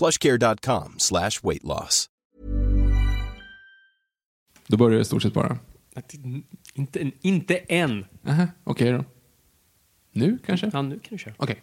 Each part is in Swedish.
plushcare.com slash weight loss. Då börjar det i stort sett bara. Inte, inte än. Aha, okej då. Nu kanske? Ja, nu kan du köra. Okej.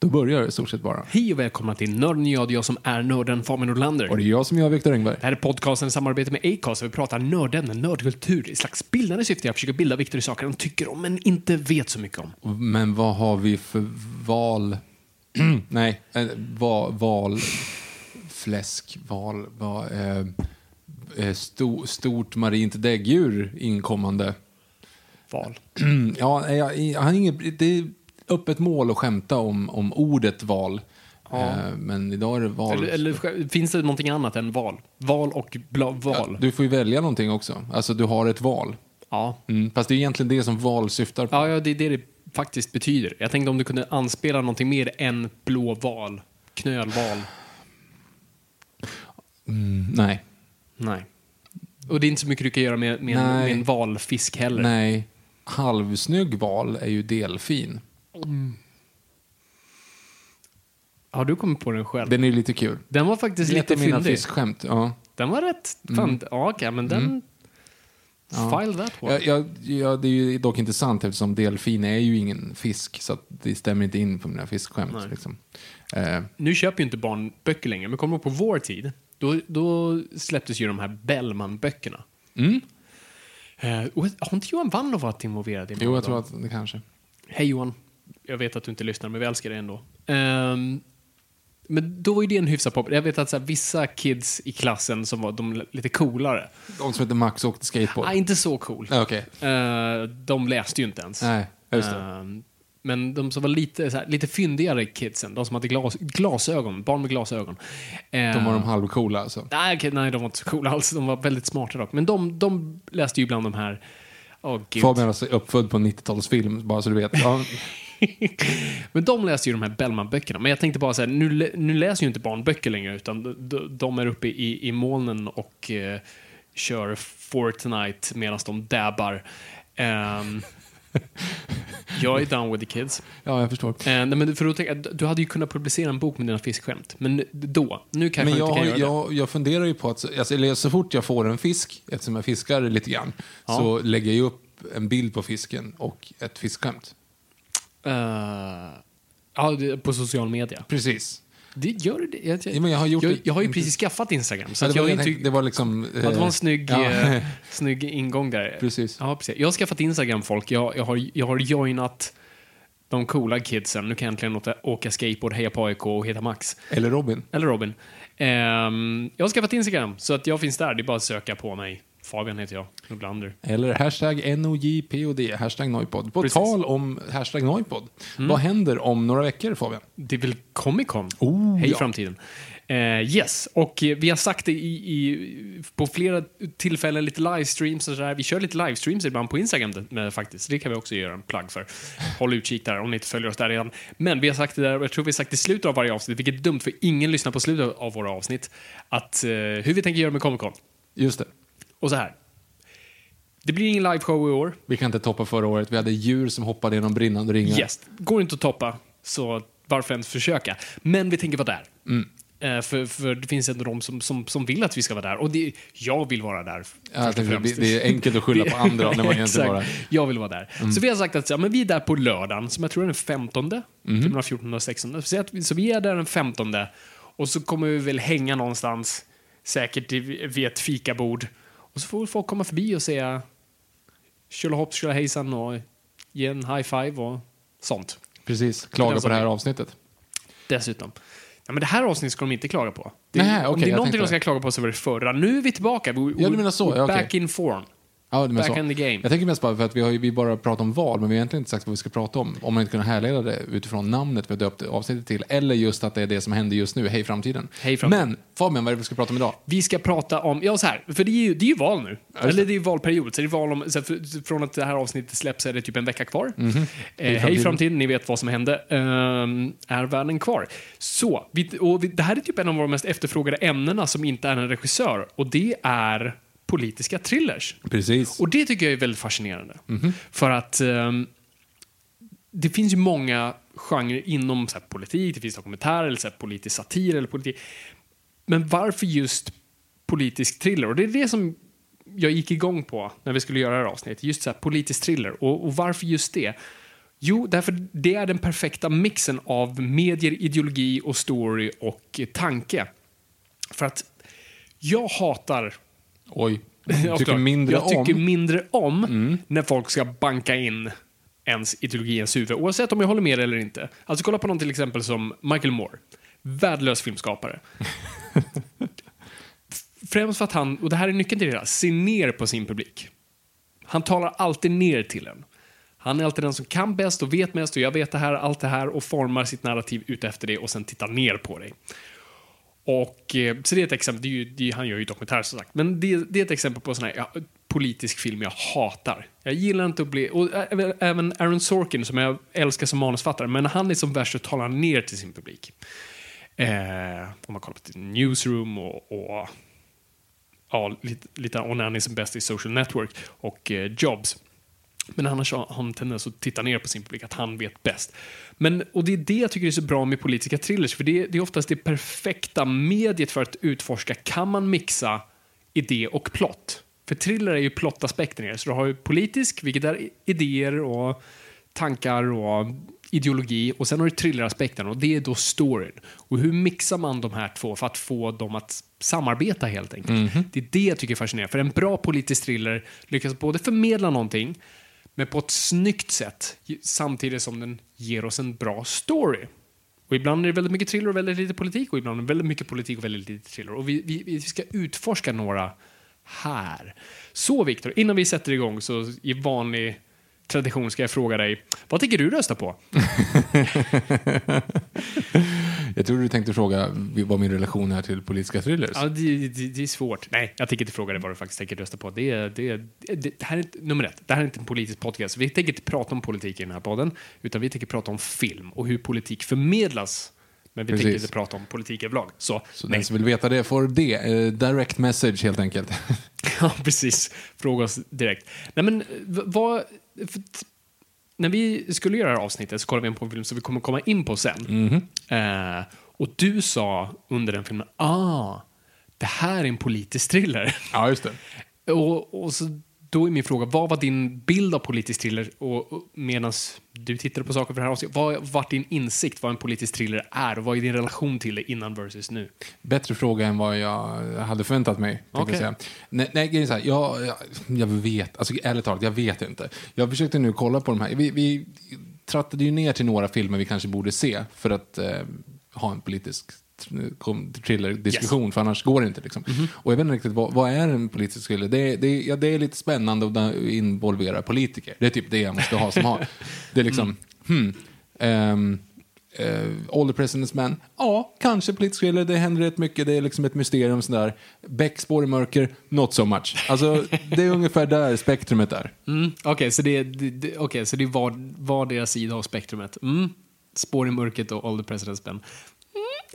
Då börjar det stort sett bara. Hej och välkomna till Nörden och jag, jag som är nörden Fabian Nordlander. Och det är jag som är Viktor Engberg. Det här är podcasten i samarbete med Acast där vi pratar nördämnen, nördkultur i slags bildande syfte. Jag försöker bilda Viktor i saker han tycker om men inte vet så mycket om. Men vad har vi för val... Nej, eh, val... val fläsk, val... val eh, eh, sto, stort marint däggdjur inkommande. Val. ja, jag, jag har inget, det öppet mål att skämta om, om ordet val. Eh, men idag är det val. Eller, eller finns det någonting annat än val? Val och bla, val? Ja, du får ju välja någonting också. Alltså, du har ett val. Ja. Mm, fast det är egentligen det som val syftar på. Ja, ja, det är det det faktiskt betyder. Jag tänkte om du kunde anspela någonting mer än blå val, knölval. Mm, nej. Nej. Och det är inte så mycket du kan göra med, med, en, med en valfisk heller. Nej. Halvsnygg val är ju delfin. Har du kommit på den själv? Den är lite kul. Den var faktiskt lite av mina fiskskämt. Ja. Den var rätt... Fan, ja, okej, men den... File that one. Ja, ja, ja, det är ju dock inte sant eftersom delfin är ju ingen fisk så det stämmer inte in på mina fiskskämt. Liksom. Eh, Nu köper ju inte barn böcker längre, men kommer du på vår tid, då, då släpptes ju de här Bellman-böckerna. mm. Eh, har inte Johan Wanner varit involverad i Jo, jag tror att det kanske. Hej Johan. Jag vet att du inte lyssnar, men vi älskar dig ändå. Ehm, men då var ju det en hyfsat pop. Jag vet att så här, vissa kids i klassen som var de lite coolare, De som heter Max åkte skateboard. nej, inte så cool. Ja, Okej. Eh, de läste ju inte ens. Nej, just det. Ehm, men de som var lite, så här, lite fyndigare kidsen, de som hade glas, glasögon, barn med glasögon. De var de halvcoola alltså. Nej, okej, nej, de var inte så coola alls. De var väldigt smarta dock. Men de, de läste ju bland de här... Gud. Fabian är alltså uppfödd på en 90-talsfilm, bara så du vet. Ja, Men de läste ju de här Bellman-böckerna. Men jag tänkte bara så här, nu, nu läser ju inte barn böcker längre, utan de, de- är uppe i, i molnen och eh, kör Fortnite medan de dabbar. Ehm, jag är down with the kids. ja jag förstår. Eh, nej, men för jag, du hade ju kunnat publicera en bok med dina fiskskämt. Men då, nu kanske Men jag jag, inte kan göra det. jag, jag funderar ju på att, alltså, eller så fort jag får en fisk, eftersom jag fiskar lite grann, Ja. så lägger jag ju upp en bild på fisken och ett fiskskämt. Eh, ja, på social media. Precis. Det gör det. Jag, Ja, men jag har gjort jag, jag har ju precis skaffat Instagram. Så Ja, det, var, jag jag tänkte, det var liksom... ja, det var eh, en snygg, ja. eh, snygg ingång där. Precis. Ja, precis. Jag har skaffat Instagram, folk. Jag, jag, har, jag har joinat de coola kidsen. Nu kan jag äntligen åka, skateboard, heja på AIK och heta Max. Eller Robin. Eller Robin. Ehm, jag har skaffat Instagram, så att jag finns där. Det är bara att söka på mig. Fabian heter jag, Nordlander. Eller hashtag NOJPOD, hashtag Noipod. På Precis. Mm. tal om hashtag Noipod, vad händer om några veckor Fabian? Det är väl Comic Con? Oh, Hej ja. framtiden. Eh, yes, och eh, vi har sagt det i, i, på flera tillfällen, lite livestreams och sådär. Vi kör lite livestreams ibland på Instagram det- faktiskt. Det kan vi också göra en plugg för. Håll utkik där om ni inte följer oss där redan. Men vi har sagt det där, och jag tror vi har sagt i slutet av varje avsnitt, vilket är dumt för ingen lyssnar på slutet av våra avsnitt, att eh, hur vi tänker göra med Comic Con. Just det. Och så här. Det blir ingen liveshow i år. Vi kan inte toppa förra året. Vi hade djur som hoppade genom brinnande ringar. Yes. Går inte att toppa, så varför ens försöka? Men vi tänker vara där. Eh, för, för det finns ändå de som, som, som vill att vi ska vara där. Och det, jag vill vara där. Ja, det, det är enkelt att skylla på andra när man egentligen bara... Jag vill vara där. Så vi har sagt att ja, men vi är där på lördagen, som jag tror är den 15. Mm. 14 och 16. Så, att vi, så vi är där den 15. Och så kommer vi väl hänga någonstans, säkert vid ett fikabord. Och så får folk komma förbi och säga tjolahopp, tjolahejsan och ge en high five och sånt. Precis, klaga på det här avsnittet. Dessutom. Ja, men det här avsnittet ska de inte klaga på. Det, Nej, om okej, det är någonting de ska klaga på så var det förra. Nu är vi tillbaka. We, Ja, du menar så, ja, okej. Back in form. Ja, menar Back så. in the game. Jag tänker mest bara för att vi har ju vi bara pratat om val, men vi har egentligen inte sagt vad vi ska prata om. Om man inte kan härleda det utifrån namnet vi har döpt avsnittet till, eller just att det är det som händer just nu, Hej framtiden. Hej framtiden. Men Fabian, vad är det vi ska prata om idag? Vi ska prata om, ja så här, för det är ju, det är ju val nu. det. Eller det är valperiod, så det är val om, så för, från att det här avsnittet släpps är det typ en vecka kvar. Mhm. Eh, hej framtiden. framtiden, ni vet vad som hände. Ehm, är världen kvar? Så, vi, och vi, det här är typ en av våra mest efterfrågade ämnena som inte är en regissör, och det är politiska thrillers. Precis. Och det tycker jag är väldigt fascinerande. För att ehm, det finns ju många genrer inom så här, politik, det finns dokumentärer, eller så här, politisk satir eller politik. Men varför just politisk thriller? Och det är det som jag gick igång på när vi skulle göra det här avsnittet. Just så här, politisk thriller. Och, och varför just det? Jo, därför det är den perfekta mixen av medier, ideologi och story och tanke. För att jag hatar Oj. Du tycker mindre jag tycker om... Mm. mindre om när folk ska banka in ens ideologi ens huvud, oavsett om jag håller med eller inte. Alltså kolla på någon till exempel som Michael Moore. Värdelös filmskapare. Främst för att han, och det här är nyckeln till det här, ser ner på sin publik. Han talar alltid ner till en. Han är alltid den som kan bäst och vet mest och jag vet det här, allt det här och formar sitt narrativ ut efter det och sen tittar ner på dig. Och, eh, så det är ett exempel, det är ju, det han gör ju dokumentärer som sagt, men det, det är ett exempel på sån här ja, politisk film jag hatar. Jag gillar inte att bli, och ä- även Aaron Sorkin som jag älskar som manusfattare, men han är som värst att tala ner till sin publik. Eh, om man kollar på Newsroom och, och ja, lite, lite och när han är som bäst i Social Network och eh, Jobs. Men annars har han en tendens att titta ner på sin publik, att han vet bäst. Men, och det är det jag tycker är så bra med politiska thrillers, för det, det är oftast det perfekta mediet för att utforska, kan man mixa idé och plott? För thriller är ju plottaspekten i det, så du har ju politisk, vilket är idéer och tankar och ideologi, och sen har du thrilleraspekten, och det är då storyn. Och hur mixar man de här två för att få dem att samarbeta helt enkelt? Det är det jag tycker är fascinerande, för en bra politisk thriller lyckas både förmedla någonting, men på ett snyggt sätt samtidigt som den ger oss en bra story. Och ibland är det väldigt mycket thriller och väldigt lite politik och ibland är det väldigt mycket politik och väldigt lite thriller. Och vi, vi, vi ska utforska några här. Så Viktor, innan vi sätter igång så i vanlig tradition ska jag fråga dig, vad tänker du rösta på? Jag tror du tänkte fråga vad min relation är till politiska thrillers. Ja, det, det, det är svårt. Nej, jag tänker inte fråga dig vad du faktiskt tänker rösta på. Det, det, det, det här är inte, nummer ett, det här är inte en politisk podcast. Vi tänker inte prata om politik i den här podden, utan vi tänker prata om film och hur politik förmedlas. Men vi tänker inte prata om politik överlag. Så, Så nej. den som vill veta det får det. Eh, direct message helt enkelt. Ja, precis. Fråga oss direkt. Nej, men v- vad... När vi skulle göra det här avsnittet så kollade vi in på en film som vi kommer komma in på sen. Eh, och du sa under den filmen, ah, det här är en politisk thriller. ja, just det. och, och så, då är min fråga, vad var din bild av politisk thriller? Och, och medan du tittade på saker för det här avsnittet, vad var din insikt vad en politisk thriller är? Och vad är din relation till det innan versus nu? Bättre fråga än vad jag hade förväntat mig. Okej. jag säga. Nej, nej så här, jag, jag, jag vet, alltså ärligt talat, jag vet inte. Jag försökte nu kolla på de här, vi, vi trattade ju ner till några filmer vi kanske borde se för att eh, ha en politisk thriller-diskussion, för annars går det inte. Liksom. Och jag vet inte riktigt, vad, vad är en politisk thriller? Det, det, ja, det är lite spännande att involvera politiker. Det är typ det jag måste ha som har. Det är liksom, hmm, ehm, Uh, All the President's Men. Ja, kanske politisk thriller. Det händer rätt mycket. Det är liksom ett mysterium. Sådär. Beck, Spår i mörker, not so much. Alltså, det är ungefär där spektrumet är. Mm, Okej, så det, det, okay, så det är var, var deras sida av spektrumet. Mm. Spår i mörkret och All the President's Men.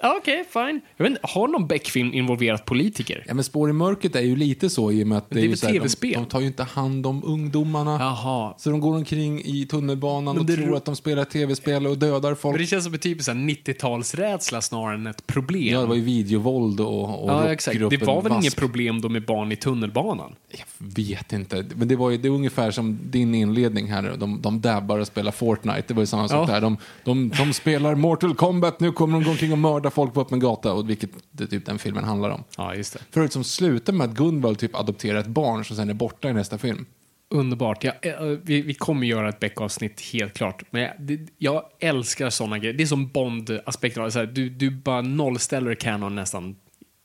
Ja, Okej, fine. Jag vet inte, har någon Beck-film involverat politiker? Ja, men Spår i mörkret är ju lite så i och med att det, det är är ju väl så här, de, TV-spel? de tar ju inte hand om ungdomarna. Jaha. Så de går omkring i tunnelbanan och tror ro- att de spelar tv-spel och dödar folk. Men det känns som en typisk så här 90-talsrädsla snarare än ett problem. Ja, det var ju videovåld och, och Ja, exakt. Det var väl inget problem då med barn i tunnelbanan? Jag vet inte. Men det var ju det är ungefär som din inledning här. De, de dabbar och spelar Fortnite. Det var ju samma sak Ja. där. De, de, de spelar Mortal Kombat, nu kommer de gå omkring och mörda folk på öppen gata. Och vilket det typ den filmen handlar om. Ja, just det. Förut som slutar med att Gunvald typ adopterar ett barn som sen är borta i nästa film. Underbart. Jag, eh, vi, vi kommer göra ett Beck-avsnitt, helt klart. Men jag, det, jag älskar såna grejer. Det är som Bond-aspekten. Du, du bara nollställer kanon nästan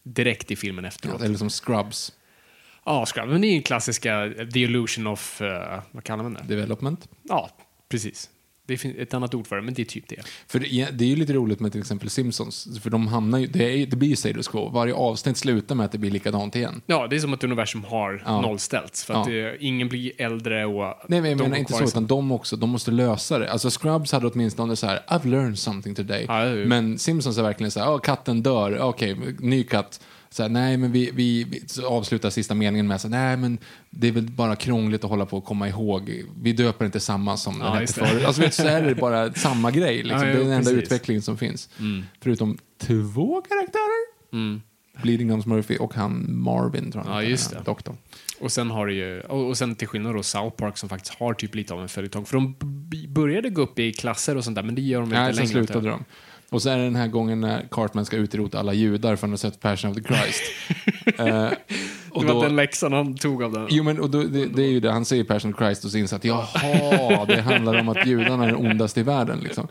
direkt i filmen efteråt. Eller som Scrubs Ja, Scrub. Men det är ju klassiska eh, The Illusion of... eh, vad kallar man det? Development. Ja, precis. Det finns ett annat ord för det, men det är typ det. För det, det är ju lite roligt med till exempel Simpsons. För de hamnar ju, det, är, det blir ju status quo. Varje avsnitt slutar med att det blir likadant igen. Ja, det är som att universum har Ja. nollställts. För att Ja. det, ingen blir äldre och... Nej, men jag menar inte så, utan de också, de måste lösa det. Alltså Scrubs hade åtminstone så här, I've learned something today. Ja. Men Simpsons är verkligen så här, oh, katten dör, okej, ny katt. Så här, nej, men vi, vi, vi avslutar sista meningen med så här, nej, men det är väl bara krångligt att hålla på och komma ihåg. Vi döper inte samma som Ja, den hette förut. Alltså vet, så är det bara samma grej. Liksom. Ja, det är den enda utvecklingen som finns. Förutom två karaktärer. Bleeding Gums Murphy och han Marvin, tror jag. Ja, just det. Doktorn. Och sen har ju, och, sen till skillnad då South Park som faktiskt har typ lite av en följetong. För de började gå upp i klasser och sånt där, men det gör de Nej, inte sen längre. slutade de. Och så är det den här gången när Cartman ska utrota alla judar för att han har sett Passion of the Christ. Eh, och Det var då, den läxan han tog av den. Jo, men och då, det, det är ju det, han säger Passion of Christ och så inser att jaha, det handlar om att judarna är den ondaste i världen. Liksom.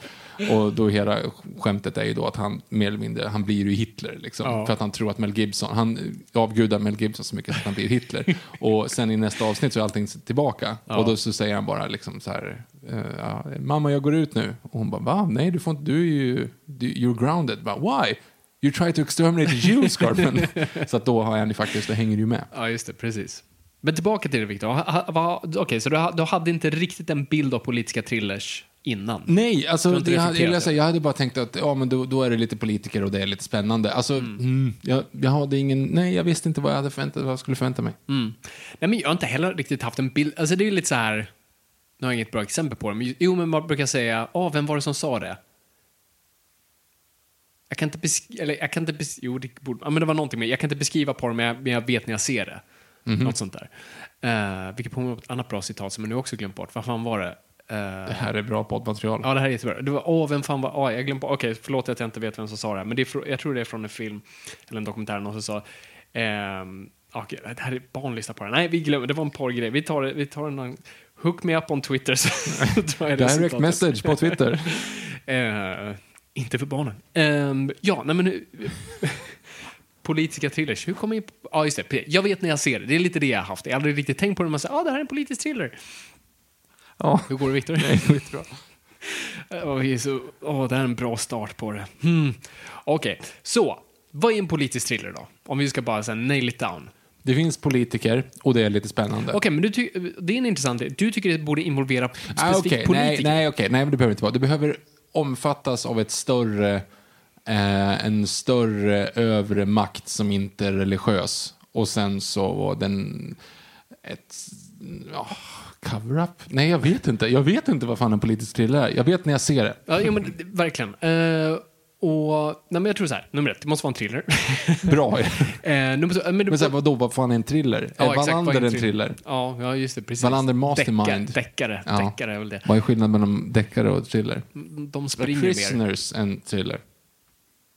Och då hela skämtet är ju då att han mer eller mindre, han blir ju Hitler. Liksom, Ja. För att han tror att Mel Gibson, han avgudar Mel Gibson så mycket att han blir Hitler. och sen i nästa avsnitt så är allting tillbaka. Och då så säger han bara liksom så här, eh, ja, mamma jag går ut nu. Och hon bara, va? Nej, du får inte, du är ju, du, you're grounded. Bara, Why? You try to exterminate the Jews, Cartman. så att då har ju faktiskt, då hänger du med. Ja, just det. Precis. Men tillbaka till det, Victor. Okej, så du, du hade inte riktigt en bild av politiska thrillers innan? Nej, alltså, jag, reflekterat jag, säga, jag hade bara tänkt att ja, men då, då är det lite politiker och det är lite spännande. Alltså, mm, jag, jag hade ingen, nej, jag visste inte vad jag, hade förväntat, vad jag skulle förvänta mig. Mm. Nej, men jag har inte heller riktigt haft en bild. Alltså det är ju lite så här, nu har jag inget bra exempel på det, men jo, men man brukar säga, åh, vem var det som sa det? Jag kan inte beskriva, eller jag kan inte beskriva, jo, det borde, ja, men det var någonting med, jag kan inte beskriva det, men jag, men jag vet när jag ser det. Något sånt där. Uh, vilket påminner om ett annat bra citat som jag nu också glömt bort. Vad fan var det? Eh, Det här är bra poddmaterial. Ja, det här är jättebra. Det var, åh, vem fan var, åh, jag glömde bort, okej, förlåt att jag inte vet vem som sa det här, men det är, jag tror det är från en film, eller en dokumentär, någon som sa, ehm, okej, det här är barnlista på det. Nej, vi glömmer, det var en porrgrej. Vi tar vi tar en hook me up on Twitter, Direct message på Twitter. Eh, inte för barnen. Ehm, ja, nej men nu, politiska thrillers, hur kommer jag ja just det, jag vet när jag ser det, det är lite det jag har haft. Jag har aldrig riktigt tänkt på det, man säger, ah, det här är en politisk thriller. ja, Hur går det Viktor? det. Åh, vi är så, åh, det här är en bra start på det. Hmm. Okej, så. Vad är en politisk thriller då? Om vi ska bara säga nail it down. Det finns politiker och det är lite spännande. Okej, men du det är en intressant. Du tycker det borde involvera specifikt Ah, okej. politiker? Nej, nej, okej. nej, men det behöver inte vara. Det behöver omfattas av ett större, eh, en större övre makt som inte är religiös. Och sen så var den ett ja, cover-up? Nej, jag vet inte. Jag vet inte vad fan en politisk thriller är. Jag vet när jag ser det. Ja, jo, men verkligen. Uh och, nej, men jag tror så här. Nummer ett, det måste vara en thriller. Bra. eh, nummer två, men, Men sen, vadå, vad fan är en thriller? Ja, är exakt, vad Wallander är en thriller? Ja, ja, just det. Precis. Wallander Mastermind. Decka- Deckare. Ja. Deckare är väl det. Vad är skillnaden mellan deckare och thriller? De springer mer. Prisoners en thriller.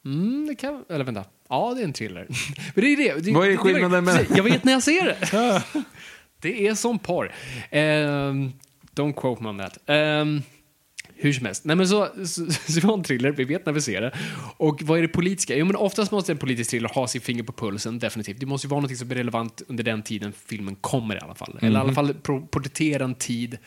Mm, det kan... Eller vänta. Ja, det är en thriller. Men det är det. det Vad är skillnaden med- Jag vet när jag ser det. det är som porr. Um, don't quote me on that. Ehm, hur som helst. Nej, men så, så, så var en thriller, vi vet när vi ser det. Och vad är det politiska? Jo, men oftast måste en politisk thriller ha sin finger på pulsen, definitivt. Det måste ju vara något som är relevant under den tiden filmen kommer i alla fall. Eller i alla fall pro- porträttera en tid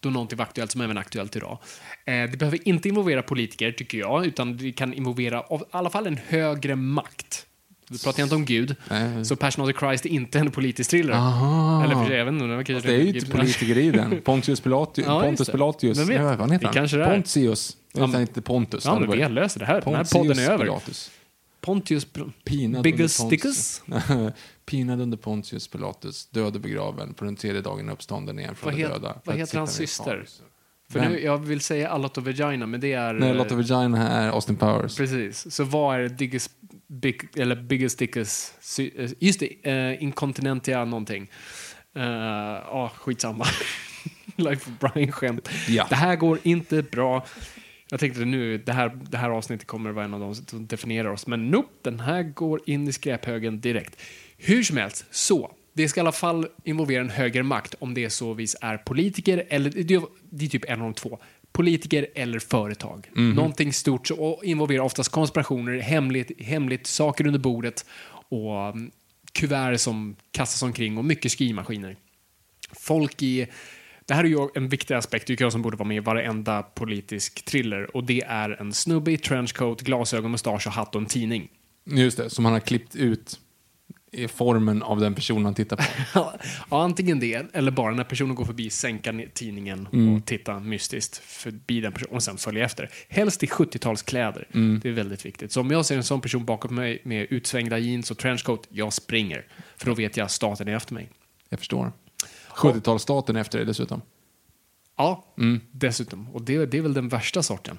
då någonting var aktuellt som även är aktuellt idag. Eh, det behöver inte involvera politiker, tycker jag, utan det kan involvera av, i alla fall en högre makt. Då pratar inte om Gud. Nej. Så Passion of the Christ är inte en politisk thriller. Aha. Eller för sig, inte. Det, Det är ju inte Gud- politiker i den. Pontius Pilatus. Ja, Pontus. Vem vet? Ja, vad heter han? kanske det är. Pontius. Ja, vet inte Pontus. Ja, men vi löser det här. Den här Pontius podden är över. Pilatus. Pontius... Pinad Biggest under Stickus? Pontius- Pinad under Pontius Pilatus, död och begraven, på den tredje dagen uppstånden igen från Vad de döda. vad heter hans syster? Fathers. För Vem? nu, jag vill säga A lot of vagina, men det är... Nej, eh, Lotta Vagina är Austin Powers. Precis. Så vad är Diggus, big, eller Biggest Dickus... sy- eh, Just det, uh, Incontinentia någonting. Ja, uh, oh, skitsamma. Life of Brian-skämt. Ja. Det här går inte bra. Jag tänkte nu, det här, det här avsnittet kommer vara en av de som definierar oss. Men nope, den här går in i skräphögen direkt. Hur som helst, så. Det ska i alla fall involvera en högre makt om det så vis är politiker eller, det är, typ en av de två. Politiker eller företag. Någonting stort och involverar oftast konspirationer, hemligt, hemligt saker under bordet och mm, kuvert som kastas omkring och mycket skrivmaskiner folk i... Det här är ju en viktig aspekt tycker jag som borde vara med i varenda politisk thriller och det är en snubbe i trenchcoat, glasögon, mustasch och hatt och en tidning. Just det, som han har klippt ut i formen av den personen han tittar på. ja, antingen det, eller bara när personen går förbi sänka tidningen och titta mystiskt förbi den personen och sen följa efter. Helst i 70-talskläder. Det är väldigt viktigt. Så om jag ser en sån person bakom mig med utsvängda jeans och trenchcoat, jag springer. För då vet jag att staten är efter mig. Jag förstår. 70-talsstaten efter det dessutom. Ja, dessutom. Och det, det är väl den värsta sorten.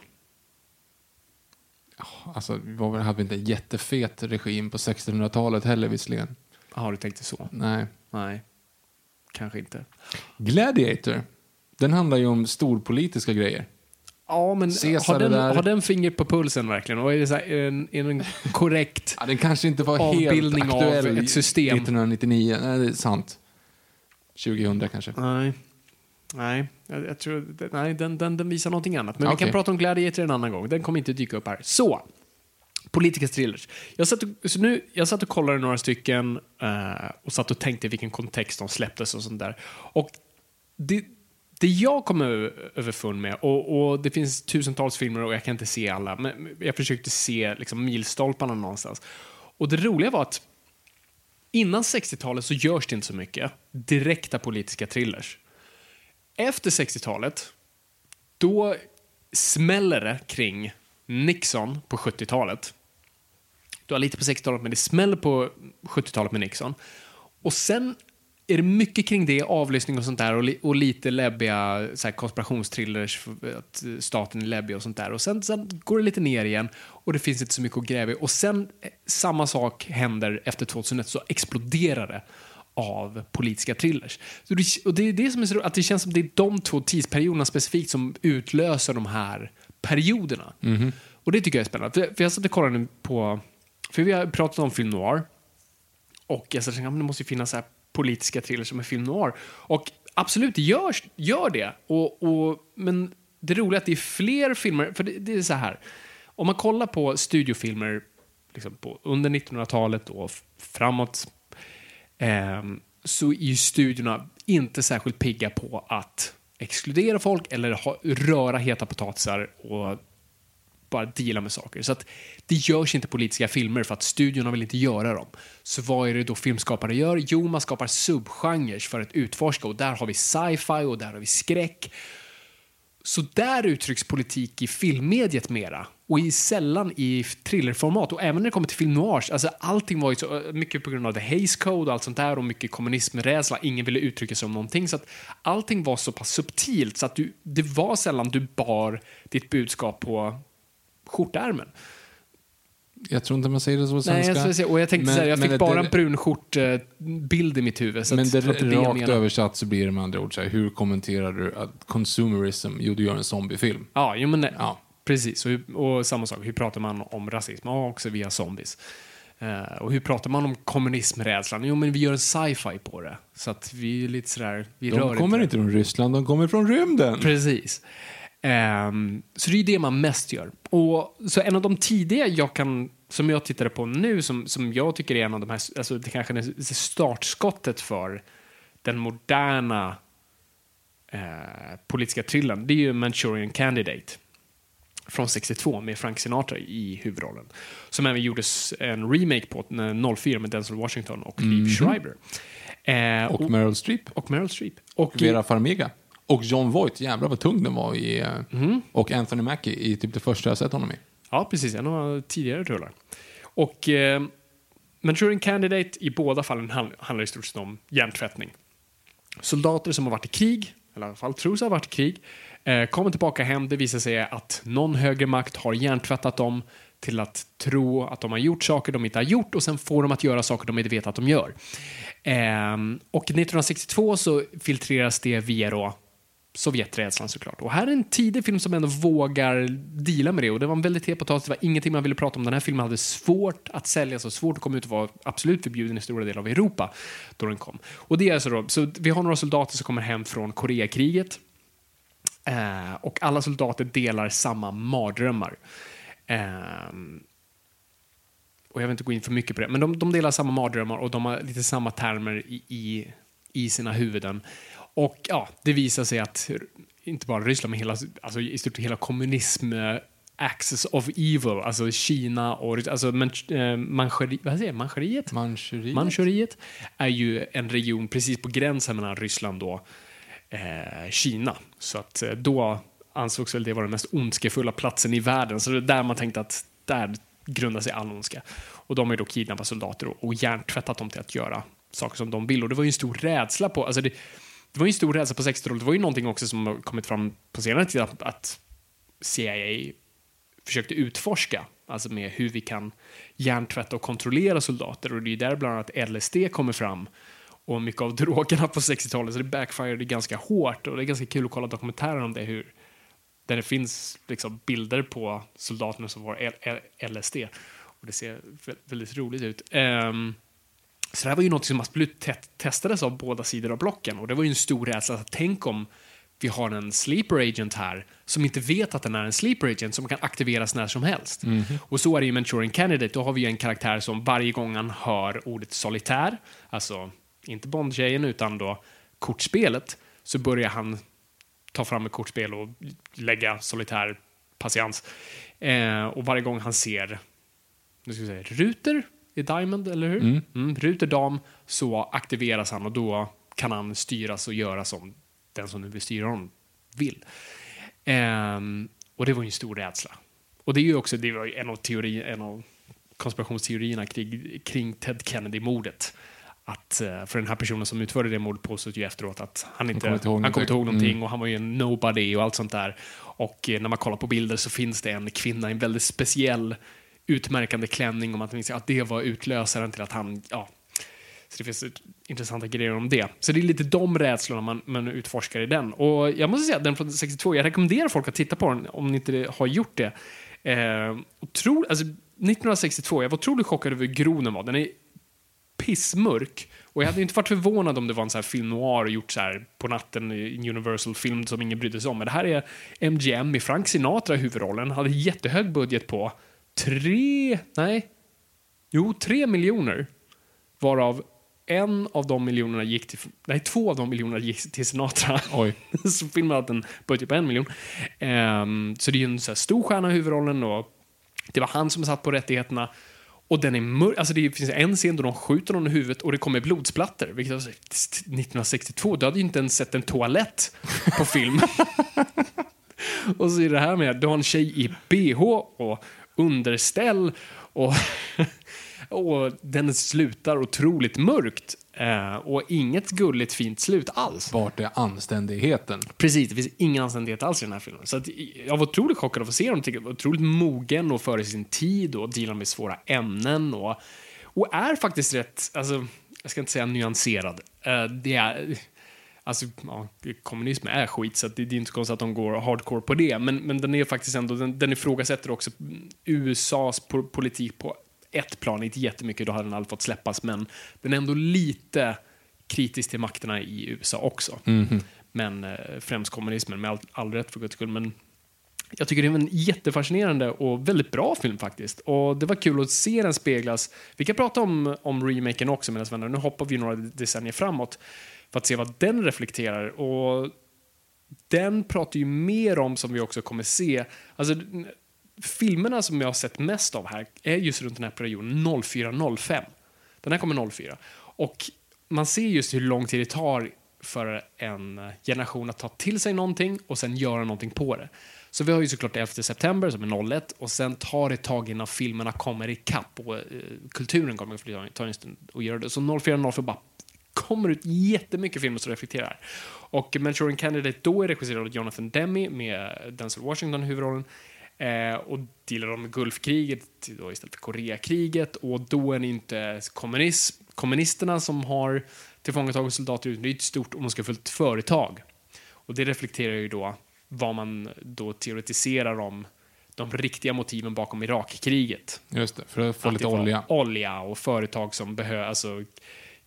Alltså, vi hade vi inte en jättefet regim på 1600-talet heller visserligen. Har du tänkt det så? Nej. Nej, kanske inte. Gladiator, den handlar ju om storpolitiska grejer. Ja, men har den, där. har den finger på pulsen verkligen? Och är det så är den korrekt? Ja, den kanske inte var Avbildning helt av aktuell ett system. 1999. Nej, det är sant. 2000 kanske. Nej. Nej, jag, jag tror, nej den, den, den visar någonting annat. Men vi Okej. kan prata om Gladiator en annan gång. Den kommer inte dyka upp här. Så, politiska thrillers. Jag satt, och, så nu, jag satt och kollade några stycken eh, och satt och tänkte vilken kontext de släpptes och sånt där. Och det, det jag kom överfund med, och, och det finns tusentals filmer och jag kan inte se alla, men jag försökte se liksom, milstolparna någonstans. Och det roliga var att innan 60-talet så görs det inte så mycket direkta politiska thrillers. Efter 60-talet, då smäller det kring Nixon på 70-talet. Du har lite på 60-talet, men det smäller på 70-talet med Nixon. Och sen är det mycket kring det, avlyssning och sånt där och, li och lite läbbiga så här, konspirationstrillers, att staten är läbbig och sånt där. Och sen, sen går det lite ner igen och det finns inte så mycket att gräva i. Och sen, eh, samma sak händer efter 2001, så exploderar det av politiska thrillers. Det, och det är det som är så roligt, att det känns som det är de två tidsperioderna specifikt som utlöser de här perioderna. Och det tycker jag är spännande. För, för jag satt och kollade nu på, för vi har pratat om film noir. Och jag tänkte att det måste ju finnas så här politiska thrillers som är film noir. Och absolut, gör, gör det. Och, och, men det roliga är att det är fler filmer, för det, det är så här. Om man kollar på studiofilmer liksom på, under 1900-talet och framåt Ehm, så är ju studiorna inte särskilt pigga på att exkludera folk eller ha, röra heta potatisar och bara deala med saker. Så att det görs inte politiska filmer för att studiorna vill inte göra dem. Så vad är det då filmskapare gör? Jo, man skapar subgenres för att utforska och där har vi sci-fi och där har vi skräck. Så där uttrycks politik i filmmediet mera och i sällan i thrillerformat. Och även när det kommer till film noir, alltså allting var ju så eh, mycket på grund av the Hays Code och allt sånt där och mycket kommunismrädsla. Ingen ville uttrycka sig om någonting så att allting var så pass subtilt så att du, det var sällan du bar ditt budskap på skjortärmen. Jag tror inte man säger det så på Nej, svenska. jag, skulle säga- och jag tänkte Men- så här, jag fick det- bara en brunskjort eh, bild i mitt huvud. Men det, jag rakt översatt så blir det med andra ord så här, hur kommenterar du att consumerism, jo du gör en zombiefilm. Ja, jo, men nej. Ja. precis. Och, och samma sak, hur pratar man om rasism? Ja, också via zombies. Eh, och hur pratar man om kommunismrädslan? Jo, men vi gör en sci-fi på det. Så att vi är lite sådär, vi rör De kommer det. inte från Ryssland, de kommer från rymden. Precis. Ehm, så det är det man mest gör. Och, så en av de tidiga jag kan, som jag tittade på nu, som, som jag tycker är en av de här, alltså det kanske är startskottet för den moderna eh, politiska thrillern, det är ju Manchurian Candidate från 62 med Frank Sinatra i huvudrollen. Som även gjordes en remake på eh, 04 med Denzel Washington och Liv Schreiber. Eh, Och Meryl Streep. och Meryl Streep. Och Vera Farmiga. Och John Voight, jävlar vad tung den var i... eh, Mhm. Och Anthony Mackie i typ det första jag sett honom i. Ja, precis. En av tidigare rullar. Och eh, Manchurian Candidate i båda fallen hand- handlar i stort sett om hjärntvättning. Soldater som har varit i krig, eller i alla fall tror sig ha varit i krig, eh, kommer tillbaka hem. Det visar sig att någon högre makt har hjärntvättat dem till att tro att de har gjort saker de inte har gjort och sen får de att göra saker de inte vet att de gör. Ehm, och 1962 så filtreras det via då Sovjeträdslan såklart. Och här är en tidig film som ändå vågar deala med det och det var en väldigt het potatis. Det var ingenting man ville prata om. Den här filmen hade svårt att sälja, så svårt att komma ut och var absolut förbjuden i stora delar av Europa då den kom. Och det är alltså då, så vi har några soldater som kommer hem från Koreakriget eh, och alla soldater delar samma mardrömmar. Eh, och jag vill inte gå in för mycket på det, men de, de delar samma mardrömmar och de har lite samma termer i, i, i sina huvuden. Och ja, det visar sig att inte bara Ryssland, men hela, alltså i stort sett hela kommunism eh, Axis of Evil, alltså Kina och alltså Manch, eh, vad säger Mancheriet? Manchuriet? Manchuriet är ju en region precis på gränsen mellan Ryssland och eh, Kina. Så att eh, då ansågs väl det vara den mest ondskefulla platsen i världen. Så det är där man tänkte att där grundar sig all ondska. Och de har ju då kidnappat soldater och, och hjärntvättat dem till att göra saker som de vill. Och det var ju en stor rädsla på, alltså det, det var ju en stor rädsla på 60-talet. Det var ju någonting också som har kommit fram på senare tid att, CIA försökte utforska, alltså med hur vi kan hjärntvätta och kontrollera soldater. Och det är där bland annat LSD kommer fram och mycket av drogerna på 60-talet, så det backfirade ganska hårt och det är ganska kul att kolla dokumentärer om det, hur där det finns liksom bilder på soldaterna som var L- L- LSD. Och det ser väldigt roligt ut. Um, så det här var ju något som absolut te- testades av båda sidor av blocken och det var ju en stor rädsla. att Tänk om vi har en sleeper agent här som inte vet att den är en sleeper agent som kan aktiveras när som helst. Och så är det ju i Manchurian Candidate. Då har vi ju en karaktär som varje gång han hör ordet solitär, alltså inte Bond-tjejen utan då kortspelet, så börjar han ta fram ett kortspel och lägga solitär patiens. Eh, och varje gång han ser nu ska vi säga, ruter i Diamond, eller hur? Mm. ruter dam, så aktiveras han och då kan han styras och göra som den som nu vill styra honom vill. Ehm, och det var ju en stor rädsla. Och det är ju också det var en av, teori, en av konspirationsteorierna kring, kring Ted Kennedy-mordet. Att eh, för den här personen som utförde det mordet påstås ju efteråt att han inte han kommer inte ihåg någonting. någonting och han var ju en nobody och allt sånt där. Och eh, när man kollar på bilder så finns det en kvinna i en väldigt speciell utmärkande klänning om att, att det var utlösaren till att han, ja. Så det finns intressanta grejer om det. Så det är lite de rädslorna man, man utforskar i den. Och jag måste säga att den från 62, jag rekommenderar folk att titta på den om ni inte har gjort det. Eh, otro, alltså, 1962, jag var otroligt chockad över hur grov den var. Den är pissmörk. Och jag hade inte varit förvånad om det var en så här film noir gjort så här på natten i en Universal-film som ingen brydde sig om. Men det här är MGM med Frank Sinatra i huvudrollen. Hade jättehög budget på tre, nej, jo, tre miljoner. Varav en av de miljonerna gick till, nej, två av de miljonerna gick till Sinatra. Oj. så filmen hade en budget på en miljon. Ehm, så det är ju en så stor stjärna i huvudrollen och det var han som satt på rättigheterna. Och den är mörk. Alltså det finns en scen då de skjuter någon i huvudet och det kommer blodsplattor. Vilket alltså, 1962, du hade ju inte ens sett en toalett på film. och så är det här med du har en tjej i bh och underställ och, och den slutar otroligt mörkt. Eh, och inget gulligt fint slut alls. Vart är anständigheten? Precis, det finns ingen anständighet alls i den här filmen. Så att jag var otroligt chockad av att se dem. Jag var otroligt mogen och före sin tid och dealar med svåra ämnen. Och, och är faktiskt rätt, alltså, jag ska inte säga nyanserad. Eh, det är, alltså, ja, kommunism är skit så det, det är inte konstigt att de går hardcore på det. Men, men den är faktiskt ändå, den, den ifrågasätter också USAs po- politik på ett plan, inte jättemycket, då hade den aldrig fått släppas, men den är ändå lite kritisk till makterna i USA också. Men eh, främst kommunismen, med all, all rätt för guds skull. Men jag tycker det är en jättefascinerande och väldigt bra film faktiskt. Och det var kul att se den speglas. Vi kan prata om, om remaken också medan vänner. Nu hoppar vi några decennier framåt för att se vad den reflekterar. Och den pratar ju mer om, som vi också kommer se, alltså filmerna som jag har sett mest av här är just runt den här perioden 04-05. Den här kommer 04. Och man ser just hur lång tid det tar för en generation att ta till sig någonting och sen göra någonting på det. Så vi har ju såklart 11 september som är 01 och sen tar det ett tag innan filmerna kommer ikapp och eh, kulturen kommer att ta en stund att göra det. Så 04 04 bara kommer ut jättemycket filmer som reflekterar. Och Manchurian Candidate då är regisserad av Jonathan Demme med Denzel Washington i huvudrollen. Eh, och dealar de med Gulfkriget då istället för Koreakriget och då är det inte kommunism, kommunisterna som har tillfångatagit soldater utan det är ett stort ondskefullt företag. Och det reflekterar ju då vad man då teoretiserar om de riktiga motiven bakom Irakkriget. Just det, för att få Att lite olja. Olja och företag som behöver, alltså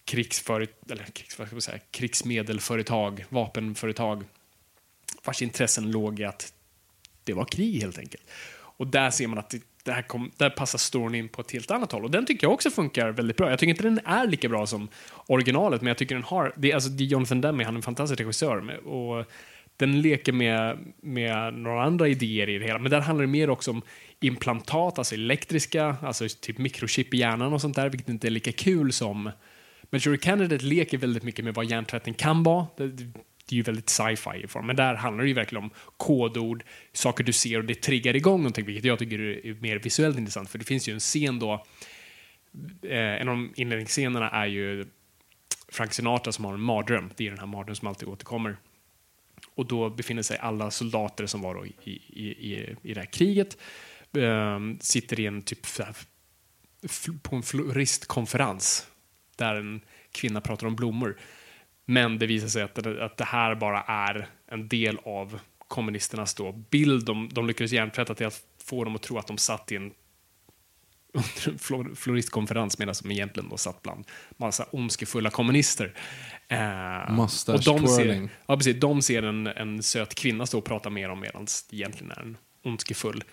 krigsföre, eller krigs, vad ska man säga, krigsmedelföretag, vapenföretag vars intressen låg i att det var krig helt enkelt. Och där ser man att det, det här kom, där passar storyn in på ett helt annat håll. Och den tycker jag också funkar väldigt bra. Jag tycker inte den är lika bra som originalet, men jag tycker den har... Det är, alltså, det är Jonathan Demme, han är en fantastisk regissör. Med, och den leker med, med några andra idéer i det hela. Men där handlar det mer också om implantat, alltså elektriska, alltså typ mikrochip i hjärnan och sånt där, vilket inte är lika kul som... Men Jury Candidate leker väldigt mycket med vad hjärntvätten kan vara. Det, det, det är ju väldigt sci-fi i form, men där handlar det ju verkligen om kodord, saker du ser och det triggar igång någonting, vilket jag tycker är mer visuellt intressant. För det finns ju en scen då, eh, en av de inledningsscenerna är ju Frank Sinatra som har en mardröm. Det är den här mardrömmen som alltid återkommer. Och då befinner sig alla soldater som var då i, i, i, i det här kriget, eh, sitter i en typ på en floristkonferens där en kvinna pratar om blommor. Men det visar sig att det, att det här bara är en del av kommunisternas då bild. De, de lyckades hjärntvätta till att få dem att tro att de satt i en under en flor- floristkonferens medan de egentligen då satt bland massa ondskefulla kommunister. Eh, Mustache och de ser, twirling. ja, precis, de ser en, en söt kvinna stå och prata med dem medan det egentligen är en ondskefull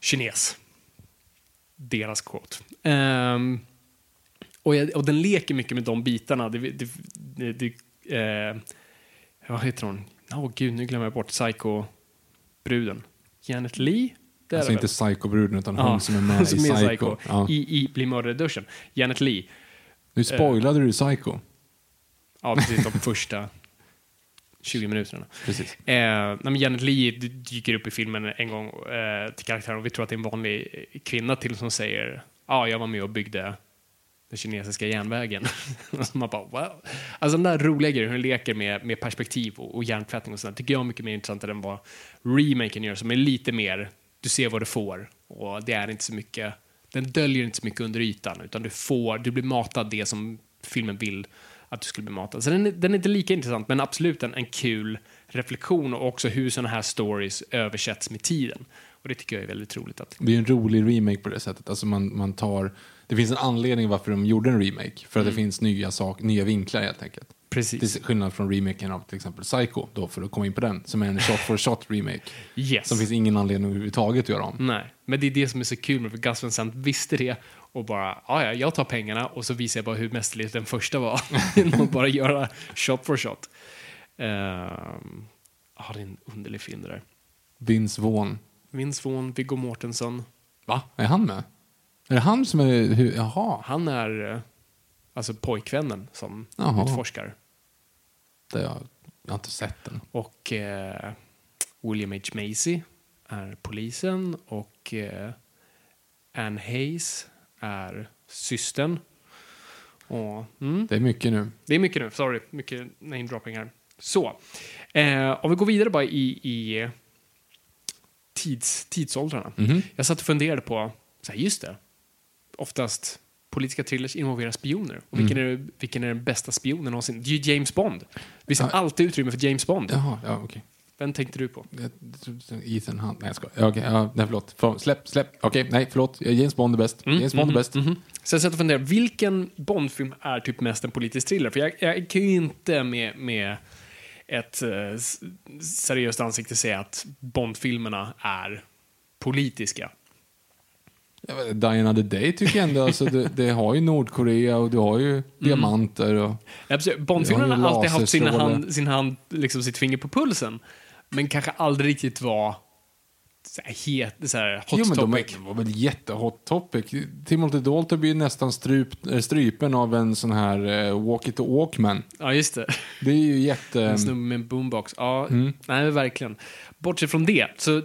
kines. Deras quote. Ehm, och, jag, och den leker mycket med de bitarna. Det, det, det, eh, vad heter hon? Åh gud, nu glömmer jag bort Psycho-bruden. Janet Lee? Det är Alltså inte? Psycho-bruden utan Ja, hon som är med som i är Psycho. Ja. I, i Bli mördad i duschen. Janet Lee. Nu spoilade du Psycho. Ja, precis. De första 20 minuterna. Precis. Eh, men Janet Lee dyker upp i filmen en gång eh, till karaktären och vi tror att det är en vanlig eh, kvinna till som säger ja, ah, jag var med och byggde den kinesiska järnvägen. Man bara, wow. Alltså den där roliga grejen, hur den leker med, med perspektiv och, och hjärntvättning och sånt, tycker jag är mycket mer intressant än vad remaken gör, som är lite mer, du ser vad du får och det är inte så mycket, den döljer inte så mycket under ytan, utan du får, du blir matad det som filmen vill att du skulle bli matad. Så den, är- den är inte lika intressant, men absolut en, en kul reflektion och också hur sådana här stories översätts med tiden. Och det tycker jag är väldigt roligt att Det är en rolig remake på det sättet. Alltså man, man tar, det finns en anledning varför de gjorde en remake. För att det finns nya, sak, nya vinklar helt enkelt. Precis. Till skillnad från remaken av till exempel Psycho, då, för att komma in på den, som är en shot for shot remake. Yes. Som finns ingen anledning överhuvudtaget att göra om. Nej, men det är det som är så kul med för Gus Van Sant visste det och bara, "Ja, ja, jag tar pengarna och så visar jag bara hur mästerlig den första var. Genom att bara göra shot for shot. Ehm, Ja, det är en underlig film det där. Vince Vaughn. Vince Vaughn, Viggo Mortensen. Va? Är han med? Är det han som är... Hur, jaha. Han är eh, alltså pojkvännen som Jaha. utforskar. Det har, jag har inte sett den. Och eh, William H. Macy är polisen och eh, Anne Hayes är systern. Och, mm, Det är mycket nu. det är mycket nu, sorry, mycket namedropping här. Så, eh, om vi går vidare bara i, i tids, tidsåldrarna. Mhm. Jag satt och funderade på, så här, just det, oftast politiska thrillers involverar spioner. Och vilken, Mm. är, vilken är den bästa spionen någonsin? Det är ju James Bond. Vi ser Ja. alltid utrymme för James Bond. Jaha, ja okej. Vem tänkte du på? Ethan Hunt. Nej, jag skojar. Ja, Okej, ja, nej, förlåt. För, släpp, släpp. Okej, nej, förlåt. James Bond är bäst. James Bond är bäst. Så jag satt och funderade, vilken Bondfilm är typ mest en politisk thriller? För jag, jag kan ju inte med, med ett eh, seriöst ansikte säga att Bondfilmerna är politiska. Die Another Day tycker jag ändå. Alltså, det, det har ju Nordkorea och du har ju diamanter. Och, Ja. Bondfilmerna har alltid haft sin hand, sin hand, liksom sitt finger på pulsen. Men kanske aldrig riktigt var så här, het, så här, hot jo, men de topic. det var väl jättehot topic. Timothy Dalton blir nästan strup, eh, strypen av en sån här uh, walkie-to-walkman. Ja, just det. Det är ju jätte... En snubbe med en boombox. Ja, Mm. nej, verkligen. Bortsett från det, så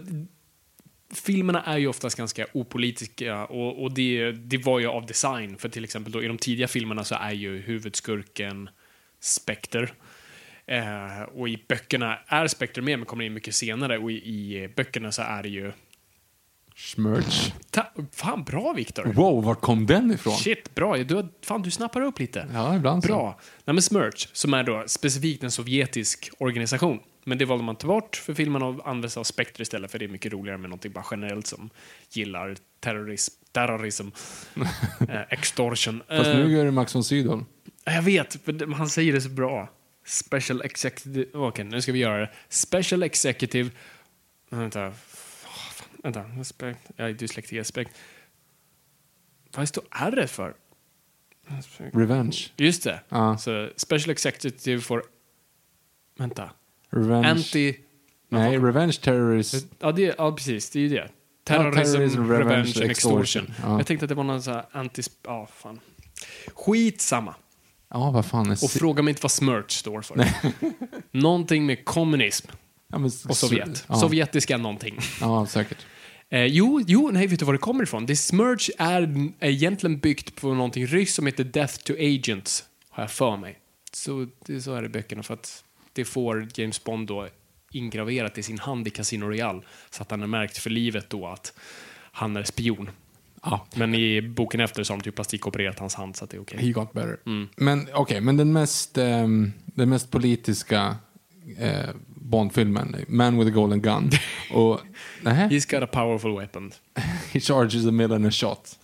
filmerna är ju oftast ganska opolitiska och, och det, det var ju av design. För till exempel då, i de tidiga filmerna så är ju huvudskurken Spectre. Eh, och i böckerna är Spectre med, men kommer in mycket senare. Och i, i böckerna så är det ju... Schmerch. Ta, fan, bra Viktor! Wow, var kom den ifrån? Shit, bra. Du, fan, du snappar upp lite. Ja, ibland så. Bra. Nej, men Smerch, som är då specifikt en sovjetisk organisation. Men det valde man att ta bort för filmen och använde sig av Spectre istället för det är mycket roligare med någonting bara generellt som gillar terrorism, terrorism, eh, extortion. Fast Eh, nu gör det Max von Sydow. jag vet, han säger det så bra. Special Executive... Okej, nu ska vi göra det. Special Executive... Vänta. Fan, Vänta. Respect. Jag är dyslektiker. Respect. Vad står R för? Revenge. Just det. Ja. Så Special Executive for... Vänta. Revenge. Anti... Nej, Revenge Terrorist. Ja, det, ja, precis. Det är ju det. Terrorism, terrorism, revenge, revenge, and extortion. Ja. Jag tänkte att det var någon sån här anti... Ja, fan. Skitsamma. Ja, vad fan är... Och fråga mig inte vad Smerch står för. Någonting med kommunism ja, men, och Sovjet. Ja, Sovjetiska någonting. ja säkert. Eh, jo, jo, nej, vet du var det kommer ifrån? Det Smerch är, är egentligen byggt på någonting ryskt som heter Death to Agents, har jag för mig. Så, det, så är det i böckerna, för att det får James Bond då ingraverat i sin hand i Casino Royale, så att han är märkt för livet då att han är spion. Ja. Men i boken efter så har de typ plastikopererat hans hand, så att det är okej. He got better. Mm. Men okej, men den mest, ehm, den mest politiska eh, Bond-filmen, Man with a golden gun. Och, He's got a powerful weapon. he charges a million a shot.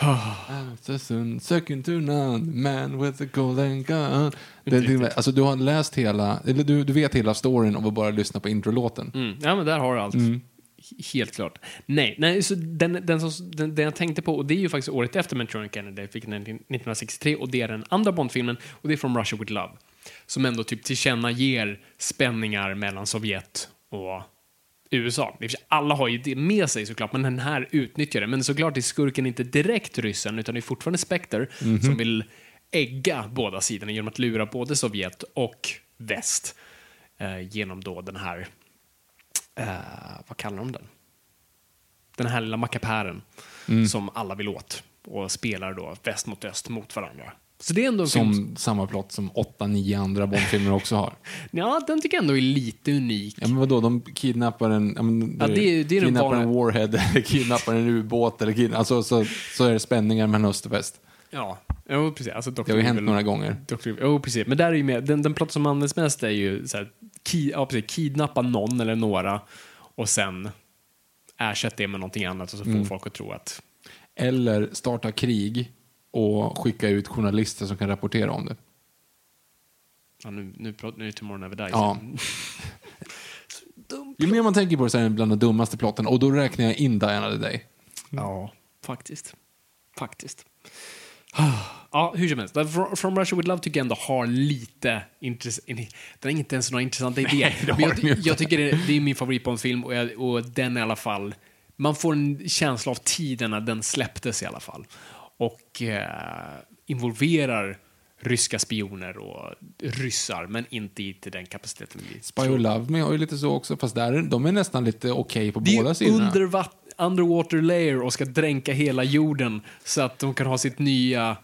After second to none, man with a golden gun. Det, det, alltså du har läst hela, eller du, du vet hela storyn av att bara lyssna på introlåten. Mm. Ja, men där har du allt. H- Helt klart. Nej, nej så den, den, som, den, den jag tänkte på, och det är ju faktiskt året efter Manchurian Candidate, vilket är 1963, och det är den andra Bond-filmen, och det är från Russia with Love. Som ändå typ tillkännager spänningar mellan Sovjet och USA. I Alla har ju det med sig såklart, men den här utnyttjar det. Men såklart är skurken inte direkt ryssen, utan det är fortfarande Spectre som vill ägga båda sidorna genom att lura både Sovjet och väst eh, genom då den här eh, vad kallar de den? Den här lilla mackapären som alla vill åt och spelar då väst mot öst mot varandra. Så det är ändå film... Som samma plott som åtta, nio andra Bond-filmer också har. Ja, den tycker jag ändå är lite unik. Ja, men vadå, de kidnappar en... Ja, men, Ja, det är- det är kidnappar en warhead, eller kidnappar en ubåt, eller kidnappar, alltså, så, så är det spänningar mellan öst och väst. Ja, jo, precis. Alltså, Dr. Det har ju hänt några gånger. Dr. Jo, precis. Men där är ju med, den, den plott som används mest är ju så här, ki, ja, precis, kidnappa någon eller några och sen ersätta det med någonting annat och så får Mm. folk att tro att Eller starta krig och skicka ut journalister som kan rapportera om det. ja, nu, nu, nu är Tomorrow Never Dies. Ja. Ju mer man tänker på det så är det bland de dummaste plotten och då räknar jag in Diana the Day. Ja, faktiskt. Faktiskt. Ja, hur som helst. From, Russia With Love tycker jag ändå har lite intressant... Den är inte ens några intressanta idéer. Men har ju jag, inte. jag tycker det, det är min favorit på en film och, jag, och den i alla fall... Man får en känsla av tiden när den släpptes i alla fall. Och eh, involverar ryska spioner och ryssar, men inte i den kapaciteten Spy Who Love Me har ju lite så också, fast där är, de är nästan lite okej på Det båda är sidorna. under vatt- underwater layer och ska dränka hela jorden så att de kan ha sitt nya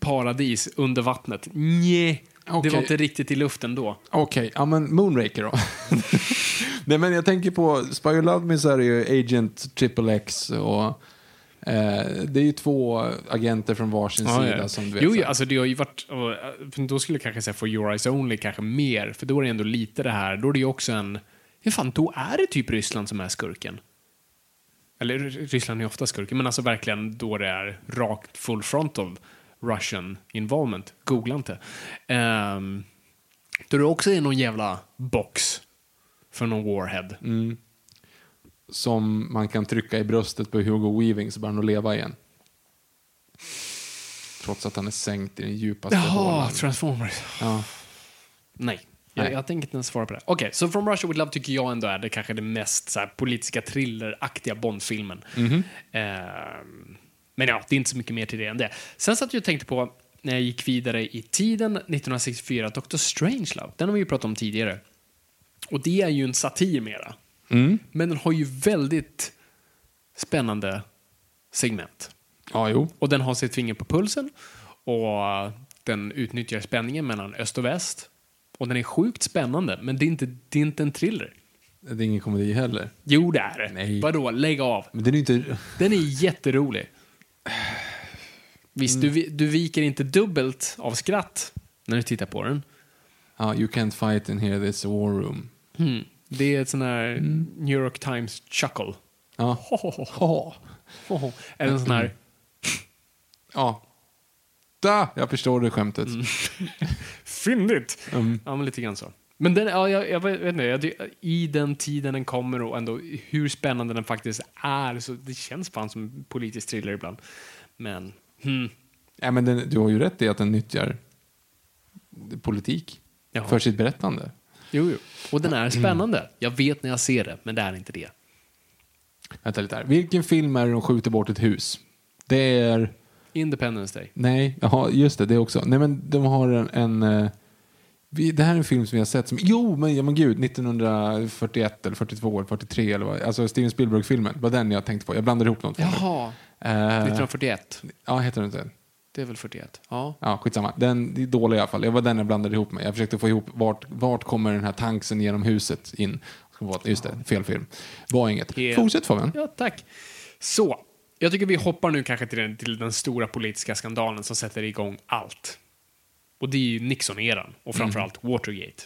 paradis under vattnet. Nje, det Okej. var inte riktigt i luften då. Okej, ja men Moonraker då. Nej men jag tänker på Spy Who Love Me så är det ju Agent Triple X och det är ju två agenter från varsin sida som du vet. jo, så alltså det har ju varit, för då skulle jag kanske säga For Your Eyes Only kanske mer, för då är det ändå lite det här, då är det ju också en, ja fan, då är det typ Ryssland som är skurken. Eller Ryssland är ofta skurken, men alltså verkligen då det är rakt full front of Russian involvement. Googla inte. Um, då det också är någon jävla box för någon warhead. Som man kan trycka i bröstet på Hugo Weaving så börjar han att leva igen. Trots att han är sänkt i den djupaste Jaha. Transformers. Ja. Nej. Jag, Nej. jag tänker inte ens svara på det. Okej, så From Russia With Love tycker jag ändå är det kanske det mest så här, politiska thrilleraktiga Bond-filmen. Mhm. Ehm, men ja, det är inte så mycket mer till det än det. Sen satt jag och tänkte på, när jag gick vidare i tiden, 1964, Dr. Strangelove. Den har vi ju pratat om tidigare. Och det är ju en satir mera. Mm. Men den har ju väldigt spännande segment. Ja, jo. Och den har sitt finger på pulsen och den utnyttjar spänningen mellan öst och väst. Och den är sjukt spännande, men det är inte, det är inte en thriller. Det är ingen komedi heller. Jo, det är det. Nej. Vadå, lägg av. Men det är inte... Den är jätterolig. Visst, du, vi- du viker inte dubbelt av skratt när du tittar på den. Ja, you can't fight in here, this war room. Hmm. Det är ett sån här New York Times chuckle. Ja. Eller en sån här... Ja. Da! Jag förstår det skämtet. Fyndigt! Mm. Ja, men lite grann så. Men den, ja, jag, jag vet inte, jag, i den tiden den kommer och ändå hur spännande den faktiskt är, så det känns fan som politisk thriller ibland. Men, hmm. Ja, men den, du har ju rätt i att den nyttjar politik Jaha. för sitt berättande. Jo, jo. Och den är spännande. Jag vet när jag ser det, men det är inte det. Vänta lite här. Vilken film är det de skjuter bort ett hus? Det är... Independence Day. Nej, jaha, just det, det också. Nej, men de har en... en eh, vi, det här är en film som vi har sett som... Jo, men, ja, men gud, 1941 eller 42 eller 43 eller vad. Alltså Steven Spielberg-filmen. Det var den jag tänkte på. Jag blandade ihop dem. Jaha. Eh, 1941. ja, heter den inte? Det är väl 41? Ja. Ja, skitsamma. Den det är dålig i alla fall. Det var den jag blandade ihop med. Jag försökte få ihop vart, vart kommer den här tanksen genom huset in. Just det, fel film. Var inget. Helt- Fortsätt Fabian. Ja, tack. Så, jag tycker vi hoppar nu kanske till den, till den stora politiska skandalen som sätter igång allt. Och det är ju Nixon-eran och framförallt Watergate.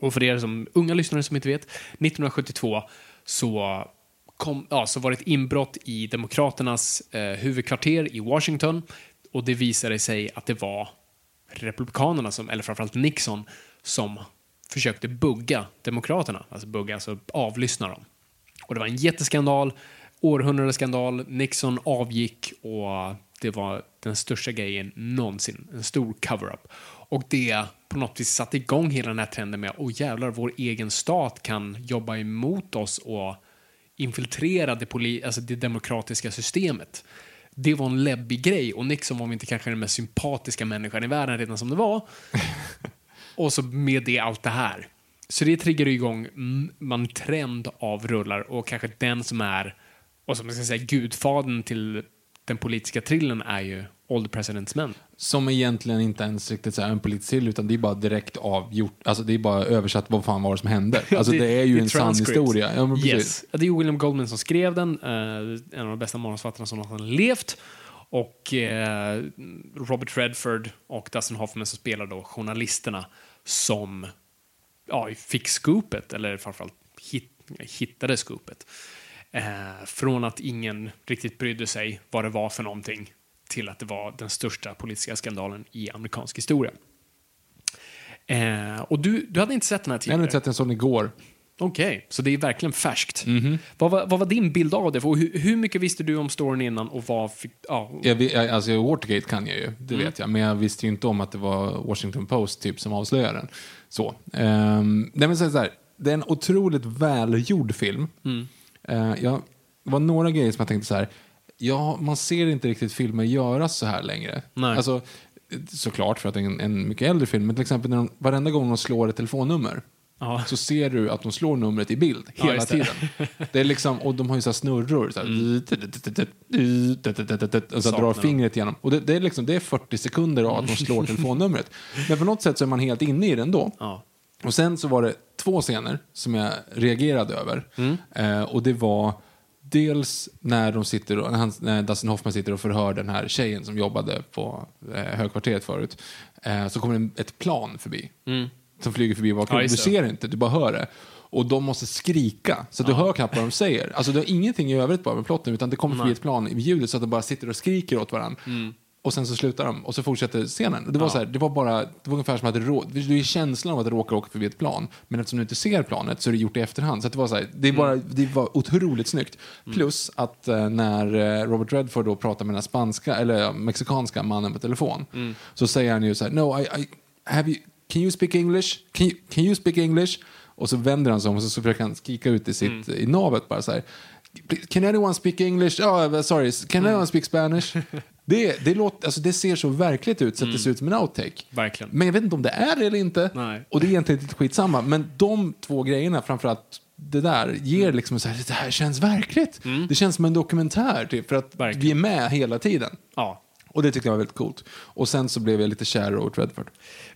Och för er som unga lyssnare som inte vet, 1972 så, kom, ja, så var det ett inbrott i Demokraternas eh, huvudkvarter i Washington och det visade sig att det var Republikanerna, som, eller framförallt Nixon, som försökte bugga Demokraterna. Alltså bugga, alltså avlyssna dem. Och det var en jätteskandal, århundradeskandal, Nixon avgick och det var den största grejen någonsin. En stor cover-up. Och det på något vis satte igång hela den här trenden med åh jävlar, vår egen stat kan jobba emot oss och infiltrera det, poli- alltså det demokratiska systemet. Det var en läbbig grej och Nixon var inte kanske den mest sympatiska människan i världen redan som det var. Och så med det allt det här. Så det triggar igång en trend av rullar och kanske den som är, och som jag ska säga, gudfadern till den politiska trillen är ju The President's Men. Som egentligen inte ens riktigt så en politisk till utan det är bara direkt avgjort. Alltså det är bara översatt vad fan var det som hände. Alltså det, är ju en sann transcript. historia. Ja. Yes. Det är William Goldman som skrev den, eh, en av de bästa manusförfattarna som någonsin levt. Och eh, Robert Redford och Dustin Hoffman som spelar då journalisterna som ja, fick scoopet, eller framförallt hit, hittade scoopet. Eh, från att ingen riktigt brydde sig vad det var för någonting till att det var den största politiska skandalen i amerikansk historia. Eh, och du, du hade inte sett den här Jag tidigare? hade inte sett en sån igår. Okej, så det är verkligen färskt. Mhm. Vad, var, vad var din bild av det? Och hur, hur mycket visste du om storyn innan och vad fick... Ja, Jag, jag, alltså Watergate kan jag ju, det Mm. vet jag. Men jag visste ju inte om att det var Washington Post typ som avslöjade den. Så. Um, nej men så här, det är en otroligt välgjord film. Mm. Eh, jag, det var några grejer som jag tänkte så här. Ja, man ser inte riktigt filmer göras så här längre. Nej. Alltså, såklart för att det är en, en mycket äldre film. Men till exempel när de, varenda gång de slår ett telefonnummer Ja. så ser du att de slår numret i bild Ja, hela det. tiden. Det är liksom, och de har ju så här snurror. Så här, och så drar fingret igenom. Och det, det, är liksom, det är 40 sekunder av att de slår telefonnumret. Men på något sätt så är man helt inne i den då. ja. Och sen så var det två scener som jag reagerade över. Mm. Eh, och det var dels när, de sitter och, när, han, när Dustin Hoffman sitter och förhör den här tjejen som jobbade på eh, högkvarteret förut. Eh, så kommer det ett plan förbi. Som flyger förbi Mm. Ja, du det. ser inte, du bara hör det. Och de måste skrika, så du hör knappt vad de säger. Alltså det har ingenting i övrigt bara med plotten, utan det kommer förbi ett plan i ljudet så att de bara sitter och skriker åt varandra. Och sen så slutar de och så fortsätter scenen. Det var, Mm. Ja. så här, det var bara, det var ungefär som att det, det är känslan av att det råkar åka förbi ett plan. Men eftersom du inte ser planet så är det gjort i efterhand. Så det var så här, det, bara, Mm. det var otroligt snyggt. Plus att eh, när eh, Robert Redford då pratar med den spanska, eller ja, mexikanska mannen på telefon. Mm. Så säger han ju så här, no I, I have you can you speak English? Can you, can you speak English? Och så vänder han sig om och så försöker han skrika ut i, sitt, i navet bara så här. Can anyone speak English? Oh, sorry, can anyone speak Spanish? Det, det, låter, alltså det ser så verkligt ut så att det ser ut som en outtake. Verkligen. Men jag vet inte om det är det eller inte. Nej. Och det är egentligen lite skitsamma. Men de två grejerna, framförallt det där, ger liksom så här, det här känns verkligt. Det känns som en dokumentär typ, för att Verkligen. vi är med hela tiden. Ja. Och det tyckte jag var väldigt coolt. Och sen så blev jag lite kär i Robert Redford.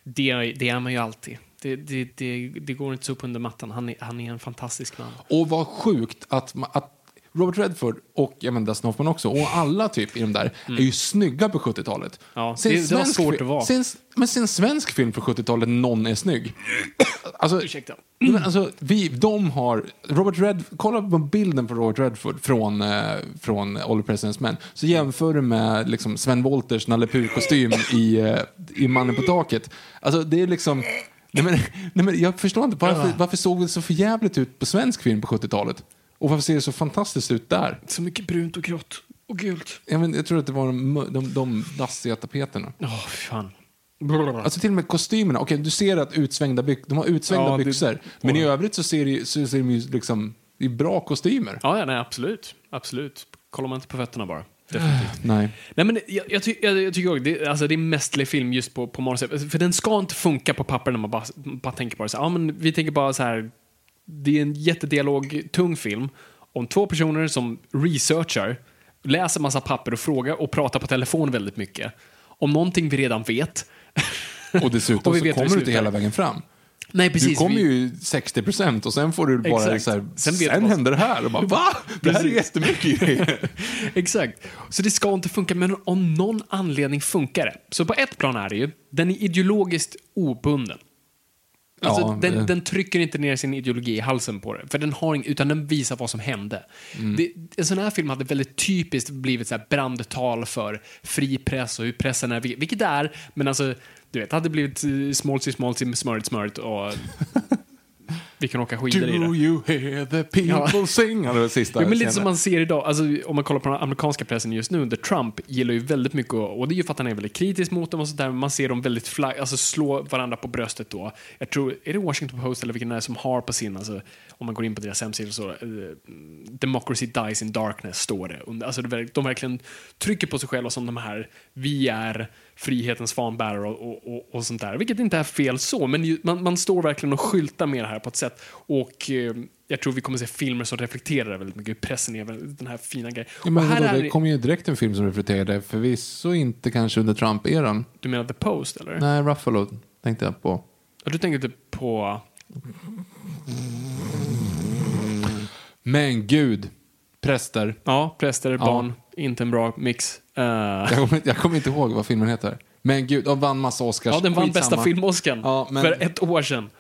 Det, det är man ju alltid. Det, det, det, det går inte så upp under mattan. Han är, han är en fantastisk man. Och vad sjukt att, att Robert Redford och jag menar Dustin Hoffman också, och alla typ i de där, är ju snygga på 70-talet. Mm. Ja, Se en det- det var svårt att vara. se en- Men se en svensk film från 70-talet, någon är snygg. Alltså, Ursäkta. Men alltså, vi, de har, Robert Red, kolla på bilden på Robert Redford från, eh, från All President's Men. Så jämför du med liksom, Sven Wollters Nalle Puh-kostym i, eh, i Mannen på taket. Alltså det är liksom, nej men, nej men jag förstår inte, varför, varför såg det så förjävligt ut på svensk film på 70-talet? Och varför ser det så fantastiskt ut där? Så mycket brunt och grått och gult. Jag, men, jag tror att det var de, de, de dassiga tapeterna. Åh, fan. Alltså till och med kostymerna. Okej, du ser att utsvängda byx, de har utsvängda Ja, det- byxor. Men i övrigt så ser, det, så ser de ju liksom, det är bra kostymer. Ja, ja, nej, absolut. Absolut. Kollar man inte på fötterna bara. Definitivt. Nej. Nej, men jag, jag, ty, jag, jag tycker också, det, alltså, det är en mästerlig film just på, på manuset. För den ska inte funka på papper när man bara, bara tänker på det. Så, ja, men vi tänker bara så här, det är en jättedialog, tung film om två personer som researchar, läser massa papper och frågar och pratar på telefon väldigt mycket. Om någonting vi redan vet. Och dessutom Och vi så kommer du inte hela vägen fram. Nej, precis. du kommer ju 60 procent och sen får du bara Exakt. så här, Sen sen, händer det här. Och bara, va? Det här är jättemycket grejer. Exakt. Så det ska inte funka, men om någon anledning funkar det. Så på ett plan är det ju, den är ideologiskt obunden. Alltså, Ja, den, det- den trycker inte ner sin ideologi i halsen på det, för den har ing, utan den visar vad som hände. Mm. Det, en sån här film hade väldigt typiskt blivit så brandtal för fri press och hur pressen är, vilket det är, men alltså, du vet, det hade blivit eh, smoltsy smoltsy, smörigt smörigt och vi kan åka skidor i det. Do you hear the people Ja. sing? Ja, det var sista Jo, men lite som man ser idag, alltså, om man kollar på den amerikanska pressen just nu under Trump, gillar ju väldigt mycket, och det är ju för att han är väldigt kritisk mot dem och sådär, men man ser dem väldigt fly, alltså slå varandra på bröstet då. Jag tror, är det Washington Post eller vilken det är som har på sin, alltså, om man går in på deras hemsida så, eh, Democracy dies in darkness står det. Alltså, de verkligen trycker på sig själva som de här, vi är frihetens fanbärare och, och, och, och sånt där. Vilket inte är fel så, men man, man står verkligen och skyltar med det här på ett sätt. Och eh, jag tror vi kommer se filmer som reflekterar väldigt mycket pressen är, den här fina grejen. Ja, men här är det kom ju direkt en film som reflekterade, förvisso inte kanske under Trump-eran. Du menar The Post, eller? Nej, Ruffalo tänkte jag på. Ja, Du tänker inte på... Men gud, präster. Ja, präster, barn, inte en bra mix. Eh, Jag kommer, jag kommer inte ihåg vad filmen heter. Men gud, de vann massa Oscars. ja, den vann Skitsamma. bästa film-Oscarn Ja, men- för ett år sedan.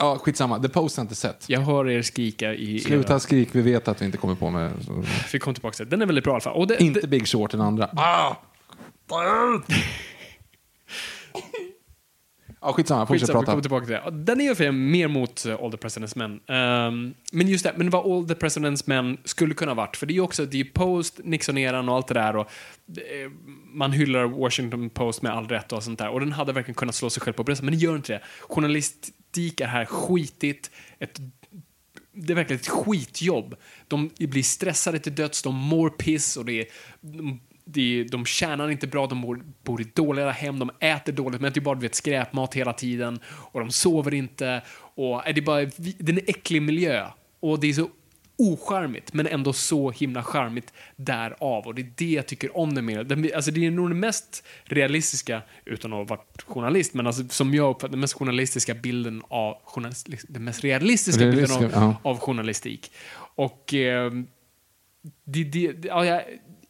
Ja, skitsamma. The Post har inte sett. Jag hör er skrika i... Sluta Era... skrik, vi vet att vi inte kommer på med... Vi kommer tillbaka till det. Den är väldigt bra i alla fall. Och det, Inte det, Big Short, den andra. Ah! Ja, skitsamma. Fortsätt vi prata. kommer tillbaka till det. Den är ju för mer mot uh, All the President's Men. Ehm, men just det, men vad All the President's Men skulle kunna varit, för det är ju också, det är Post, Nixon-eran och allt det där och eh, man hyllar Washington Post med all rätt och sånt där och den hade verkligen kunnat slå sig själv på bröstet, men det gör inte det. Journalistik är här skitigt, ett det är verkligen ett skitjobb. De blir stressade till döds, de mår piss och det är, de, det är, de tjänar inte bra, de bor, bor i dåliga hem, de äter dåligt, men det är bara du vet, skräpmat hela tiden och de sover inte. Och är det, bara, det är en äcklig miljö och det är så ocharmigt, men ändå så himla charmigt därav. Och det är det jag tycker om. Den, alltså det är nog det mest realistiska, utan att ha varit journalist, men alltså, som jag uppfattar den mest journalistiska bilden av journalist, den mest realistiska bilden av, ja. av journalistik. Och eh, det, det, det, ja, jag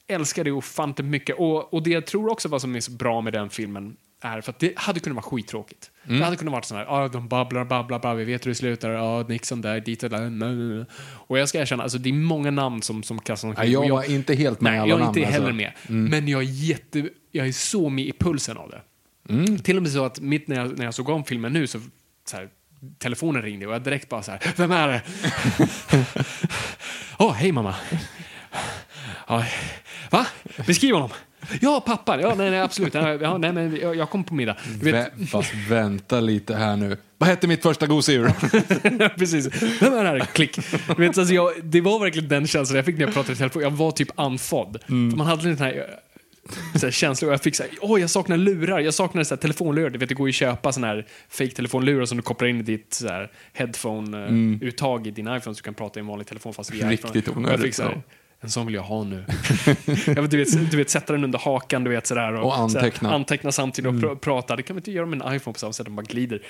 älskar det ofantligt mycket. Och, och det jag tror också vad som är så bra med den filmen är för att det hade kunnat vara skittråkigt. Mm. Det hade kunnat vara sån här, ah, de babblar, babblar, babblar, vi vet hur det slutar, ah, Nixon där, dit och där, nej. Och jag ska erkänna, alltså det är många namn som, som kastas omkring. Ja, jag var inte helt med Nej, alla jag är namn, inte heller alltså. Mm. med. Men jag är, jätte, jag är så med i pulsen av det. Mm. Till och med så att mitt när jag, när jag såg om filmen nu så, så här, telefonen ringde och jag direkt bara så här, vem är det? Åh, hej mamma. Ja, Va? Beskriv honom. Ja, pappa. Ja, nej, nej absolut. Ja, nej, men jag, jag kom på middag. Du vet, Vä- Fast vänta lite här nu. Vad hette mitt första gosedjur? Precis. Vem är det här? Klick. Du vet, alltså, jag, det var verkligen den känslan jag fick när jag pratade i telefon. Jag var typ andfådd. Mm. Man hade den här, eh, så här känslan och jag fick så här, åh jag saknar lurar, jag saknar så här telefonlurar. Du vet, det går ju att köpa såna här fake telefonlurar som du kopplar in i ditt så här headphone-uttag i din iPhone så du kan prata i en vanlig telefon fast via Mm. Riktigt iPhone. Jag onödigt, en sån vill jag ha nu. jag vet, du, vet, du vet, sätta den under hakan, du vet sådär. Och anteckna. Så här, anteckna samtidigt och pr- prata. Det kan man inte göra med en iPhone på samma sätt, den bara glider.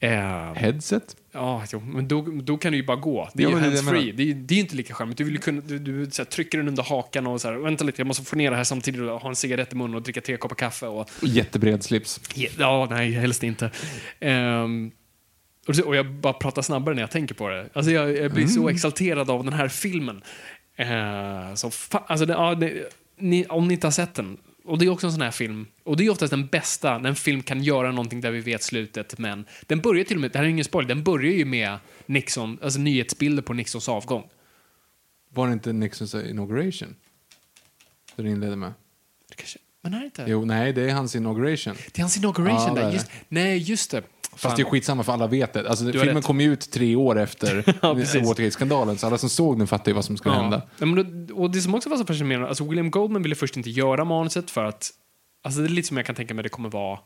Eh, Headset? Ja, jo, men då, då kan du ju bara gå. Det är Ja, ju det det hands-free. Det, är- det är ju inte lika charmigt. Du, vill ju kunna, du, du så här, trycker den under hakan och så här, vänta lite, jag måste få ner det här samtidigt och ha en cigarett i munnen och dricka tre koppar kaffe. Och, Jättebred slips. ja, nej, helst inte. Ehm, och, och jag bara pratar snabbare när jag tänker på det. Alltså jag, jag blir så exalterad av den här filmen. Uh, så alltså det, ja, det, ni, om ni inte har sett den, och det är också en sån här film, och det är oftast den bästa när en film kan göra någonting där vi vet slutet, men den börjar till och med, det här är ingen spoiler, den börjar ju med Nixon, alltså nyhetsbilder på Nixons avgång. Var det inte Nixons inauguration? Det det inledde med? Det kanske, men är det inte? Jo, nej, det är hans inauguration. Det är hans inauguration Ja, där. Just, nej, just det. Fast det är skitsamma för alla vet det. Alltså, filmen rätt. kom ju ut tre år efter Ja. Watergate-skandalen, så alla som såg den fattade ju vad som skulle hända. Ja, men då, och det som också var så fascinerande, alltså William Goldman ville först inte göra manuset för att, alltså det är lite som jag kan tänka mig det kommer vara,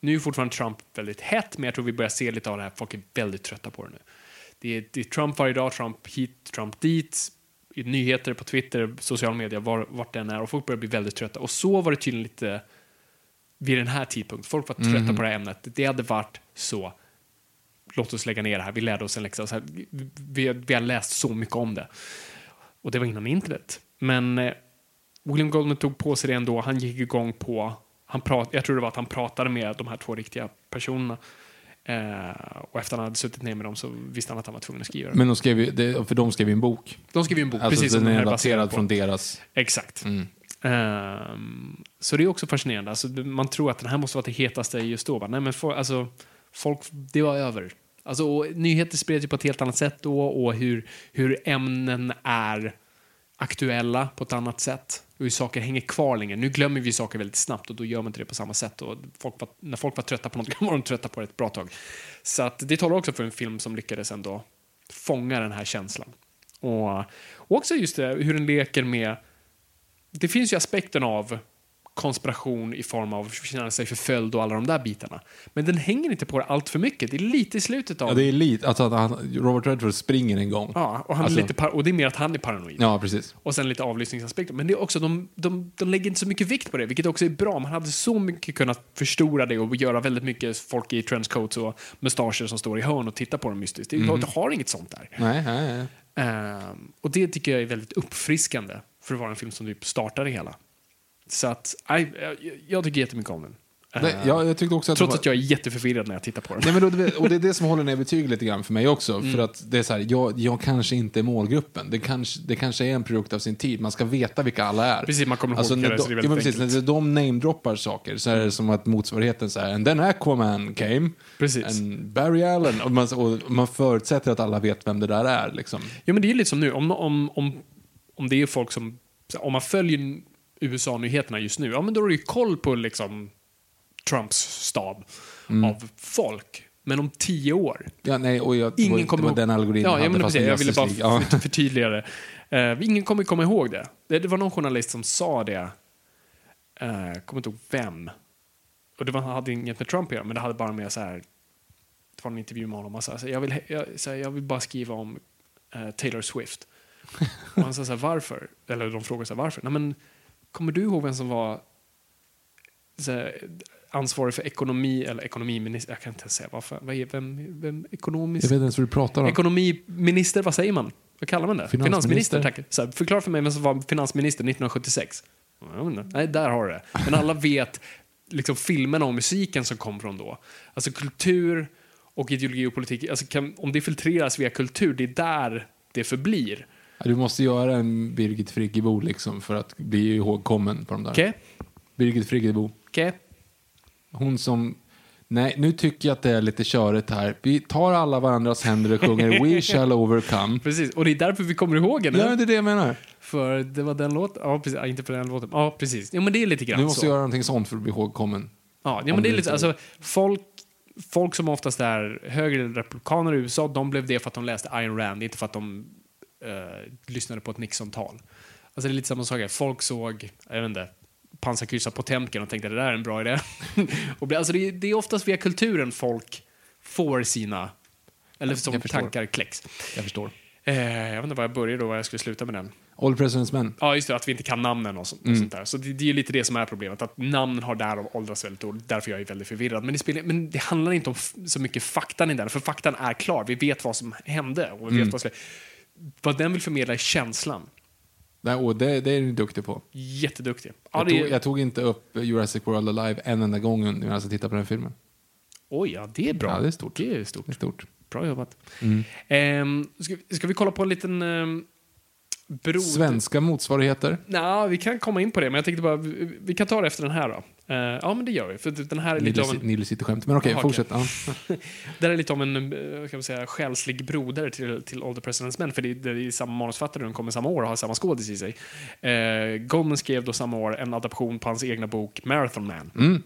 nu är fortfarande Trump väldigt hett, men jag tror vi börjar se lite av det här, folk är väldigt trötta på det nu. Det är, det är Trump varje dag, Trump hit, Trump dit, i nyheter på Twitter, sociala medier, var, vart den är, och folk börjar bli väldigt trötta. Och så var det tydligen lite vid den här tidpunkten. Folk var trötta på det här ämnet. Det hade varit så. Låt oss lägga ner det här. Vi lärde oss en läxa. Så här, vi, vi, har läst så mycket om det. Och det var innan internet. Men eh, William Goldman tog på sig det ändå. Han gick igång på... Han prat, jag tror det var att han pratade med de här två riktiga personerna. Eh, och efter han hade suttit ner med dem så visste han att han var tvungen att skriva det. Men de skrev ju, det, för de skrev ju en bok. De skrev ju en bok, Alltså precis som den den är relaterad från deras... Exakt. Mm. Um, så det är också fascinerande. Alltså, man tror att den här måste vara det hetaste just då. va? Nej, men for, alltså, folk, det var över. Alltså, och nyheter spreds ju på ett helt annat sätt då och hur, hur ämnen är aktuella på ett annat sätt. Och hur saker hänger kvar längre. Nu glömmer vi saker väldigt snabbt och då gör man inte det på samma sätt. Och folk var, när folk var trötta på något var de trötta på det ett bra tag. Så att det talar också för en film som lyckades ändå fånga den här känslan. Och, och också just det, hur den leker med det finns ju aspekten av konspiration i form av att känna sig förföljd och alla de där bitarna. Men den hänger inte på det allt för mycket. Det är lite i slutet av... Ja, det är lite, alltså att han, Robert Redford springer en gång. Ja, och, han Alltså- är lite och det är mer att han är paranoid. Ja, precis. Och sen lite avlyssningsaspekter. Men det är också, de, de, de lägger inte så mycket vikt på det, vilket också är bra. Man hade så mycket kunnat förstora det och göra väldigt mycket folk i trenchcoats och mustascher som står i hörn och tittar på dem mystiskt. Det, Mhm. det har inget sånt där. Nej, nej, nej. Ehm, och det tycker jag är väldigt uppfriskande för att vara en film som typ startar det hela. Så att, nej, jag, tycker jättemycket om den. Nej, Ehm, jag, jag tyckte också att trots var- att jag är jätteförvirrad när jag tittar på den. Nej, men då, och det är det som håller ner betyget lite grann för mig också. Mm. För att det är så här, jag, jag kanske inte är målgruppen. Det kanske, det kanske är en produkt av sin tid. Man ska veta vilka alla är. Precis, man kommer ihåg alltså, när de, det är ja, precis, När de namedroppar saker så är det som att motsvarigheten så här, and then Aquaman came. Precis. And Barry Allen. Och man, och man förutsätter att alla vet vem det där är. Liksom. Jo, men det är lite som nu, om, om, om, om det är folk som, om man följer USA-nyheterna just nu, ja men då har du ju koll på liksom Trumps stab Mm. av folk. Men om tio år, Ja, nej, och jag, ingen det kommer det var ihåg- den algoritmen ja, hade ja, men fast precis, Jag ville bara. Ja. för, förtydliga det. Eh, ingen kommer komma ihåg det. det. Det var någon journalist som sa det. Uh, jag kommer inte ihåg vem. Och det var, hade inget med Trump att göra, men det hade bara med så här. Det var en intervju med honom. Han sa jag, vill, jag, så här, jag vill bara skriva om eh, Taylor Swift. Och han sa så här, varför? Eller de frågade så här, varför? Nej, men, kommer du ihåg vem som var här, ansvarig för ekonomi, eller ekonomiminister, jag kan inte säga varför. Vad är, vem, vem ekonomisk? Jag vet inte ens vad du pratar om. Ekonomiminister, vad säger man? Vad kallar man det? Finansminister. tack. Så här, förklara för mig vem som var finansminister 1976. Jag vet inte. Nej, där har du det. Men alla vet liksom filmerna och musiken som kom från då. Alltså kultur och ideologi och politik, alltså kan, om det filtreras via kultur, det är där det förblir. Du måste göra en Birgit Friggebo liksom för att bli ihågkommen på de där. Okej? Birgit Friggebo. Okej? Hon som Nej, nu tycker jag att det är lite körigt här. Vi tar alla varandras händer och sjunger We shall overcome. Precis, och det är därför vi kommer ihåg henne. Ja, det är det jag menar. För det var den låten. Ja, precis. Ja, inte för den låten. Ja, precis. Ja, men det är lite grann Vi måste så. göra någonting sånt för att bli ihågkommen. Ja, ja men det är lite, alltså, folk, folk som oftast är högre republikaner i USA, de blev det för att de läste Ayn Rand, inte för att de eh, lyssnade på ett Nixon-tal. Alltså det är lite samma sak här. Folk såg, jag vet inte, pansarkryssar Potemkin och tänkte det där är en bra idé. och, alltså det, är, det är oftast via kulturen folk får sina, eller som tankar kläcks. Jag förstår. Eh, jag vet inte var jag började och var jag skulle sluta med den. All President's Men. Ja, just det, att vi inte kan namnen och sånt, och Mm. sånt där. Så det, det är ju lite det som är problemet, att namnen har därav åldrats väldigt dåligt. Därför jag är väldigt förvirrad. Men det, spelar, men det handlar inte om så mycket faktan i den, för faktan är klar. Vi vet vad som hände och vi vet Mm. vad, som, vad den vill förmedla är känslan. Nej, och det, det är du duktig på. Jätteduktig. Ja, Jag det tog, jag tog inte upp Jurassic World Alive en enda gång medan jag tittade på den filmen. oj, ja, det är bra. Ja, det är stort. Det är stort. Det är stort. Bra jobbat. Mm. Ehm, ska, ska vi kolla på en liten um, brod... Svenska motsvarigheter. Nej, vi kan komma in på det, men jag tänkte bara, vi, vi kan ta det efter den här då. Eh, ja, men det gör vi, för den här är lite av en... Nile City-skämt. Men okej, Jaha, fortsätt. Ja. Det är lite om en eh, kan man säga, själslig broder till, till All the President's Men, för det, det är samma manusförfattare, de kommer samma år och har samma skådis i sig. Eh, Goldman skrev då samma år en adaption på hans egna bok Marathon Man. Mm.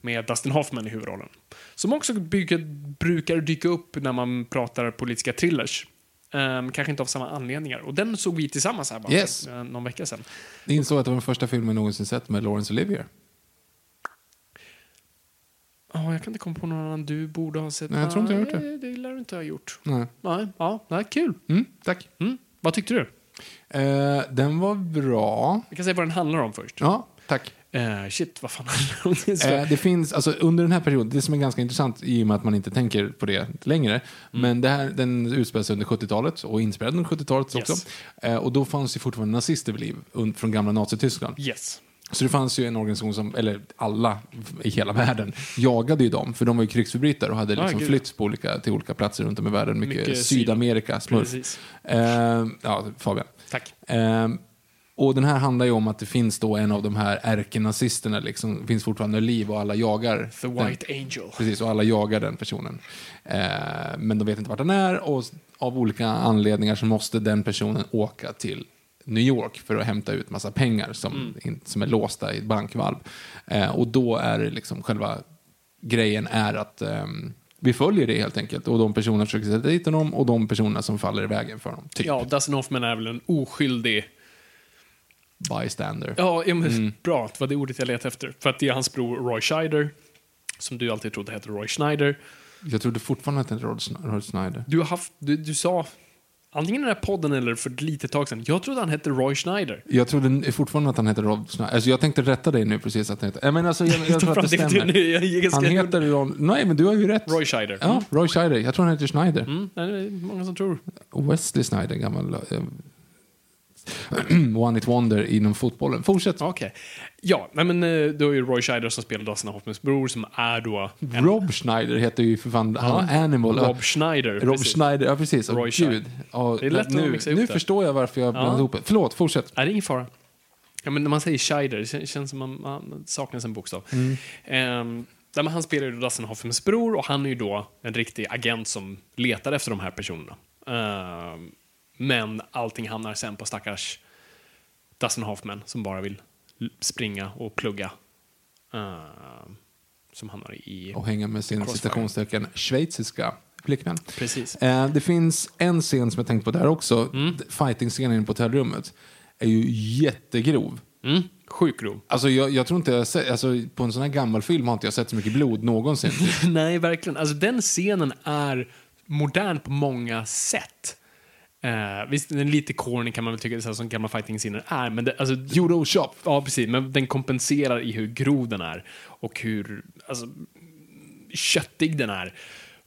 Med Dustin Hoffman i huvudrollen. Som också brukar, brukar dyka upp när man pratar politiska thrillers. Eh, kanske inte av samma anledningar. Och den såg vi tillsammans här bara Yes. för eh, någon vecka sedan. Jag insåg att det var den första filmen någonsin sett med Laurence Olivier. Ja, jag kan inte komma på någon annan du borde ha sett. Nej, jag tror inte jag har gjort Nej, det lär du inte ha gjort. Nej. Nej, ja, nej, kul. Mm, tack. Mm. Vad tyckte du? Eh, den var bra. Vi kan säga vad den handlar om först. Ja, tack. Eh, shit, vad fan handlar det om? Det finns, alltså under den här perioden, det som är ganska intressant i och med att man inte tänker på det längre, men det här, den utspelar sig under 70-talet och inspelad under 70-talet Yes. också. Eh, och då fanns ju fortfarande nazister vid liv från gamla Nazityskland. Yes. Så det fanns ju en organisation som, eller alla i hela världen, jagade ju dem, för de var ju krigsförbrytare och hade Ah, liksom gud. flytt på olika, till olika platser runt om i världen. Mycket, Mycket syd- Sydamerika, smurf. Eh, ja, Fabian. Tack. Eh, och den här handlar ju om att det finns då en av de här ärkenazisterna, liksom, finns fortfarande i liv och alla jagar The den. White Angel. Precis, och alla jagar den personen. Eh, men de vet inte vart den är och av olika anledningar så måste den personen åka till New York för att hämta ut massa pengar som, Mm. in, som är låsta i ett bankvalv. Eh, och då är det liksom själva grejen är att ehm, vi följer det helt enkelt. Och de personerna försöker sätta dit honom och de personerna som faller i vägen för honom. Typ Ja, Dustin Hoffman är väl en oskyldig... bystander. Ja, ja men Mm. bra. Det var det ordet jag letade efter. För att det är hans bror Roy Scheider, som du alltid trodde hette Roy Schneider. Jag trodde fortfarande att Rod Sn- Rod Snyder. Du har haft... Du, du sa, antingen i den här podden eller för ett litet tag sedan, jag trodde han hette Roy Schneider. Jag trodde fortfarande att han heter Rod Snyder. Alltså jag tänkte rätta dig nu precis att han heter... Jag, menar, alltså, jag, jag tror att det stämmer. Han heter Ron... Nej, men du har ju rätt. Roy Scheider. Ja, Roy Scheider. Jag tror han heter Schneider. Mm, det är många som tror. Wesley Snyder, gammal... One It Wonder inom fotbollen. Fortsätt. Okej. Ja, nej, men eh, då är ju Roy Scheider som spelar Dustin Hoffmans bror som är då... en- Rob Schneider heter ju för fan... Han har Animal. Rob Schneider. Rob precis. Schneider, ja precis. Roy Scheider. Gud. Ja, Det är lätt att nu, mixa ihop nu det. förstår jag varför jag blandade Ja. ihop det. Förlåt, fortsätt. Nej, det är ingen fara. Ja, men när man säger Scheider, det kän- känns som att man, man saknas en bokstav. Mm. Där, men han spelar ju Dustin Hoffmans bror och han är ju då en riktig agent som letar efter de här personerna. Ehm, men allting hamnar sen på stackars Dustin Hoffman som bara vill springa och plugga. Ehm, som hamnar i... Och hänga med sin citationstecken schweiziska flickvän. Precis. Eh, det finns en scen som jag tänkte på där också. Mm. Fighting-scenen på hotellrummet är ju jättegrov. Mm, sjukt grov. Alltså jag, jag tror inte jag sett, alltså på en sån här gammal film har inte jag sett så mycket blod någonsin. Nej, verkligen. Alltså, den scenen är modern på många sätt. Eh, visst, den är lite corny kan man väl tycka, så här som gamla fighting-scener är, men det, alltså, Judo shop. ja, precis, men den kompenserar i hur grov den är och hur alltså, köttig den är.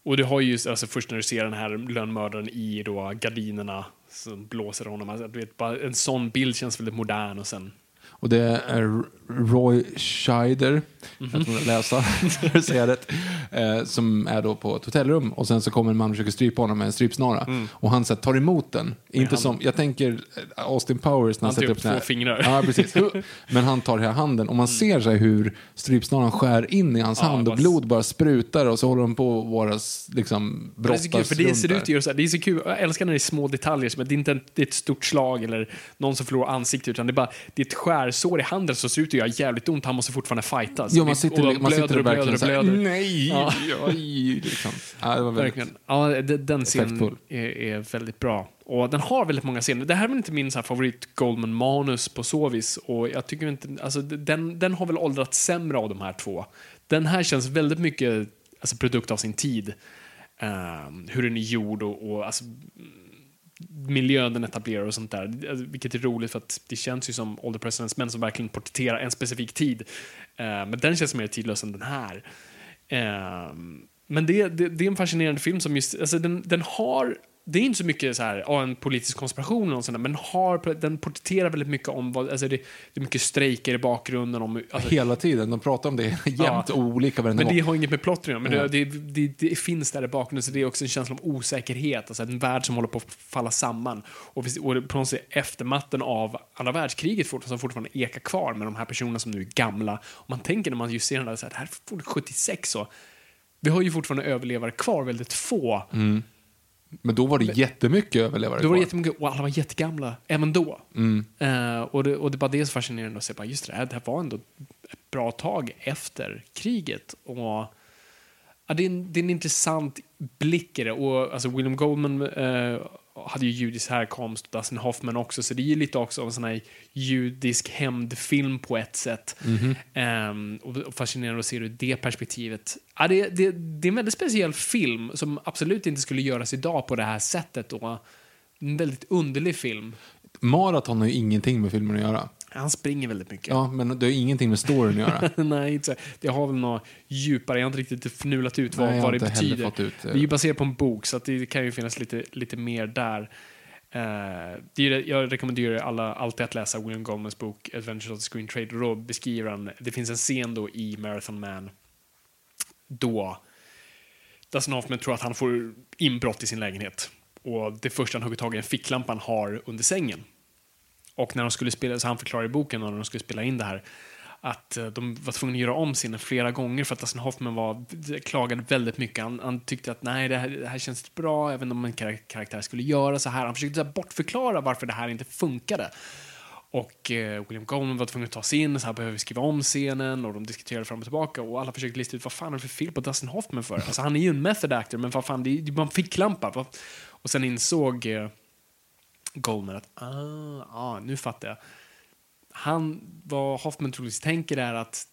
Och du har ju just, alltså, först när du ser den här lönnmördaren i då, gardinerna som blåser honom, alltså, du vet, bara, en sån bild känns väldigt modern och sen Och det är Roy Scheider. Mhm. jag tror läsa för att säga rätt, eh, som är då på ett hotellrum och sen så kommer en man och försöker strypa honom med en strypsnara Mm. och han så här, tar emot den. Inte som, jag tänker eh, Austin Powers när han, Han tar sätter upp upp den här- två fingrar. Ja, precis. Men han tar hela handen och man ser så här hur strypsnaran skär in i hans Ja, hand och blod bara sprutar och så håller de på att vara liksom Det är så kul, för det brottas ser runt ut här, det är så kul, jag älskar när det är små detaljer, som det inte är det är ett stort slag eller någon som förlorar ansiktet, utan det är bara det är ett skärsår i handen som ser ut att göra jävligt ont, han måste fortfarande fightas. Ja, man sitter, och man blöder sitter och blöder och blöder. nej, Ja. oj, liksom. ja, det var väldigt, Verkligen. Ja, de- den scenen är, är väldigt bra. Och den har väldigt många scener. Det här är inte min så här favorit Goldman-manus på så vis. Och jag tycker inte, alltså, den, den har väl åldrats sämre av de här två. Den här känns väldigt mycket alltså, produkt av sin tid. Ehm, hur den är gjord och, och alltså, miljön den etablerar och sånt där. Alltså, vilket är roligt för att det känns ju som All the President's Men som verkligen porträtterar en specifik tid. Eh, men den känns mer tidlös än den här. Eh, men det, det, det är en fascinerande film som just, alltså den, den har det är inte så mycket så här, en politisk konspiration eller sånt där, men har, den porträtterar väldigt mycket om vad, alltså det, det är mycket strejker i bakgrunden. Om, alltså, Hela tiden, de pratar om det jämt Ja. och olika varenda men det gång. har inget med plotten men Ja. det, det, det, finns där i bakgrunden, så det är också en känsla om osäkerhet, alltså en värld som håller på att falla samman. Och, och på något sätt eftermatten av andra världskriget fort, som fortfarande ekar kvar med de här personerna som nu är gamla. Och man tänker när man just ser den där, så här, det här är fortfarande 76 och vi har ju fortfarande överlevare kvar, väldigt få. Men då var det jättemycket överlevare Då var det jättemycket, och alla var jättegamla, även då. Mm. Eh, och, det, och det bara det som är fascinerande att se, bara, just det här, det här var ändå ett bra tag efter kriget. Och, ja, det, är en, det är en intressant blick i det. Och, alltså, William Goldman eh, hade ju judisk härkomst, Dustin Hoffman också, så det är ju lite också en sån här judisk hämndfilm på ett sätt. Ehm, och, och fascinerande att se det ur det perspektivet. Ja, det, det, det är en väldigt speciell film som absolut inte skulle göras idag på det här sättet. Och, en väldigt underlig film. Maraton har ju ingenting med filmen att göra. Han springer väldigt mycket. Ja, men det har ingenting med storyn att göra. Nej, inte så. Det har väl något djupare. Jag har inte riktigt fnulat ut vad, Nej, vad det betyder. ut, det eh, är ju baserat på en bok, så det kan ju finnas lite, lite mer där. Eh, det jag rekommenderar alla alltid att läsa William Goldmans bok Adventures of the Screen Trade. Och då beskriver han, det finns en scen då i Marathon Man då Dustin Hoffman tror att han får inbrott i sin lägenhet. Och det första han hugger tag i är en ficklampa han har under sängen. Och när de skulle spela, så han förklarar i boken när de skulle spela in det här att eh, de var tvungna att göra om scenen flera gånger för att Dustin Hoffman var, eh, klagade väldigt mycket. Han, han tyckte att nej, det här, det här känns bra, även om en karaktär skulle göra så här. Han försökte så här, bortförklara varför det här inte funkade. Och eh, William Goldman var tvungen att ta sig in, så här behöver vi skriva om scenen och de diskuterade fram och tillbaka och alla försökte lista ut vad fan är det för fel på Dustin Hoffman för? Alltså han är ju en method actor, men vad fan, det är ju bara en ficklampa. Och sen insåg eh, Goldman att, ah, ah, nu fattar jag. Han, vad Hoffman troligtvis tänker är att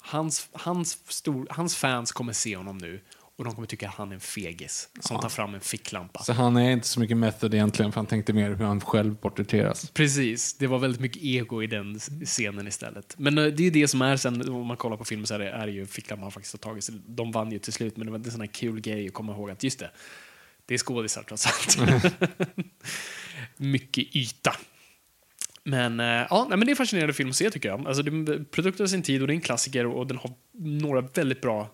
hans, hans, stor, hans fans kommer se honom nu och de kommer tycka att han är en fegis som tar fram en ficklampa. Så han är inte så mycket method egentligen, för han tänkte mer hur han själv porträtteras. Precis, det var väldigt mycket ego i den scenen istället. Men eh, det är ju det som är sen, om man kollar på filmen så är det, är det ju ficklampan han faktiskt har tagit. Så de vann ju till slut, men det var en sån här kul grej att komma ihåg att just det, det är skådisar trots allt. mycket yta. Men, eh, ja, nej, men det är en fascinerande film att se tycker jag. Alltså, det är en produkt av sin tid och det är en klassiker och den har några väldigt bra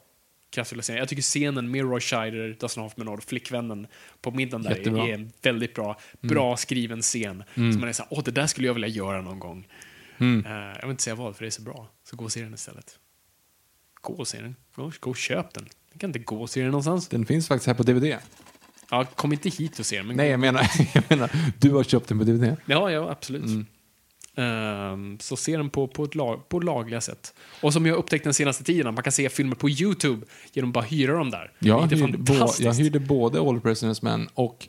kraftfulla scener. Jag tycker scenen med Roy Scheider, Dustin Hoffman och flickvännen på middagen där Jättebra. är en väldigt bra, bra skriven scen. Mm. Så man är såhär, åh det där skulle jag vilja göra någon gång. Mm. Eh, jag vill inte säga vad, för det är så bra. Så gå och se den istället. Gå och se den. Gå, gå och köp den. Du kan inte gå och se den någonstans. Den finns faktiskt här på DVD. Ja, kom inte hit och se den. Nej, jag menar, jag menar, du har köpt den på DVD. Ja, ja absolut. Mm. Ehm, så se den på, på, ett lag, på lagliga sätt. Och som jag upptäckt den senaste tiden, man kan se filmer på YouTube genom att bara hyra dem där. Jag hyrde, bo, jag hyrde både All President's Men och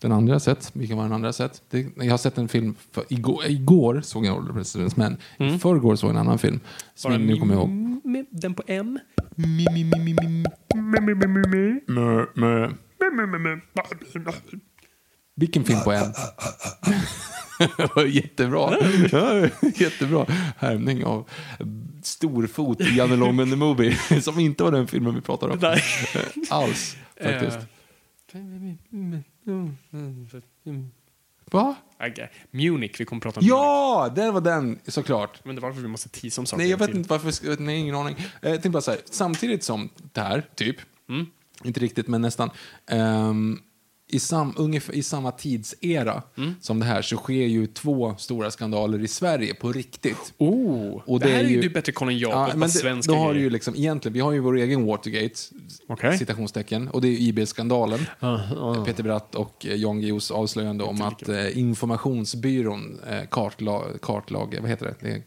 den andra sett. Vilken var den andra sett? Det, jag har sett en film, för, igår, igår såg jag All President's Men. I förrgår såg jag en annan film. Som jag nu kommer ihåg. Den på M. Vilken film på en? Jättebra. Jättebra härmning av Storfot i Janne Longman the Movie. Som inte var den filmen vi pratade om. Nej. Alls, faktiskt. Eh, Va? Okay. Munich, vi kommer prata om Munich. Ja, det var den såklart. Men det var varför vi måste teasa om saker Nej, jag vet inte varför. Nej, ingen aning. Eh, Jag tänkte bara så här, samtidigt som det här, typ, Mm. Inte riktigt, men nästan, ehm, i, sam, ungefär, i samma tidsera Mm. som det här så sker ju två stora skandaler i Sverige på riktigt. Oh, Och det, det här är är ju ju- du bättre koll än jag Ja, men det, då har du ju liksom, egentligen, vi har ju vår egen Watergate, Okej. citationstecken, och det är IB-skandalen. Peter Bratt och eh, Jan Guillous avslöjande om att eh, informationsbyrån eh, kartla, kartlag, vad heter det? det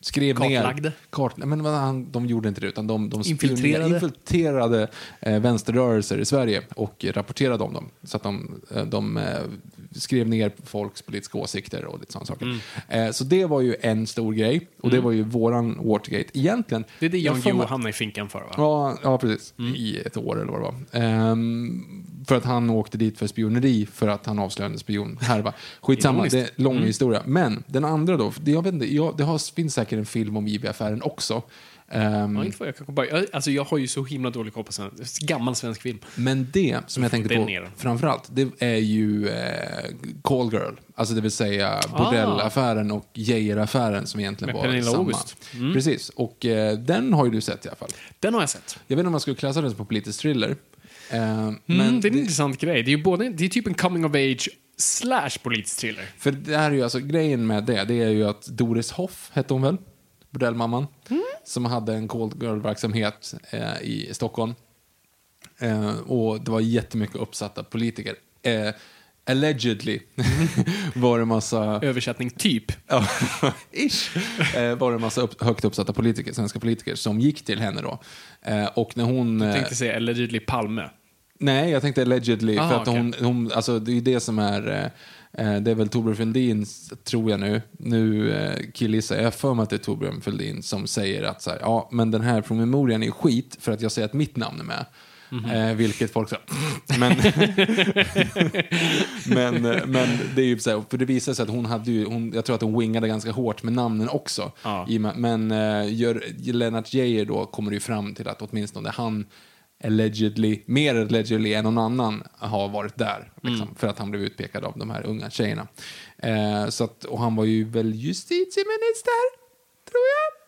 skrev Kartlagde? ner... Kart, nej, men han, de gjorde inte det, utan de, de Infiltrerade? infiltrerade eh, vänsterrörelser i Sverige och rapporterade om dem. Så att de, eh, de eh, skrev ner folks politiska åsikter och lite sådana saker. Mm. Eh, så det var ju en stor grej, och det var ju våran Watergate. Egentligen... Det är det Jan Guillou hamnade i finkan för, va? Ja, ja precis. I ett år eller vad det var. Ehm, för att han åkte dit för spioneri för att han avslöjade en spionhärva. Skitsamma, det är en lång historia. Men den andra då, det, jag vet inte, jag, det har, finns säkert en film om IB-affären också. Ja, inte vad jag kan komma Alltså, jag har ju så himla dålig koll på sen. gammal svensk film. Men det som jag tänkte på ner. framförallt, det är ju eh, Call Girl. Alltså det vill säga bordellaffären och Geijer-affären som egentligen Med var Pernilla samma. Mm. Precis, och eh, den har ju du sett i alla fall. Den har jag sett. Jag vet inte om man skulle klassa den som politisk thriller. Eh, Men men det är en intressant grej. Det är ju både, det är typ en coming of age slash politisk thriller. För det här är ju alltså, grejen med det, det är ju att Doris Hoff hette hon väl? Bordellmamman. Som hade en Cold Girl-verksamhet eh, i Stockholm. Eh, och det var jättemycket uppsatta politiker. Eh, allegedly var det massa... Översättning typ. Ish. Eh, var det en massa upp, högt uppsatta politiker, svenska politiker som gick till henne då. Eh, och när hon... Jag eh, tänkte säga allegedly Palme. Nej, jag tänkte allegedly. Aha, för att okej. hon, hon, alltså, det är ju det som är... Eh, det är väl Torbjörn Fälldin, tror jag nu. Nu eh, killgissar jag. För mig att det är Torbjörn Fälldin som säger att så här, ja, men den här promemorian är skit för att jag säger att mitt namn är med. Mhm. Eh, vilket folk sa, men, men, eh, men det är ju så här, för det visar sig att hon hade ju, hon, jag tror att hon wingade ganska hårt med namnen också. Ja. I, men eh, gör, Lennart Geijer då kommer ju fram till att åtminstone han allegedly, mer allegedly än någon annan har varit där. Liksom, För att han blev utpekad av de här unga tjejerna. Eh, så att, och han var ju väl justitieminister, tror jag.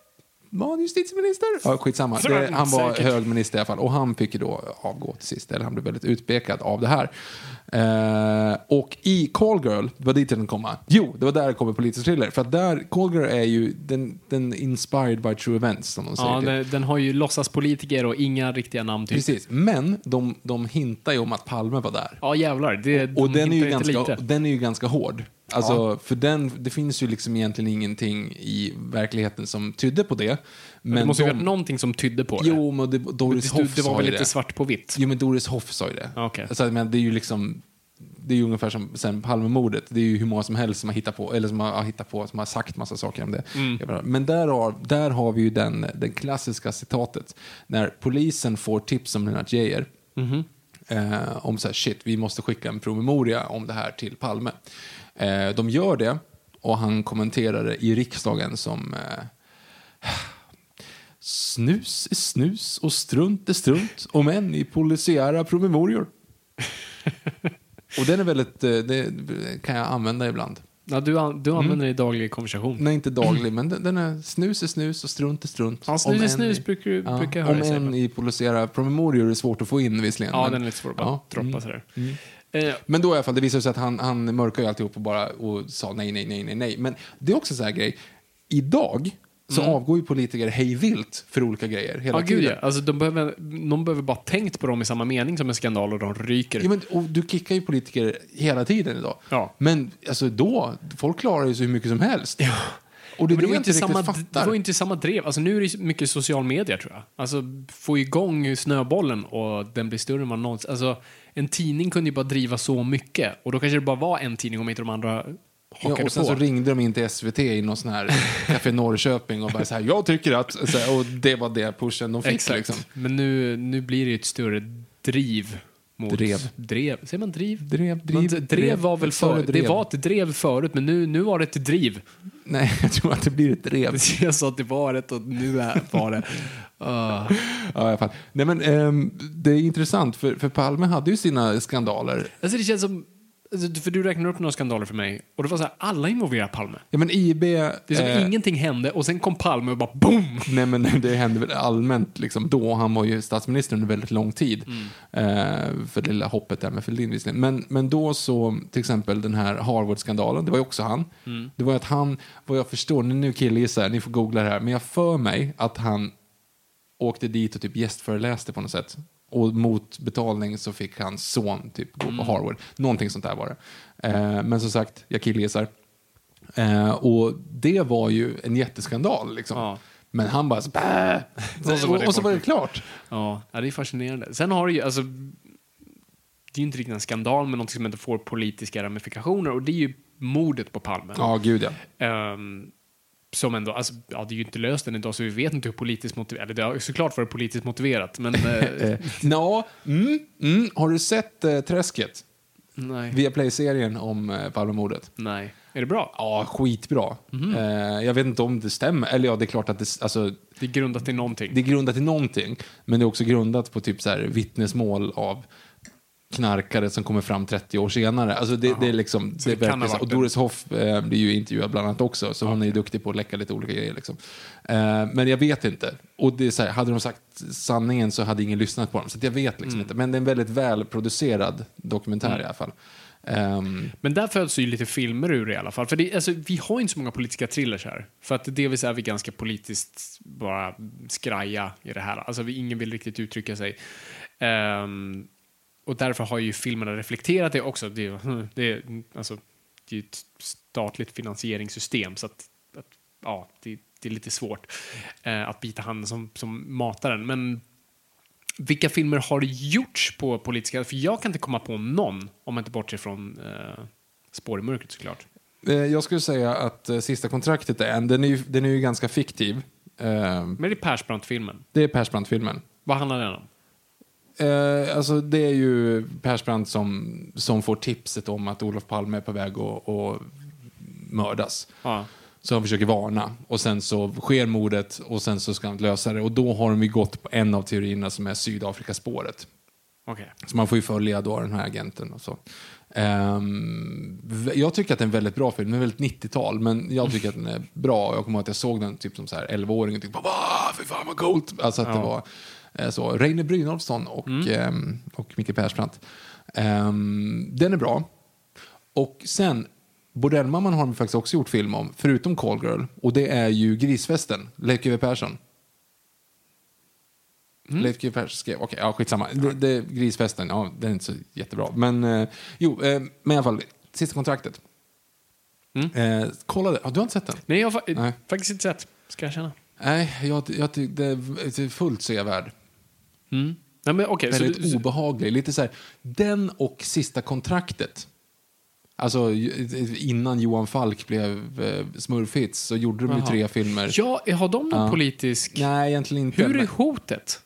Var han justitieminister? Ja, skitsamma. Det, han var säkert. hög minister i alla fall. Och han fick ju då avgå till sist. Eller han blev väldigt utpekad av det här. Eh, och i Call Girl, det var dit den komma. Jo, det var där det kommer politisk thriller. För att där, Call Girl är ju den, den inspired by true events, som de säger. Ja, den, den har ju låtsaspolitiker och inga riktiga namn typ. Precis, men de, de hintar ju om att Palme var där. Ja, jävlar. Det, Och de den är, ju ganska, lite. den är ju ganska hård. Alltså, för den, det finns ju liksom egentligen ingenting i verkligheten som tydde på det. Men det måste ju de, ha varit någonting som tydde på det. Jo, men det, Doris Hoff det var väl ju lite det. svart på vitt? Jo, men Doris Hoff sa ju det. Okej. Alltså, men det är ju liksom... Det är ju ungefär som sen Palmemordet. Det är ju hur många som helst som har hittat på, eller som har, hittat på, som har sagt massa saker om det. Mm. Men där har, där har vi ju den, den klassiska citatet. När polisen får tips om Lennart Geijer. Mhm. Eh, om så här, shit, vi måste skicka en promemoria om det här till Palme. Eh, de gör det och han kommenterar det i riksdagen som eh, Snus är snus och strunt är strunt, om än i polisiära promemorior. och den är väldigt, eh, det kan jag använda ibland. Ja, du, an- du Mm. använder det i daglig konversation. Nej, inte daglig, men den, den är snus är snus och strunt är strunt. Ja, snus Om är snus i- brukar, Ja, brukar jag höra Om än i polisiära promemorior är svårt att få in visserligen. Ja, men, den är lite svår att bara Ja, droppa mm. sådär. Eh, Men då i alla fall, det visade sig att han, han mörkade ju alltihop och bara och sa nej, nej, nej, nej, nej. Men det är också en sån här grej. Idag så avgår ju politiker hej vilt för olika grejer hela Mm. ja, gud tiden. ja. Alltså, de, behöver, de behöver bara tänkt på dem i samma mening som en skandal och de ryker. Ja, men, och du kickar ju politiker hela tiden idag. Ja. Men alltså då, folk klarar ju så hur mycket som helst. Och det det jag inte samma, fattar. det var inte samma drev. Alltså, nu är det mycket social media, tror jag. Alltså, få igång snöbollen och den blir större än man någonsin... Alltså, en tidning kunde ju bara driva så mycket. Och då kanske det bara var en tidning om inte de andra Ja, och sen på. så ringde de in till SVT i någon sån här Café Norrköping och bara så här, jag tycker att, här, och det var det pushen de fick Exakt. liksom. Men nu, nu blir det ju ett större driv. Mot Drev. Drev. Säger man driv? Drev, Man, driv, drev, var väl för, det drev. var ett drev förut, men nu, nu var det ett driv. Nej, jag tror att det blir ett drev. Jag sa att det var ett och nu är, var det. Ah. Ja, i alla fall. Nej, men, ehm, det är intressant, för, för Palme hade ju sina skandaler. Alltså det känns som... alltså, för du räknade upp några skandaler för mig och det var så här, alla involverar Palme. Ja, men IB... Det är som eh, ingenting hände och sen kom Palme och bara boom! Nej, men det hände väl allmänt liksom då. Han var ju statsminister under väldigt lång tid. Eh, för det lilla hoppet där med Fälldin visserligen. Men, men då så, till exempel den här Harvard-skandalen, det var ju också han. Det var ju att han, vad jag förstår, nu killgissar ni får googla det här, men jag för mig att han åkte dit och typ gästföreläste på något sätt. Och mot betalning så fick hans son typ gå på Harvard. Någonting sånt där var det. Eh, men som sagt, jag killgissar. Eh, och det var ju en jätteskandal liksom. Ja. Men han bara så, bäh! Och så och, och så var det klart. Ja, det är fascinerande. Sen har det ju, alltså, det är ju inte riktigt en skandal, men något som inte får politiska ramifikationer och det är ju mordet på Palme. Ja, gud ja. Ehm, som ändå, alltså, ja, det är ju inte löst än idag så vi vet inte hur politiskt motiverat, eller det har såklart varit politiskt motiverat, men eh, Eh, Nå, mm, mm. Har du sett eh, Träsket? nej, Via Play-serien om eh, Palmemordet? nej. Är det bra? Ja, skitbra. Eh, jag vet inte om det stämmer. Eller ja, det är klart att det, alltså, Det är grundat i någonting. det är grundat i någonting. Men det är också grundat på typ så här vittnesmål av knarkare som kommer fram 30 år senare. Alltså det, det är liksom, det är det varit Och Doris Hoff eh, blir ju intervjuad bland annat också, så hon är ju duktig på att läcka lite olika grejer. Liksom. Eh, men jag vet inte. Och det är så här, hade de sagt sanningen så hade ingen lyssnat på dem. Så jag vet liksom Mm. inte. Men det är en väldigt välproducerad dokumentär i alla fall. Ehm, Men där föds ju lite filmer ur det i alla fall. För det, alltså, vi har inte så många politiska thrillers här. För att delvis är vi ganska politiskt bara skraja i det här. Alltså vi, ingen vill riktigt uttrycka sig. Ehm, och därför har ju filmerna reflekterat det också. Det, det, är, alltså, det är ett statligt finansieringssystem så att, att ja, det, det är lite svårt eh, att bita handen som, som matar den. Men vilka filmer har det gjorts på politiska... För jag kan inte komma på någon, om man inte bortser från eh, Spår i mörkret såklart. eh, jag skulle säga att eh, Sista kontraktet är en, den är ju, den är ju ganska fiktiv. Ehm, Men det är Persbrandt-filmen. det är Persbrandt-filmen. Vad handlar den om? Eh, alltså det är ju Persbrandt som, som får tipset om att Olof Palme är på väg att, att mördas. Ja. Så han försöker varna. Och sen så sker mordet och sen så ska han lösa det. Och då har de ju gått på en av teorierna som är Sydafrikaspåret. Okej. Så man får ju följa då den här agenten och så. V- jag tycker att det är en väldigt bra film. Den är väldigt 90-tal, men jag tycker att den är bra. Jag kommer ihåg att jag såg den typ som så här 11-åring och tyckte bara "Va, fy fan vad coolt. Alltså att det Ja. var eh, så. Reine Brynolfsson och, ehm, och Micke Persbrandt. Ehm, den är bra. Och sen, Bordellmamman har de faktiskt också gjort film om, förutom Call Girl. Och det är ju Grisfesten, Leif GW Persson. Leif GW Persson skrev, okej, ja skitsamma. Det, det, grisfesten, ja den är inte så jättebra. Men eh, jo, eh, men i alla fall, sista kontraktet. Eh, kolla det, ja, du har inte sett den? Nej, jag har fa- faktiskt inte sett, ska jag känna. Nej, jag, jag det är fullt sevärd. Nej, men så Väldigt så- obehaglig. Lite så här, den och sista kontraktet. Alltså innan Johan Falk blev eh, smurfhits så gjorde de ju tre filmer. Ja, har de någon Ja. politisk... Nej, egentligen inte. Hur är men- hotet?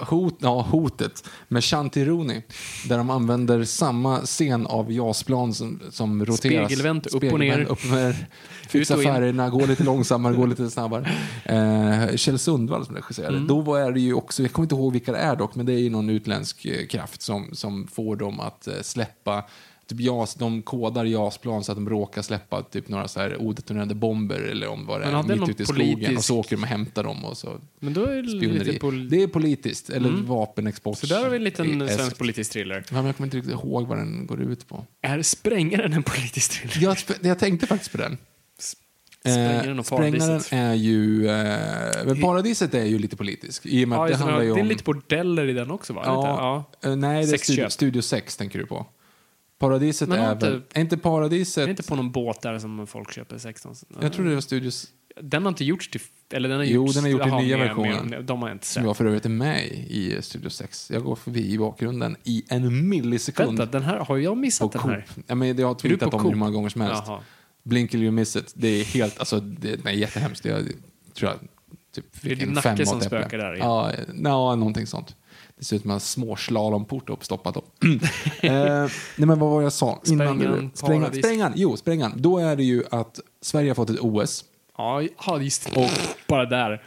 Hot, ja, hotet med Shanti Rooney. Där de använder samma scen av JAS-plan som, som roteras. Spegelvänt, upp och ner. Upp och ner. Fixa färgerna, gå lite långsammare, gå lite snabbare. Eh, Kjell Sundvall som regisserade. Mm. Då var det ju också, jag kommer inte ihåg vilka det är dock, men det är ju någon utländsk eh, kraft som, som får dem att eh, släppa Typ JAS, de kodar JAS-plan så att de råkar släppa typ några så här odetonerade bomber eller om vad det är, mitt ute i skogen. Och politisk- så åker de och hämtar dem och så Men då är det spioneri. lite... Pol- Det är politiskt, eller vapenexport. så där har vi en liten Eh, svensk politisk thriller. Ja, men jag kommer inte riktigt ihåg vad den går ut på. Är Sprängaren en politisk thriller? Jag, jag tänkte faktiskt på den. Sprängaren och Sprängaren paradiset. är ju... Eh, men paradiset är ju lite politisk. I och Ja, att det handlar det är om... lite bordeller i den också, va? Lite, Ja, eh, nej, det är studio, studio 6 tänker du på. Paradiset Men är inte- väl... Är inte paradiset... Är inte på någon båt där som folk köper 16? Jag tror det var studios... Den har inte gjorts till... Eller den har Jo, gjorts, den har gjort Jaha, nya versionen. de har jag inte Som sett. jag för övrigt är med i, i Studio 6. Jag går förbi i bakgrunden i en millisekund. Vänta, den här, har jag missat den här? Ja, men jag har tweetat om det hur många gånger som helst. Jaha. Blink eller you miss it. Det är helt, alltså, det är jättehemskt. Jag tror jag typ Det är fick en nacke som spökar där igen. Ja, ja, någonting sånt. Det ser ut som en små slalomport uppstoppat. Eh, nej, men vad var jag sa? Sprängan, du- sprängan, paradis. sprängan, jo, sprängan. Då är det ju att Sverige har fått ett OS. Ja, just det. Bara där.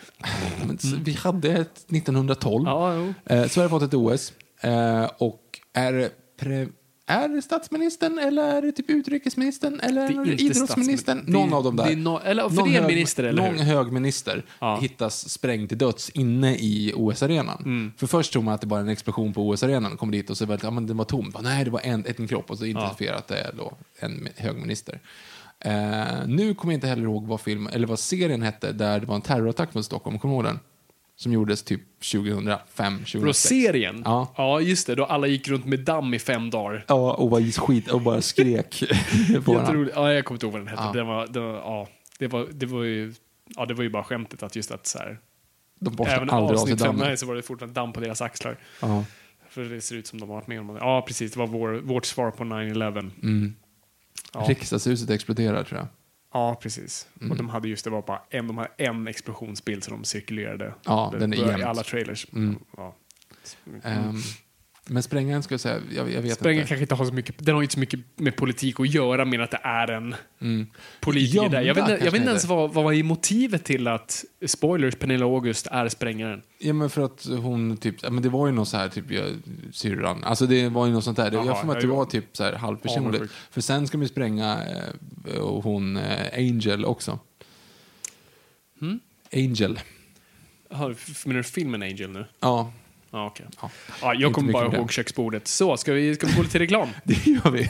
Men s- Vi hade ett 1912. Ja. Eh, Sverige har fått ett OS eh, och är pre, Är det statsministern eller är det typ utrikesministern eller Det är är idrottsministern? Någon är- av dem där. är no- eller för Någon det är en hög- minister, eller Någon hur? hög minister Ja. hittas sprängd till döds inne i OS-arenan. Mm. För först tror man att det bara är en explosion på OS-arenan. Kommer dit och så var det, ja, men det var tomt. Bara, Nej, det var en, en kropp och så identifierat att det är då en hög minister. Eh, nu kommer jag inte heller ihåg vad film, eller vad serien hette där det var en terrorattack mot Stockholm. Kommer du ihåg den? Som gjordes typ 2005, 2006. Då serien? Ja. ja, just det. Då alla gick runt med damm i fem dagar. Ja, och var skit och bara skrek på. Jätteroligt. Ja, jag kommer inte ihåg vad den hette. Ja. Den var, den var, ja, det, var, det, var ju, ja, det var ju bara skämtet att just att så här, De borstar även aldrig av sig så var det fortfarande damm på deras axlar. Ja. För det ser ut som de har varit med om. Ja, precis. Det var vår, vårt svar på 9-11. Mm. Ja. Riksdagshuset exploderar tror jag. Ja, precis. Mm. Och de hade just det var bara en, de hade en explosionsbild som de cirkulerade. Ja, den är jämnt. Alla trailers. Mm. Ja. Ehm, men sprängaren skulle jag säga, jag, jag vet Sprängningen inte. kanske inte har så mycket, den har ju inte så mycket med politik att göra med att det är en Mm. politiker Gömda där. Jag vet, jag vet inte ens vad, vad är motivet till att, spoilers, Pernilla August är sprängaren. Ja men för att hon typ, ja, men det var ju något så här typ ja, syrran, alltså det var ju något sånt där. Jaha, jag får mig att det ja, var typ så här halvpersonligt. Avundsjuk. För sen ska vi spränga eh, och hon eh, Angel också. Mm. Angel. Menar du filmen Angel nu? Ja, Ja, okej. Ja. Ja, jag kommer bara ihåg köksbordet. Så, ska vi, ska vi gå till reklam? det gör vi.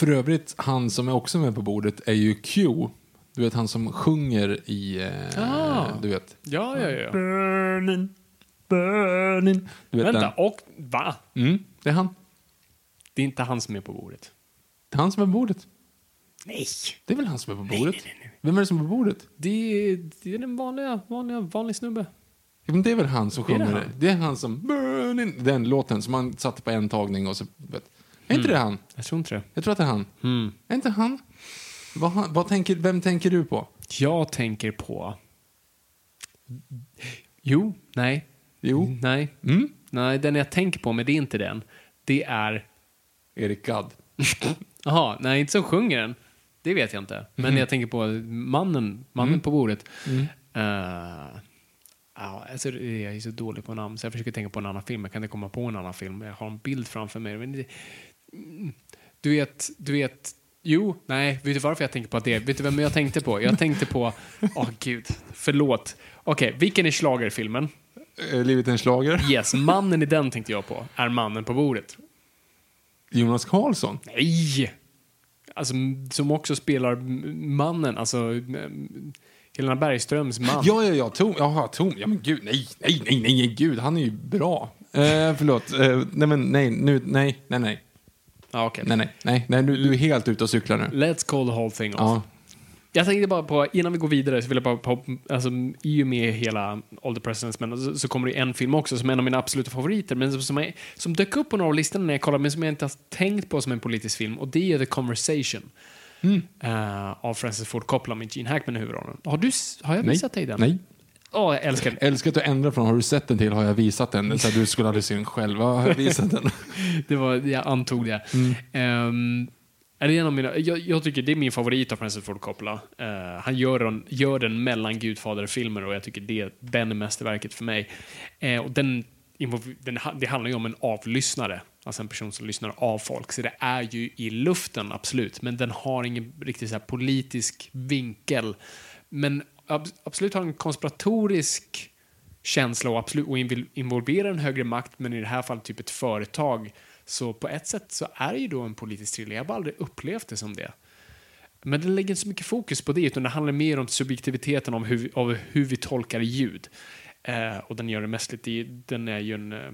För övrigt, han som är också med på bordet är ju Q. Du vet han som sjunger i, eh, Ah. du vet. Ja, ja, ja. Burning, burning. Du vet Vänta, den? och va? Mm, det är han. Det är inte han som är på bordet. Det är han som är på bordet. Nej. Det är väl han som är på bordet? Vem är det som är på bordet? Det är, det är den vanliga, vanliga, vanlig snubbe. Ja, men det är väl han som Är det sjunger det? han? Det är han som... Burning, den låten som man satte på en tagning och så... Vet. Är inte det han? Jag tror inte det. Jag tror att det är han. Mm. Är inte han? Vad, han- vad tänker, vem tänker du på? Jag tänker på... Jo, nej. Jo. Nej. Mm? Nej, den jag tänker på, men det är inte den. Det är... Erik Gadd. Jaha, nej, inte som sjunger den. Det vet jag inte. Men jag tänker på mannen, mannen på bordet. Eh, ja, alltså, jag är så dålig på namn, så jag försöker tänka på en annan film. Jag kan inte komma på en annan film. Jag har en bild framför mig. Men det, Mm. Du vet, du vet... Jo, nej, vet du varför jag tänker på det? Vet du vem jag tänkte på? Jag tänkte på... Åh, gud. Förlåt. Okej, vilken är schlagerfilmen? Eh, Livet är en schlager. Yes, mannen i den tänkte jag på. Är mannen på bordet. Jonas Karlsson. Nej! alltså, som också spelar mannen, alltså Helena Bergströms man. Ja, ja, ja. Tom. Jaha, Tom. Ja, men gud. Nej, nej, nej, nej, gud. Han är ju bra. Eh, förlåt. Eh, nej, men nej, nu, nej, nej, nej. Ja, okej. Nej, nej, nej, nej du, du är helt ute och cyklar nu. Let's call the whole thing off. Ja. Jag tänkte bara på, innan vi går vidare, så vill jag bara på, alltså, i och med hela All the President's Men så, så kommer det en film också som är en av mina absoluta favoriter, men som, som, är, som dök upp på några av listorna när jag kollade, men som jag inte har tänkt på som en politisk film, och det är The Conversation. Eh, av Francis Ford Coppola med Gene Hackman i huvudrollen. Har, du, har jag Nej. visat dig den? Nej. Åh, jag älskar den. Älskar att du ändrar från har du sett den till har jag visat den. Så att du skulle aldrig se den själv. Har jag visat den? Det var, jag antog det. Ehm, är det en av mina, jag, jag tycker det är min favorit av Francis Ford Coppola. Eh, han gör den, gör den mellan Gudfader-filmer och jag tycker det, den är mästerverket för mig. Eh, och den, den, det handlar ju om en avlyssnare, alltså en person som lyssnar av folk. Så det är ju i luften, absolut, men den har ingen riktigt så politisk vinkel. Men absolut har en konspiratorisk känsla och, absolut, och involverar involvera en högre makt, men i det här fallet typ ett företag. Så på ett sätt så är det ju då en politisk thriller. Jag har bara aldrig upplevt det som det. Men den lägger inte så mycket fokus på det, utan det handlar mer om subjektiviteten om hur, av hur vi tolkar ljud. Eh, och den gör det mest lite, i- den är ju en, eh,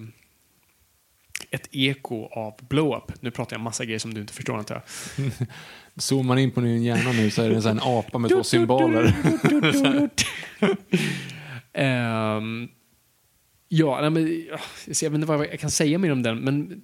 ett eko av blow-up. Nu pratar jag massa grejer som du inte förstår antar jag. Zoomar man in på din hjärna nu så är det en apa med två symboler. Ehm, ja, nej, men, ja, jag vet inte vad jag kan säga mer om den, men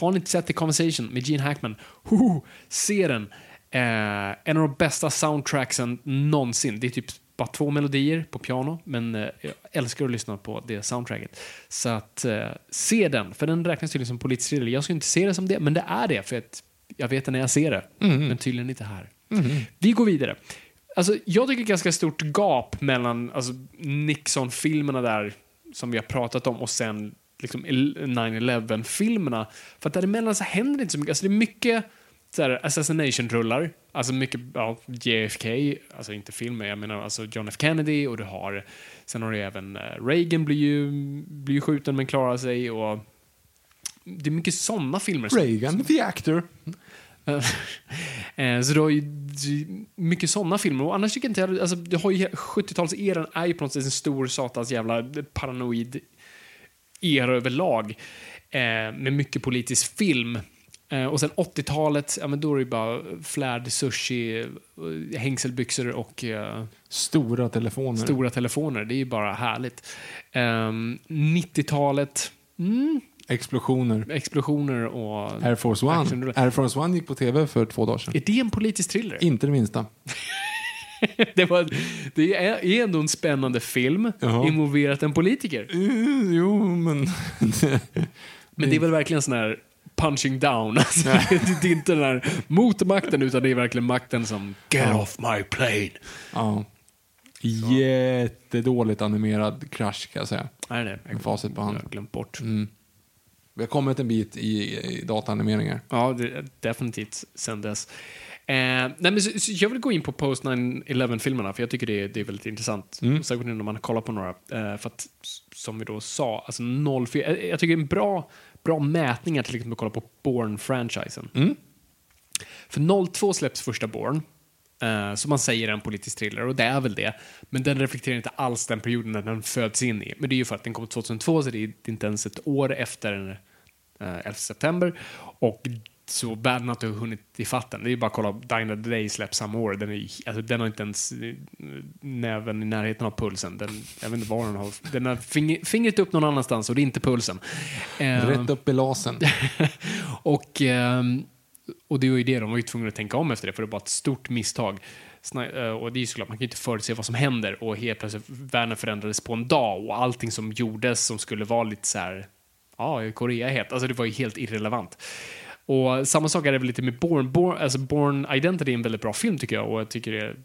har ni inte sett The Conversation med Gene Hackman? Hoho, se den! Eh, en av de bästa soundtracksen någonsin. Det är typ bara två melodier på piano, men eh, jag älskar att lyssna på det soundtracket. Så att eh, se den, för den räknas tydligen som politisk thriller. Jag skulle inte se det som det, men det är det, för att jag vet det när jag ser det. Men tydligen inte här. Vi går vidare. Alltså, jag tycker ganska stort gap mellan alltså, Nixon-filmerna där, som vi har pratat om, och sen liksom 9-11-filmerna. För att däremellan så händer det inte så mycket. Alltså, det är mycket så här, assassination-rullar, alltså mycket ja, JFK, alltså inte filmer, jag menar alltså John F Kennedy och du har, sen har du även eh, Reagan blir ju, blir ju skjuten men klarar sig och det är mycket sådana filmer. Reagan, the actor. Eh, så du har ju mycket sådana filmer. Och annars tycker jag inte, alltså, du har ju 70-talseran är ju på något sätt en stor satans jävla paranoid era överlag. Eh, med mycket politisk film. Eh, och sen 80-talet, ja men då är det bara flärd, sushi, eh, hängselbyxor och eh, Stora telefoner. stora telefoner. Det är ju bara härligt. Eh, 90-talet, mm, Explosioner. explosioner och... Air Force One. Air Force One gick på tv för två dagar sedan. Är det en politisk thriller? Inte det minsta. det, var, det är, är ändå en spännande film Jaha. involverat en politiker. Mm, jo, men... Men det är väl verkligen sån här punching down. Alltså, det, är inte den här motmakten utan det är verkligen makten som get off my plane. ja. Jättedåligt animerad krasch kan jag säga. Nej, nej. Med facit på hand. Jag har glömt bort. Vi har kommit en bit i, i dataanimeringar. Ja, det är definitivt sen dess. Eh, nej, men så, så jag vill gå in på post 9-11-filmerna, för jag tycker det är, det är väldigt intressant. Särskilt nu när man kollar på några. Eh, för att, som vi då sa, alltså 04, jag, jag tycker det är en bra, bra mätningar till exempel att kolla på Bourne-franchisen. För 02 släpps första Bourne. Uh, som man säger är en politisk thriller, och det är väl det. Men den reflekterar inte alls den perioden när den föds in i. Men det är ju för att den kom 2002, så det är inte ens ett år efter 11 september. Och så världen har inte hunnit ifatt den. Det är ju bara att kolla, Dine of the Day släpps samma år. Den, är, alltså, den har inte ens eh, näven i närheten av pulsen. Den, jag vet inte var den har. Den har finger, fingret upp någon annanstans och det är inte pulsen. Eh, Rätt upp i lasen. och, ehm, och det var ju det, de var ju tvungna att tänka om efter det, för det var ett stort misstag. Eh, Och det är ju såklart, man kan ju inte förutse vad som händer och helt plötsligt världen förändrades på en dag och allting som gjordes som skulle vara lite så här, ja, Korea är het, alltså det var ju helt irrelevant. Och samma sak är det väl lite med Born. Born, alltså Born Identity är en väldigt bra film tycker jag och jag tycker det,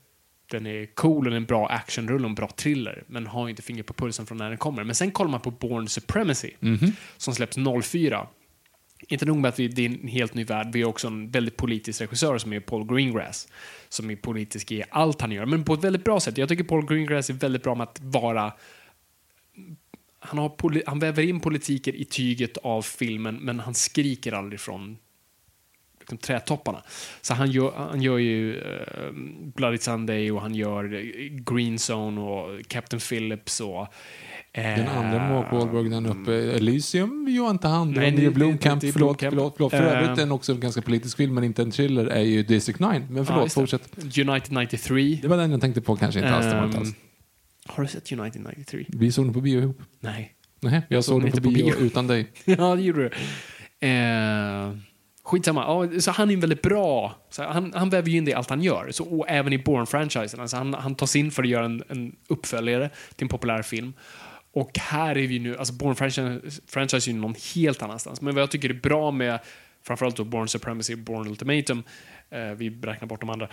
den är cool och en bra actionrulle och en bra thriller, men har inte finger på pulsen från när den kommer. Men sen kollar man på Born Supremacy, som släpps 04. Inte nog med att vi, det är en helt ny värld, vi har också en väldigt politisk regissör som är Paul Greengrass. Som är politisk i allt han gör, men på ett väldigt bra sätt. Jag tycker Paul Greengrass är väldigt bra med att vara han, har han väver in politiker i tyget av filmen, men han skriker aldrig från liksom trätopparna. Så han gör, han gör ju eh, Bloody Sunday och han gör eh, Green Zone och Captain Phillips och eh, Den andra Mark Wahlberg den uppe, Elysium gör inte han. Nej, det- Blomkamp, det förlåt, förlåt, förlåt. För övrigt en också en ganska politisk film, men inte en thriller, är ju District 9. Men förlåt, fortsätt. United 93. Det var den jag tänkte på, kanske inte alls. Har du sett United 93? Vi såg den på bio ihop. Nej. Nej, jag såg den på bio utan dig. ja, det gjorde du. Eh, skitsamma. Ja, så han är en väldigt bra... Så han, han väver ju in det i allt han gör. Så, och även i Bourne-franchisen. Alltså han, han tas in för att göra en, en uppföljare till en populär film. Och här är vi nu... Alltså Bourne-franchise franchise är ju någon helt annanstans. Men vad jag tycker är bra med framförallt då Bourne Supremacy och Bourne Ultimatum, eh, vi räknar bort de andra,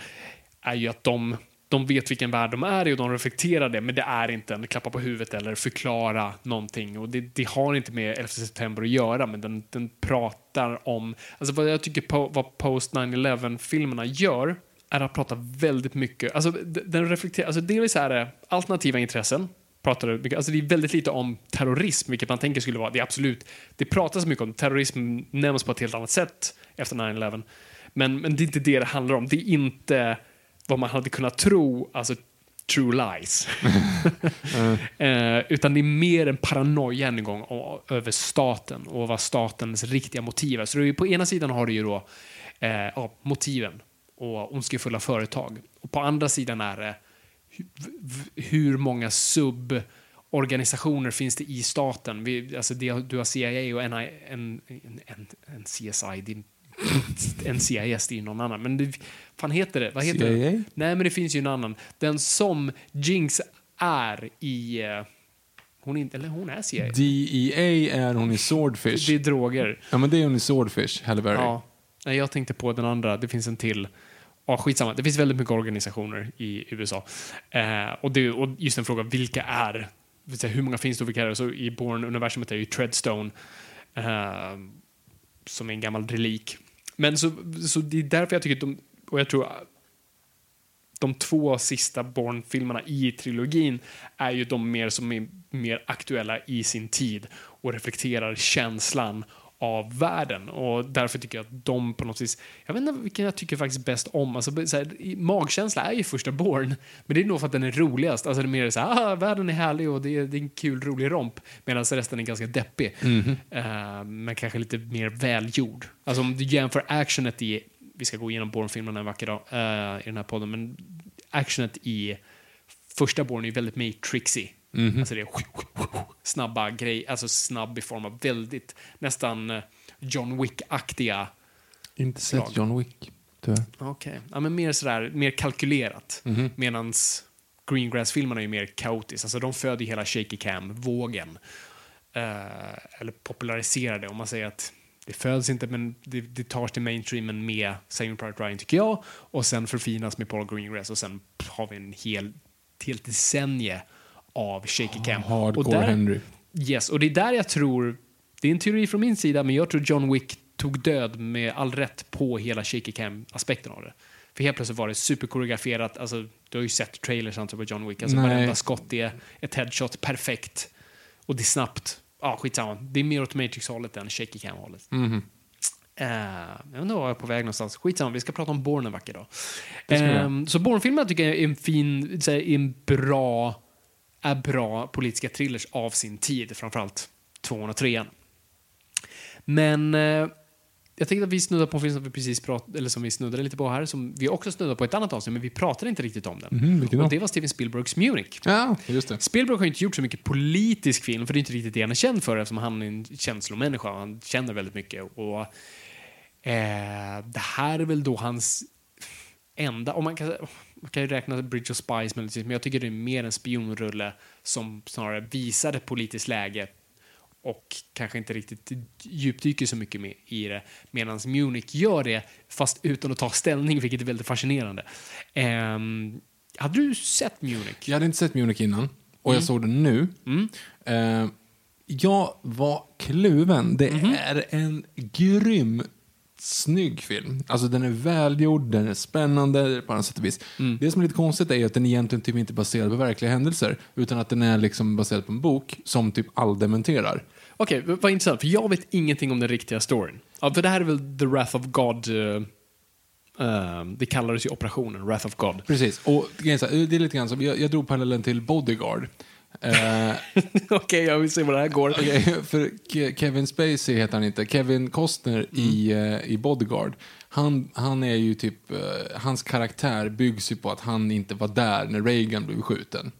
är ju att de de vet vilken värld de är i och de reflekterar det, men det är inte en klappa på huvudet eller förklara någonting. Och det, det har inte med 11 september att göra, men den, den pratar om... Alltså vad jag tycker po, vad Post 9-11-filmerna gör är att prata väldigt mycket... Alltså den reflekterar... Alltså delvis är det alternativa intressen, pratar mycket, alltså det är väldigt lite om terrorism, vilket man tänker skulle vara, det är absolut, det pratas mycket om terrorism, nämns på ett helt annat sätt efter 9-11. Men, men det är inte det det handlar om. Det är inte vad man hade kunnat tro, alltså true lies. eh, utan det är mer en paranoia än en gång över staten och vad statens riktiga motiv är. Så är på ena sidan har du ju då eh, motiven och ondskefulla företag. Och på andra sidan är det hur många suborganisationer finns det i staten? Vi, alltså det, du har CIA och NI, en, en, en, CSI, en CIS, det är ju någon annan. Men det, fan heter det? Vad heter CIA? det? Nej, men det finns ju en annan. Den som Jinx är i... eh, Hon är inte, eller hon är CIA. DEA är hon i Swordfish. Det är droger. Ja, men det är hon i Swordfish, Halle Berry. Ja. Nej, jag tänkte på den andra. Det finns en till. Ja, skitsamma. Det finns väldigt mycket organisationer i USA. Eh, och, det, och just en fråga, vilka är? vill säga, Hur många finns det och vilka är det? Så I Bourne-universumet är det ju Treadstone, eh, som är en gammal relik. Men så, så det är därför jag tycker att de, och jag tror de två sista Bourne-filmerna i trilogin är ju de mer som är mer aktuella i sin tid och reflekterar känslan av världen. Och därför tycker jag att de på något vis, jag vet inte vilken jag tycker faktiskt bäst om. Alltså, så här, magkänsla är ju första Bourne, men det är nog för att den är roligast. Alltså det är mer så här, ah, världen är härlig och det är, det är en kul, rolig romp, medan resten är ganska deppig. Eh, men kanske lite mer välgjord. Alltså om du jämför actionet i, vi ska gå igenom Bourne-filmerna en vacker dag eh, i den här podden, men actionet i första Bourne är ju väldigt matrixy. Alltså det är snabba grejer, alltså snabb i form av väldigt, nästan eh, John Wick-aktiga. Inte Slag. sett John Wick, tyvärr. Okej, ja, men mer sådär, mer kalkylerat. Medans Greengrass-filmerna är ju mer kaotiskt, alltså de föder hela shaky cam-vågen. Eh, eller populariserar det, om man säger att det föds inte, men det, det tas till mainstreamen med Saving Private Ryan, tycker jag. Och sen förfinas med Paul Greengrass och sen har vi en hel, ett helt decennie av shaky cam. Hardcore och där, Henry. Yes, och det är där jag tror, det är en teori från min sida, men jag tror John Wick tog död med all rätt på hela shaky cam-aspekten av det. För helt plötsligt var det superkoreograferat, alltså du har ju sett trailers antar på John Wick, alltså Nej. varenda skott är ett headshot, perfekt. Och det är snabbt. Ja, skitsamma. Det är mer åt Matrix-hållet än shaky cam-hållet. Mhm. Eh, jag inte var jag är på väg någonstans. Skitsamma, vi ska prata om Bourne en vacker dag. Ehm, så Bourne-filmerna tycker jag är en fin, är en bra, är bra politiska thrillers av sin tid, framförallt tvåan och trean. Men eh, jag tänkte att vi snuddar på en film som vi precis prat, eller som vi snuddade lite på här, som vi också snuddade på ett annat avsnitt, men vi pratade inte riktigt om den. Då? och det var Steven Spielbergs Munich. Ja. Spielberg har inte gjort så mycket politisk film, för det är inte riktigt det han är känd för eftersom han är en känslomänniska han känner väldigt mycket. Och, eh, det här är väl då hans enda, och man kan, man kan ju räkna Bridge of Spies, men men jag tycker det är mer en spionrulle som snarare visar ett politiskt läge och kanske inte riktigt djupdyker så mycket med i det. Medan Munich gör det, fast utan att ta ställning, vilket är väldigt fascinerande. Ehm, hade du sett Munich? Jag hade inte sett Munich innan och jag såg den nu. Eh, jag var kluven. Det är en grym snygg film. Alltså den är välgjord, den är spännande på alla sätt och vis. Det som är lite konstigt är att den egentligen typ inte är baserad på verkliga händelser utan att den är liksom baserad på en bok som typ all dementerar. Okej, v- vad intressant. För jag vet ingenting om den riktiga storyn. Ja, för det här är väl The Wrath of God. eh, eh, det kallades ju operationen, Wrath of God. Precis. Och det är lite grann som, jag, jag drog parallellen till Bodyguard. Eh, Okej, jag vill se vad det här går. Okej, för Ke- Kevin Spacey heter han inte. Kevin Costner i, eh, i Bodyguard. Han, han är ju typ, eh, hans karaktär byggs ju på att han inte var där när Reagan blev skjuten.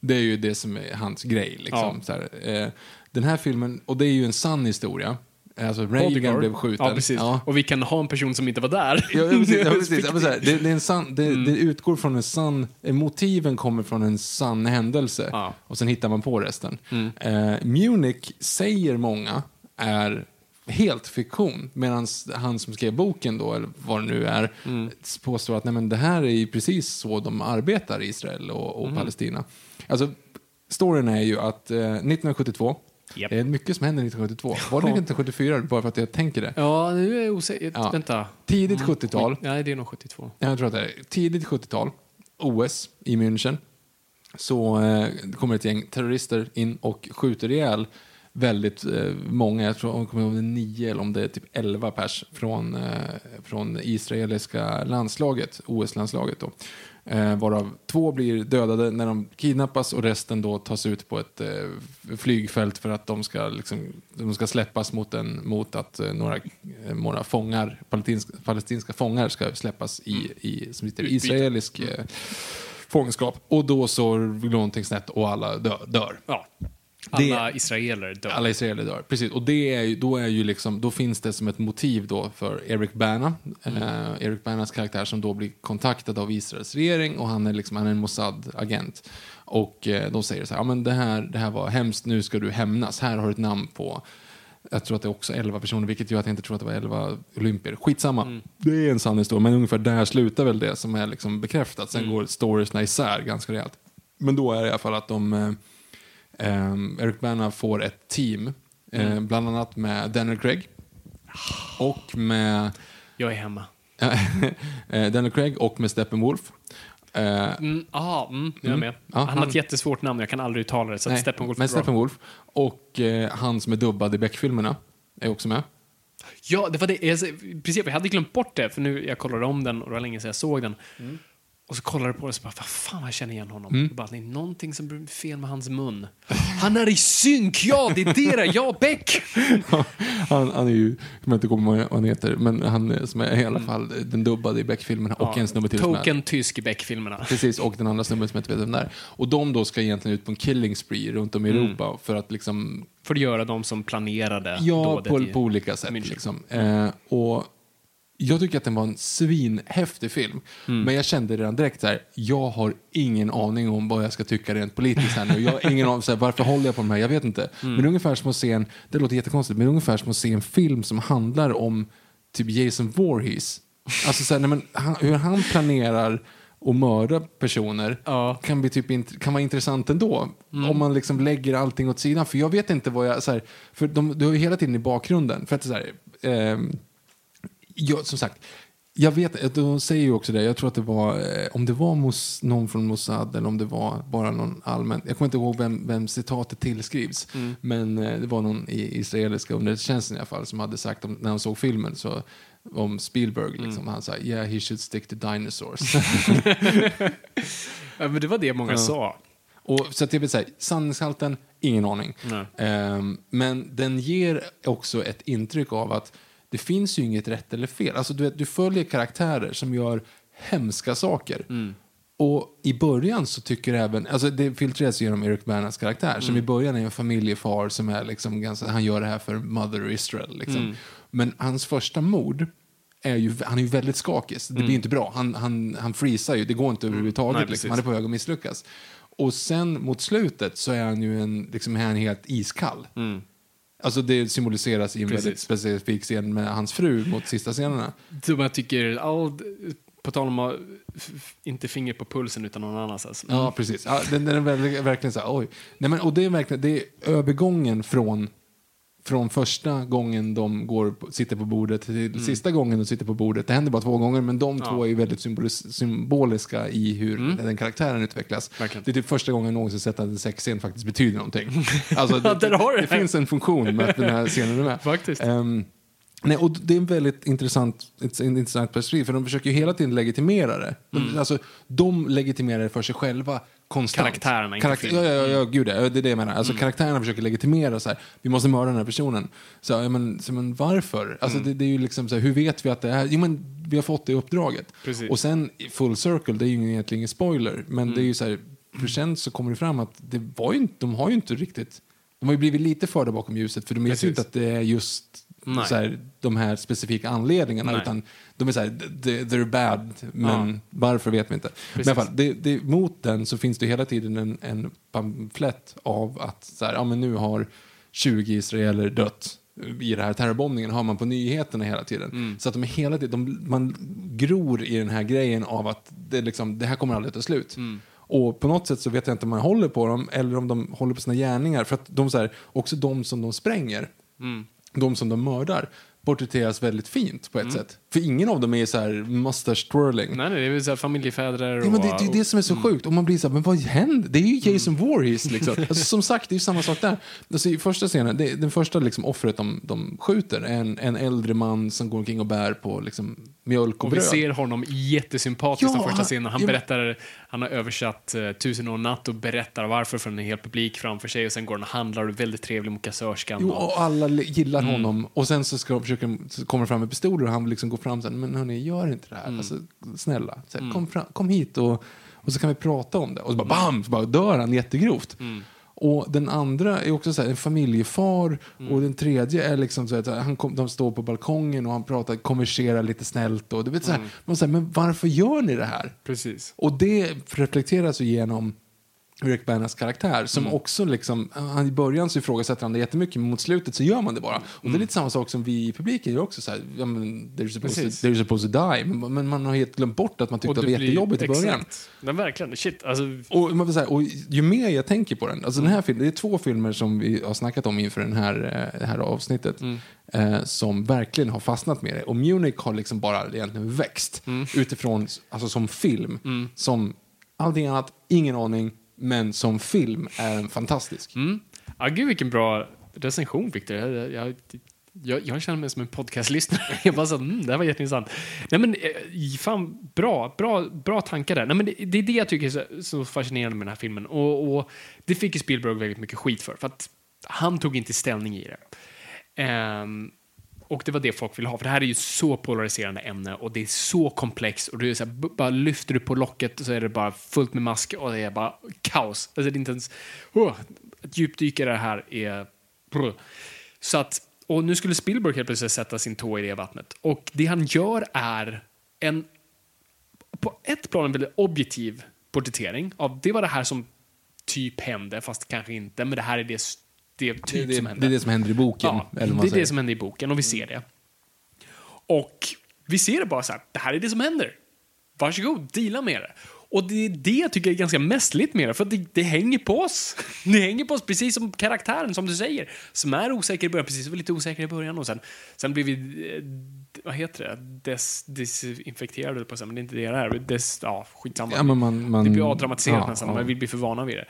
Det är ju det som är hans grej. Liksom. Ja. Så här, den här filmen, och det är ju en sann historia. Alltså Reagan blev skjuten. Ja, precis. Ja. Och vi kan ha en person som inte var där. Ja, ja, precis. Ja, precis. Ja, men så här, det, det, är en sann, det, det utgår från en sann... eh, Motiven kommer från en sann händelse. Och sen hittar man på resten. Eh, Munich, säger många, är helt fiktion. Medan han som skrev boken då, eller vad det nu är, påstår att nej, men det här är ju precis så de arbetar i Israel och, och Palestina. Alltså, storyn är ju att eh, 1972, Japp. det är mycket som händer 1972. Var det 1974? Bara för att jag tänker det. Ja, nu är jag osäker. Ja. Vänta. Tidigt 70-tal. Nej, det är nog 72. Jag tror att det är tidigt 70-tal, OS i München, så eh, kommer ett gäng terrorister in och skjuter ihjäl väldigt eh, många, jag tror om det är nio eller om det är typ elva pers från, eh, från israeliska landslaget, OS-landslaget då. Eh, varav två blir dödade när de kidnappas och resten då tas ut på ett eh, flygfält för att de ska, liksom, de ska släppas mot, en, mot att eh, några, eh, några fångar, palestinska, palestinska fångar ska släppas i, i som Utbyte. israelisk eh, fångenskap. Och då så går någonting snett och alla dö, dör. Ja. Det- Alla israeler dör. Alla israeler dör, precis. Och det är då, är ju liksom, då finns det som ett motiv då för Eric Bana. Mm. Eh, Eric Banas karaktär som då blir kontaktad av Israels regering och han är, liksom, han är en Mossad-agent. Och eh, de säger så här, ja men det här, det här var hemskt, nu ska du hämnas. Här har du ett namn på jag tror att det är också 11 personer, vilket gör att jag inte tror att det var 11 olympier. Skitsamma. Mm. Det är en sann historia, men ungefär där slutar väl det som är liksom bekräftat. Mm. Sen går storiesna isär ganska rejält. Men då är det i alla fall att de... Eh, Eric Bana får ett team, eh, Mm. bland annat med Daniel Craig. Och med... Jag är hemma. eh, Daniel Craig och med Steppenwolf. Eh, Mm, ah, mm, jag är Mm. med. Ja, han, har han- ett jättesvårt namn, jag kan aldrig uttala det. Så nej, Steppenwolf bra. Steppenwolf. Och eh, han som är dubbad i Beck-filmerna är också med. Ja, det var det. Jag, precis, jag hade glömt bort det, för nu jag kollade om den och det var länge sedan jag såg den. Och så kollade jag på det och så bara, vad fan jag känner igen honom. Mm. Bara, det är någonting som blir fel med hans mun. Han är i synk, ja det är det där, ja Beck! han, han är ju, jag kommer inte ihåg vad han heter, men han som är i alla fall den dubbade i Beck-filmerna och en snubbe till Token tysk i Beck-filmerna. Precis, och den andra snubben som jag inte vet vem det är. Och de då ska egentligen ut på en killing spree runt om i Mm. Europa för att liksom För att göra de som planerade Ja, på, på olika sätt. Liksom. Eh, och jag tycker att den var en svinhäftig film. Mm. Men jag kände redan direkt så här, jag har ingen aning om vad jag ska tycka rent politiskt här nu. Jag har ingen aning, så här, varför håller jag på de här? Jag vet inte. Mm. Men det är ungefär som att se en, det låter jättekonstigt, men det är ungefär som att se en film som handlar om typ Jason Voorhees. Alltså så här, nej, men han, hur han planerar att mörda personer kan, bli typ kan vara intressant ändå. Mm. Om man liksom lägger allting åt sidan. För jag vet inte vad jag... Så här, för de, du har ju hela tiden i bakgrunden. För att så här, ehm, jag, som sagt, jag vet, de säger ju också det, jag tror att det var, eh, om det var Mos, någon från Mossad eller om det var bara någon allmän, jag kommer inte ihåg vem, vem citatet tillskrivs, Mm. men eh, det var någon i israeliska underrättelsetjänsten i alla fall som hade sagt om, när han såg filmen så om Spielberg, liksom, han sa yeah he should stick to dinosaurs. Ja, men det var det många Ja. sa. Och, så att jag vill säga, sanningshalten, ingen aning. Ehm, men den ger också ett intryck av att det finns ju inget rätt eller fel. Alltså du, vet, du följer karaktärer som gör hemska saker. Mm. Och i början så tycker även, alltså det filtreras genom Eric Bernas karaktär, som Mm. i början är en familjefar som är liksom ganska, han gör det här för Mother Israel. Liksom. Mm. Men hans första mord är ju, han är ju väldigt skakig. Det Mm. blir inte bra. Han, han, han freezar ju, det går inte överhuvudtaget. Nej, liksom. Han är på väg att misslyckas. Och sen mot slutet så är han ju en, liksom, han helt iskall. Alltså det symboliseras i en. Precis. väldigt specifik scen med hans fru mot sista scenerna. Som jag tycker, all, på tal om att inte finger på pulsen utan någon annanstans. Mm. Ja, precis. Ja, den, den är verkligen så här, oj. Nej, men, och det är verkligen, det är övergången från från första gången de går, sitter på bordet till Mm. sista gången de sitter på bordet. Det händer bara två gånger, men de Ja. två är väldigt symbolis- symboliska i hur den karaktären utvecklas. Mm. Verkligen. Det är typ första gången jag någonsin sett att en sexscen faktiskt betyder någonting. Alltså, det, det, det. det finns en funktion med att den här scenen är med. Faktiskt. Ehm, nej, och det är en väldigt intressant, ett, intressant perspektiv, för de försöker ju hela tiden legitimera det. De, alltså, de legitimerar det för sig själva konstant. Mm. Karaktärerna inför Karaktär, ja, filmen. ja, ja, gud ja, det är det jag menar. Alltså, Karaktärerna försöker legitimera så här, vi måste mörda den här personen. Så, ja, men, så, men varför? Alltså, Mm. det, det är ju liksom så här, hur vet vi att det är, jo men vi har fått det uppdraget. Precis. Och sen full circle, det är ju egentligen ingen spoiler, men Mm. det är ju så här, för sen så kommer det fram att det var ju inte, de har ju inte riktigt, de har ju blivit lite förda bakom ljuset, för de vet ju inte att det är just. Så här, de här specifika anledningarna, Nej. utan de är så här, "They- they're bad, men Ja. varför vet vi inte. Men i alla Precis. fall, det, det, mot den så finns det hela tiden en, en pamflett av att så här, ja, men nu har 20 israeler dött i den här terrorbombningen har man på nyheterna hela tiden. Mm. Så att de är hela tiden, de, man gror i den här grejen av att det, liksom, det här kommer aldrig ta slut. Mm. Och på något sätt så vet jag inte om man håller på dem eller om de håller på sina gärningar. För att de så här, också de som de spränger, Mm. De som de mördar, porträtteras väldigt fint på ett sätt. För ingen av dem är så här mustache twirling. Nej, nej, det är så här familjefäder och... Ja, men det, det är det som är så sjukt. Och man blir så här, men vad händer? Det är ju Jason Voorhees liksom. Alltså, som sagt, det är ju samma sak där. Alltså, I första scenen, det, den första liksom, offret de, de skjuter är en, en äldre man som går omkring och bär på liksom, mjölk och, Och vi bröd. ser honom jättesympatiskt Ja, den första scenen. Han ja, berättar, han har översatt uh, Tusen och en natt och berättar varför för en hel publik framför sig och sen går han och handlar och är väldigt trevlig mot kassörskan. Jo, och, och alla gillar Mm. honom. Och sen så, ska de försöka, så kommer de fram med pistoler och han vill liksom gå fram sen. Men hörni, gör inte det här. Mm. Alltså, snälla, så här, kom, fram, kom hit och, och så kan vi prata om det. Och så bara bam, så bara dör han jättegrovt. Mm. Och den andra är också så här, en familjefar Mm. och den tredje är liksom så att han kom, de står på balkongen och han pratar, konverserar lite snällt och du vet så här, man säger men varför gör ni det här? Precis. Och det reflekteras ju genom Rick Bannas karaktär som Mm. också liksom, han, i början så ifrågasätter han det jättemycket men mot slutet så gör man det bara. Och det är lite samma sak som vi i publiken gör också så här, ja, men, they're, supposed to, Mm. They're supposed to die. Men, men man har helt glömt bort att man tyckte att det var jättejobbigt i början. Men verkligen, shit. Alltså, Och, man vill säga, och ju mer jag tänker på den, alltså den här filmen, det är två filmer som vi har snackat om inför den här, eh, det här avsnittet, eh, som verkligen har fastnat med det. Och Munich har liksom bara egentligen växt utifrån, alltså som film, som allting annat, ingen aning, men som film är den fantastisk. mm. ja, gud vilken bra recension Victor. Jag, jag, jag, jag känner mig som en podcastlyssnare. Jag bara så, mm, det här var jätteintressant. Nej men, eh, fan, bra, bra, bra tankar där. Nej, men det, det är det jag tycker är så, så fascinerande med den här filmen. Och, och det fick ju Spielberg väldigt mycket skit för. För att han tog inte ställning i det. Um, och det var det folk ville ha, för det här är ju så polariserande ämne och det är så komplext och du är så här, bara lyfter du på locket så är det bara fullt med mask och det är bara kaos. Alltså det är inte ens... Oh, att djupdyka i det här är... Brr. Så att, och nu skulle Spielberg helt plötsligt sätta sin tå i det vattnet. Och det han gör är en på ett plan en väldigt objektiv porträttering av det var det här som typ hände, fast kanske inte, men det här är det, det typ Det, det, som det hände. är det som händer i boken. Ja, eller man det är säger. det som händer i boken och vi ser det. Och vi ser det bara så här, det här är det som händer. Varsågod, deala med det. Och det är det jag tycker är ganska mästerligt med det, för det, det hänger på oss. Det hänger på oss, precis som karaktären, som du säger, som är osäker i början, precis som lite osäker i början och sen, sen blir vi, eh, vad heter det, Des, desinfekterade på sig, men det är inte det det är. Des, ja, skitsamma. Ja, men man- man- det blir avdramatiserat ja, nästan, ja. men vi blir för vana vid det.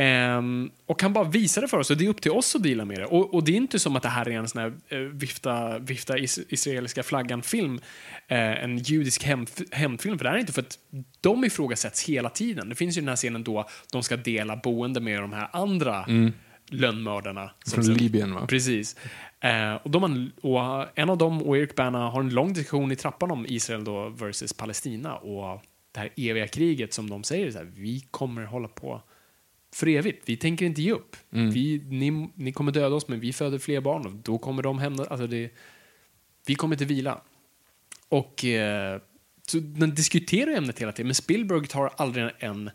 Ehm, och han bara visar det för oss och det är upp till oss att deala med det. Och, och det är inte som att det här är en sån här eh, vifta, vifta is, israeliska flaggan-film, eh, en judisk hämnd, hämndfilm, för det här är inte för att de ifrågasätts hela tiden. Det finns ju den här scenen då de ska dela boende med de här andra lönnmördarna. som Från sen- Libyen, va? Precis. Eh, och, de och en av dem och Eric Bana har en lång diskussion i trappan om Israel då versus Palestina och det här eviga kriget som de säger så här, vi kommer hålla på för evigt. Vi tänker inte ge upp. Vi, ni, ni kommer döda oss, men vi föder fler barn och då kommer de hämna... Alltså det, vi kommer inte vila. Och eh, så den diskuterar ämnet hela tiden, men Spielberg tar aldrig en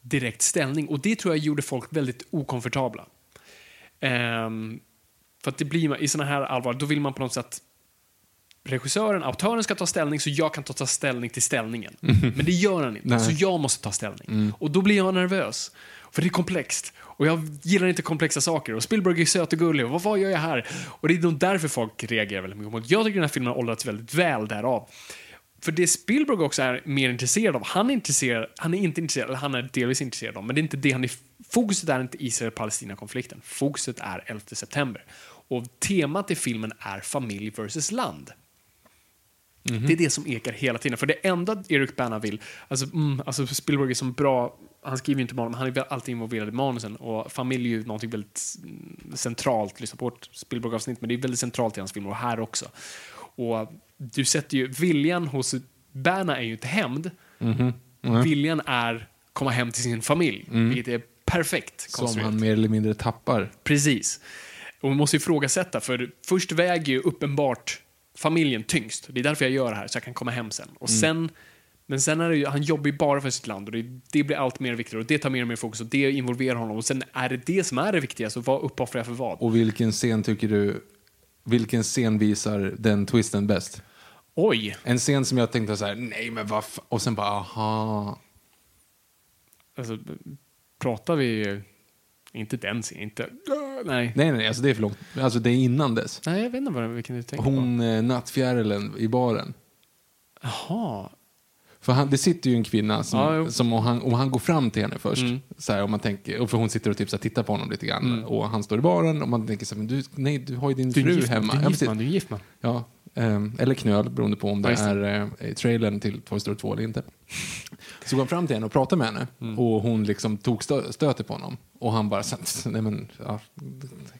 direkt ställning och det tror jag gjorde folk väldigt okomfortabla. Ehm, för att det blir, i såna här allvar, då vill man på något sätt regissören, autören ska ta ställning så jag kan ta, ställning till ställningen. Men det gör han inte, Nej. så jag måste ta ställning. Och då blir jag nervös. För det är komplext. Och jag gillar inte komplexa saker. Och Spielberg är söt och gullig. Och vad, vad gör jag här? Och det är nog därför folk reagerar väldigt mycket mot. Jag tycker den här filmen har åldrats väldigt väl därav. För det Spielberg också är mer intresserad av, han är, intresserad, han är inte intresserad, eller han är delvis intresserad av, men det är inte det han är, fokuset är inte Israel-Palestina-konflikten. Fokuset är 11 september. Och temat i filmen är familj versus land. Det är det som ekar hela tiden. För det enda Eric Bana vill, alltså, mm, alltså Spielberg är som bra, han skriver ju inte manus, men han är alltid involverad i manusen. Och familj är ju någonting väldigt mm, centralt, lyssna på vårt Spielberg-avsnitt, men det är väldigt centralt i hans filmer och här också. Och du sätter ju, viljan hos Bana är ju inte hämnd, viljan är komma hem till sin familj, vilket är perfekt Som konstruerat. han mer eller mindre tappar. Precis. Och man måste ifrågasätta, för först väger ju uppenbart familjen tyngst. Det är därför jag gör det här, så jag kan komma hem sen. Och sen men sen är det ju, han jobbar ju bara för sitt land och det, det blir allt mer viktigt och det tar mer och mer fokus och det involverar honom. Och sen är det det som är det viktiga, så vad uppoffrar jag för vad? Och vilken scen tycker du, vilken scen visar den twisten bäst? Oj! En scen som jag tänkte så här, nej men vad fa-" och sen bara aha. Alltså, pratar vi... Inte den scenen, inte... Nej. Nej nej, alltså det är för långt. Alltså det är innan dess. Nej, jag vet inte vad, vilken du tänker på. Hon, eh, nattfjärilen i baren. Jaha. För han, det sitter ju en kvinna som, Ja, som om, han, om han går fram till henne först, Mm. så här, om man tänker, och för hon sitter och typ så här, tittar på honom lite grann, och han står i baren och man tänker så här, men du, nej, du har ju din Du fru gift, hemma. Du är gift man, du är en gift man. Ja, eller knöl, beroende på om det Ja, är eh, trailern till Toy Story 2 eller inte. Så går han fram till henne och pratar med henne Mm. och hon liksom tog stö stöter på honom. Och han bara, nej men, ja,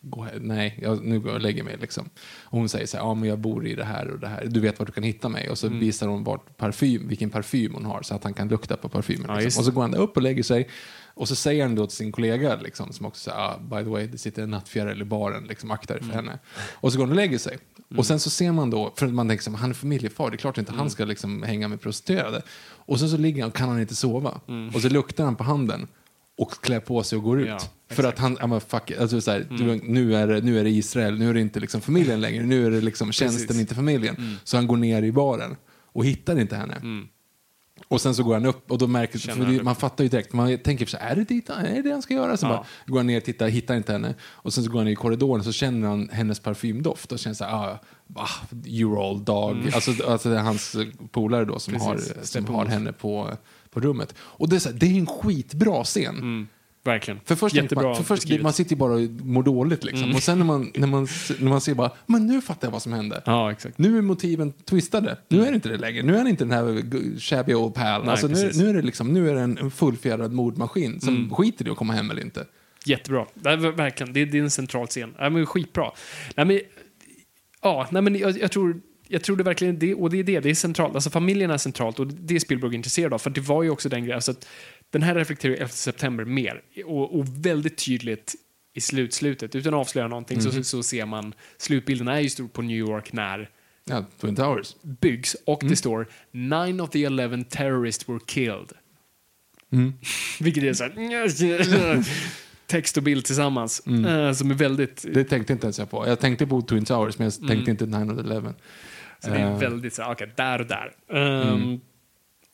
gå här, nej, jag, nu går jag och lägger mig liksom. Och hon säger så här, ja men jag bor i det här och det här, du vet var du kan hitta mig. Och så Mm. visar hon vart parfym, vilken parfym hon har så att han kan lukta på parfymen. Ja, liksom. just Och så går han upp och lägger sig. Och så säger han då till sin kollega, liksom, som också säger, ah, by the way, det sitter en nattfjäril i baren, liksom, akta dig för Mm. henne. Och så går han och lägger sig. Och sen så ser man då, för man tänker han är familjefar, det är klart inte Mm. han ska liksom hänga med prostituerade. Och sen så ligger han, kan han inte sova. Mm. Och så luktar han på handen och klär på sig och går ut. Ja, för att han, ja men fuck, it. alltså så här, du, nu, är det, nu är det Israel, nu är det inte liksom familjen längre, nu är det liksom tjänsten, Precis. inte familjen. Så han går ner i baren och hittar inte henne. Och sen så går han upp och då märker Känner för det, man fattar ju direkt, man tänker så är det dit, är det det han ska göra? Så Ja. bara går han ner, tittar, hittar inte henne och sen så går han i korridoren och så känner han hennes parfymdoft och känner så här, ah, ah you're all dog. Alltså, alltså det är hans polare då som Mm. Precis, har, som har henne på, på rummet. Och det är, så här, det är en skitbra scen. Mm, verkligen. För först, man, för först man sitter ju bara och mår dåligt liksom. Mm. Och sen när man, när, man, när man ser bara, men nu fattar jag vad som hände. Ja, exakt. Nu är motiven twistade. Nu är det inte det längre. Nu är det inte den här shabby old pal. Nej, alltså, nu, nu, är det liksom, nu är det en fullfjädrad mordmaskin som Mm. skiter i att komma hem eller inte. Jättebra. Det är verkligen, det är, det är en central scen. Ja, men skitbra. Nej, men, ja, nej, men jag, jag tror jag tror det verkligen det, och det är det, det är centralt. Alltså familjen är centralt och det är Spielberg intresserad av. För det var ju också den grejen, alltså att den här reflekterar ju 11 september mer. Och, och väldigt tydligt i slutslutet, utan att avslöja någonting, Mhm. så, så ser man, slutbilden är ju stor på New York när Ja, Twin Towers. byggs och Mm. det står “Nine of the eleven terrorists were killed”. Mm. Vilket är så här, text och bild tillsammans. eh, som är väldigt... Mm. Det tänkte inte ens jag på. Jag tänkte på Twin Towers, men jag tänkte inte 9-11. Så det är Eh, väldigt så här, okej, där och där. Um, Mm.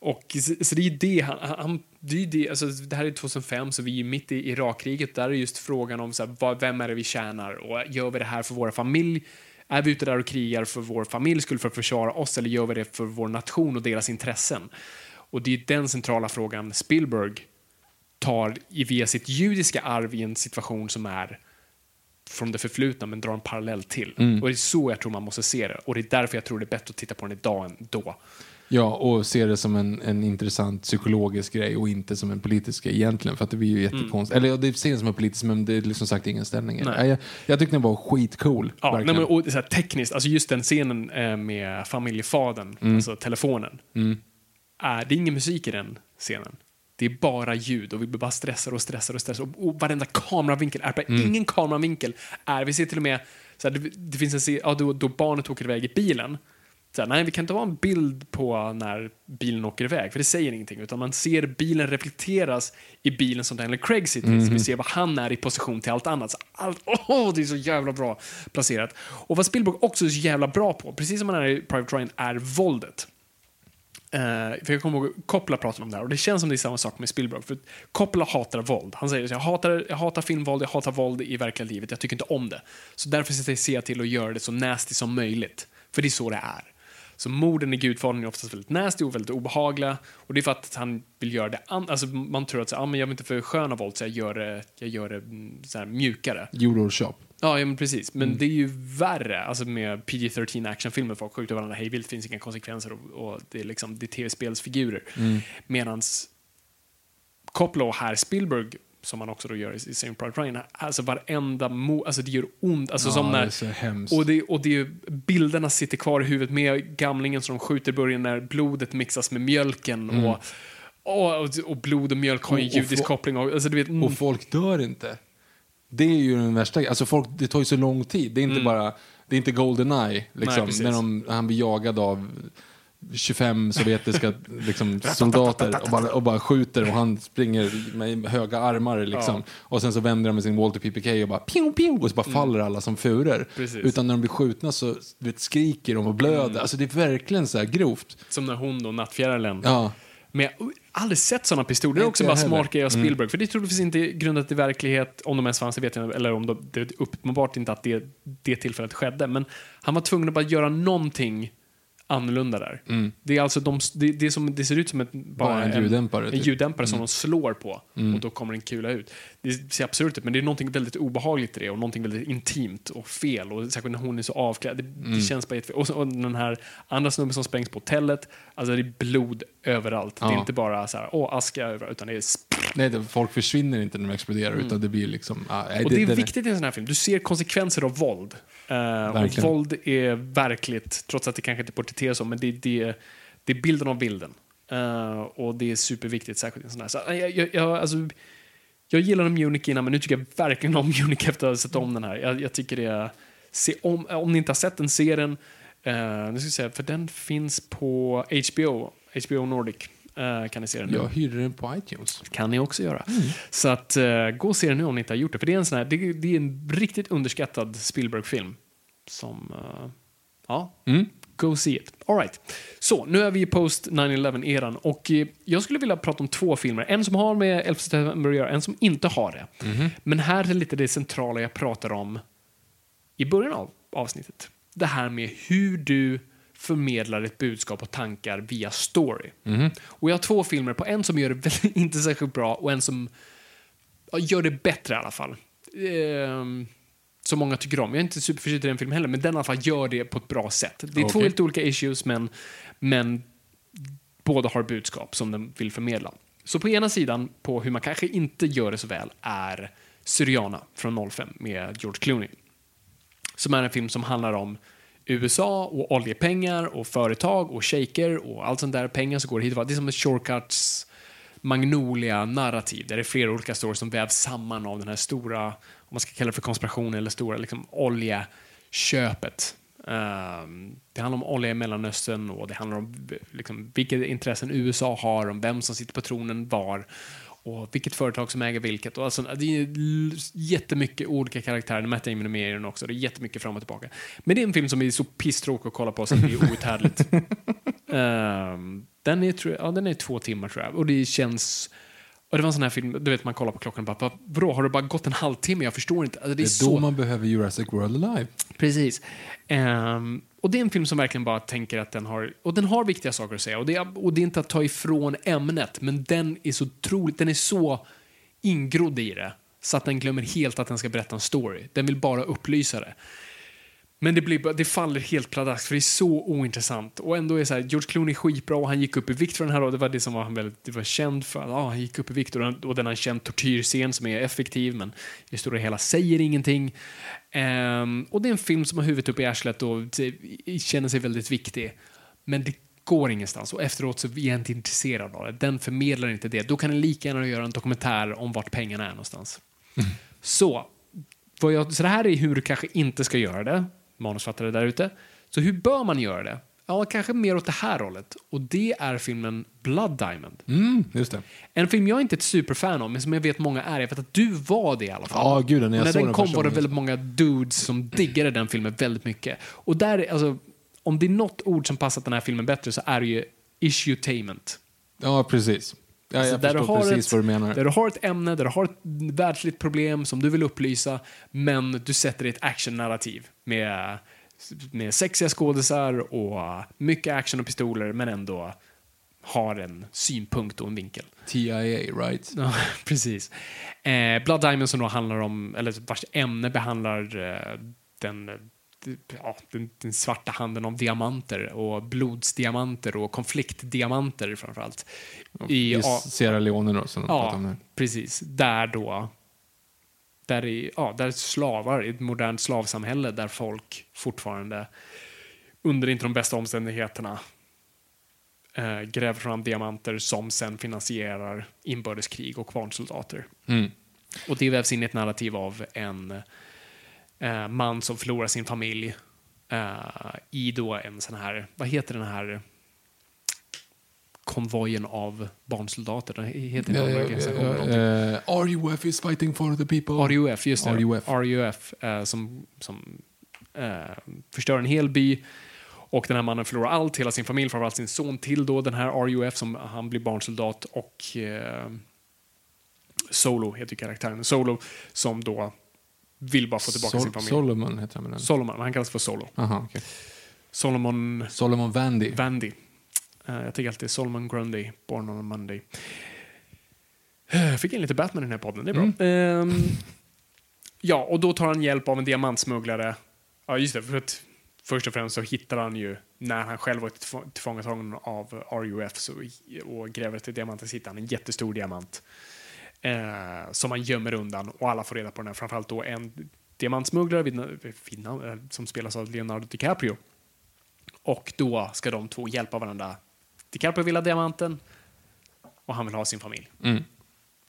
Och så, så det är det han, han det, det, alltså, det här är 2005 så vi är mitt i Irakkriget. Där är just frågan om så här, vad, vem är det vi tjänar och gör vi det här för våra familj? Är vi ute där och krigar för vår familj skull för att försvara oss eller gör vi det för vår nation och deras intressen? Och det är den centrala frågan Spielberg tar i- via sitt judiska arv i en situation som är från det förflutna men drar en parallell till. Mm. Och det är så jag tror man måste se det. Och det är därför jag tror det är bättre att titta på den idag än då. Ja, och se det som en, en intressant psykologisk grej och inte som en politisk grej egentligen. För att det blir ju jättekonstigt. Eller ja, det ser det som en politisk, men det är liksom sagt ingen ställning. Nej. Jag, jag tyckte den var skitcool. Ja, nej, men, och så här, tekniskt, alltså just den scenen eh, med familjefadern, Mm. alltså telefonen. Mm. Är, det är ingen musik i den scenen. Det är bara ljud och vi bara stressar och stressar och stressar. Och, och varenda kameravinkel är Mm. ingen kameravinkel är, vi ser till och med, så här, det, det finns en scen, ja, då, då barnet åker iväg i bilen så här, nej, vi kan inte ha en bild på när bilen åker iväg, för det säger ingenting. Utan man ser bilen reflekteras i bilen som Daniel Craig sitter i. Så vi ser vad han är i position till allt annat. Så allt, åh, det är så jävla bra placerat. Och vad Spielberg också är så jävla bra på, precis som han är i Private Ryan, är våldet. Eh, för jag kommer ihåg Coppola pratade om det här och det känns som det är samma sak med Spielberg. För Coppola hatar våld. Han säger så jag hatar, jag hatar filmvåld, jag hatar våld i verkliga livet, jag tycker inte om det. Så därför ser jag till att göra det så nasty som möjligt. För det är så det är. Så morden i Gudfadern är oftast väldigt nasty och väldigt obehagliga. Och det är för att han vill göra det alltså Man tror att så, ah, men jag vill inte försköna våld så jag gör det, jag gör det mm, så här, mjukare. Shop. Ja, ja men precis. Men det är ju värre alltså med PG-13 actionfilmer. Folk skjuter varandra hej vilt, finns inga konsekvenser och, och det är liksom det är tv-spelsfigurer. Medans Coppola och här Spielberg som man också då gör i i Saving Private Ryan, alltså varenda mo, alltså det gör ont. Alltså Ja, som det när, hemskt. och det, och det är bilderna sitter kvar i huvudet med gamlingen som de skjuter i början när blodet mixas med mjölken och, och, och blod och mjölk har en Mm. Judisk koppling. Och, alltså, du vet, mm, Och folk dör inte. Det är ju den värsta Alltså folk, det tar ju så lång tid. Det är inte bara, det är inte Goldeneye, liksom, precis. när, de, när han blir jagad av 25 sovjetiska liksom, soldater och bara, och bara skjuter och han springer med höga armar liksom. Och sen så vänder de med sin Walter PPK och bara pio, pio, och så bara faller alla som furor. Utan när de blir skjutna så vet, skriker de och blöder. Alltså det är verkligen så här grovt. som när hon då, nattfjärilen, Ja. Men jag har aldrig sett sådana pistoler. Det är också bara smart grej av Spielberg. För det troligtvis inte grundat i verklighet, om de ens fanns, det vet jag eller om de, det är uppenbart inte att det, det tillfället skedde. Men han var tvungen att bara göra någonting annorlunda där. Det är alltså de, det, det, är som, det ser ut som ett, bara, Bara en ljuddämpare, En typ. ljuddämpare som de slår på och då kommer en kula ut. Det ser absurt ut men det är någonting väldigt obehagligt i det och någonting väldigt intimt och fel och särskilt när hon är så avklädd. Det, det känns bara jättefel. Och, och den här andra snubben som sprängs på hotellet, alltså det är blod överallt. Det är Ja. inte bara så här, åh aska överallt, utan det är Nej, det, folk försvinner inte när de exploderar utan det blir liksom... ah, nej, Och det är den viktigt i en sån här film. Du ser konsekvenser av våld. Eh, och våld är verkligt, trots att det kanske inte porträtteras så, men det, det, det är bilden av bilden. Eh, och det är superviktigt, särskilt i en sån här. Så, jag, jag, jag, alltså, jag gillade Munich innan, men nu tycker jag verkligen om Munich efter att ha sett om den här. Jag, jag tycker det är... Se om, om ni inte har sett den, se den. Uh, nu ska vi säga, för den finns på HBO, HBO Nordic. eh, kan ni se den nu. Jag hyrde den på iTunes. kan ni också göra. Mm. Så att uh, gå och se den nu om ni inte har gjort det. För det är en, sån här, det, det är en riktigt underskattad Spielberg-film. Som, uh, ja, Mm. Go see it. All right. Så, nu är vi i post 9-11-eran och eh, jag skulle vilja prata om två filmer. En som har med 11 september att göra, en som inte har det. Mhm. Men här är lite det centrala jag pratar om i början av avsnittet. Det här med hur du förmedlar ett budskap och tankar via story. Och jag har två filmer på en som gör det inte särskilt bra och en som gör det bättre i alla fall. Ehm, som många tycker om. Jag är inte superförtjust i den filmen heller, men den i alla fall gör det på ett bra sätt. Det är två Okej. helt olika issues, men, men båda har budskap som de vill förmedla. Så på ena sidan, på hur man kanske inte gör det så väl, är Syriana från 05 med George Clooney. Som är en film som handlar om USA och oljepengar och företag och shejker och allt sånt där pengar som går hit och. Det är som ett shortcuts Magnolia-narrativ där det är flera olika stories som vävs samman av den här stora, om man ska kalla det för konspiration eller stora liksom, oljeköpet. Ehm, det handlar om olja i Mellanöstern och det handlar om liksom, vilka intressen USA har, om vem som sitter på tronen var och vilket företag som äger vilket. Och alltså, det är jättemycket olika karaktärer. Matt Damon är med i den också. Det är jättemycket fram och tillbaka. Men det är en film som är så pisstråkig att kolla på så det är outhärdligt. Ehm, den, är, tror jag, ja, den är två timmar tror jag. Och det känns... Och det var en sån här film, du vet man kollar på klockan och bara, "Va- vadå, har det bara gått en halvtimme? Jag förstår inte. Alltså, det är, Det är så... då man behöver Jurassic World Alive. Precis. Ehm, och det är en film som verkligen bara tänker att den har, och den har viktiga saker att säga. Och det är, och det är inte att ta ifrån ämnet, men den är så otroligt, den är så ingrodd i det så att den glömmer helt att den ska berätta en story. Den vill bara upplysa det. Men det, blir, det faller helt pladask för det är så ointressant. Och ändå är så här, George Clooney är skitbra och han gick upp i vikt för den här och det var det som var han väldigt det var känd för. Ja, han gick upp i vikt och den, och den har en känd tortyrscen som är effektiv men i stora hela säger ingenting. Ehm, och det är en film som har huvudet upp i arslet och känner sig väldigt viktig. Men det går ingenstans och efteråt så är jag inte intresserad av det. Den förmedlar inte det. Då kan den lika gärna göra en dokumentär om vart pengarna är någonstans. Så, vad jag, så det här är hur du kanske inte ska göra det, manusfattare där ute. Så hur bör man göra det? ja, kanske mer åt det här hållet. Och det är filmen Blood Diamond. Mm, just det. En film jag inte är ett superfan av, men som jag vet många är. Jag vet att du var det i alla fall. Ja, gud, när när den den kom var det väldigt många dudes som diggade den filmen väldigt mycket. Och där, alltså, om det är något ord som passat den här filmen bättre så är det ju issuetainment. Ja, precis. Ja, Alltså, jag där, du har precis ett, vad du menar. där du har ett ämne, där du har ett världsligt problem som du vill upplysa, men du sätter i ett actionnarrativ med, med sexiga skådisar och mycket action och pistoler, men ändå har en synpunkt och en vinkel. TIA, right? Ja, precis. Eh, Blood Diamond som då handlar om, eller vars ämne behandlar eh, den, ja, den, den svarta handeln om diamanter och blodsdiamanter och konfliktdiamanter framförallt. I ja, Sierra Leone då, som om Ja, precis. Där då, där, är, ja, där slavar, i ett modernt slavsamhälle där folk fortfarande under inte de bästa omständigheterna eh, gräver fram diamanter som sen finansierar inbördeskrig och kvarnsoldater. Mm. Och det vävs in i ett narrativ av en eh, man som förlorar sin familj eh, i då en sån här, vad heter den här konvojen av barnsoldater? Den heter Ja, ja, organisation ja, någonting. eh, RUF is fighting for the people. RUF, just det. RUF. RUF eh, som, som eh, förstör en hel by. Och den här mannen förlorar allt, hela sin familj, framförallt sin son till då den här RUF som han blir barnsoldat och eh, Solo heter karaktären. Solo som då vill bara få tillbaka Sol- sin familj. Solomon heter han. Solomon, han kallas för Solo. Aha, okej. Solomon Solomon Vandy. Vandy. Eh, jag tycker alltid Solomon Grundy, Born on a Monday. Eh, fick in lite Batman i den här podden, det är bra. Mm. Ehm, ja, och då tar han hjälp av en diamantsmugglare. Ja, just det. För att först och främst så hittar han ju, när han själv var tillfå- tillfångatagen av RUF så, och gräver efter diamanter, så hittar han en jättestor diamant. Eh, som han gömmer undan och alla får reda på den här. Framförallt då en diamantsmugglare vid, eh, som spelas av Leonardo DiCaprio. Och då ska de två hjälpa varandra. DiCaprio vill ha diamanten och han vill ha sin familj. Mm.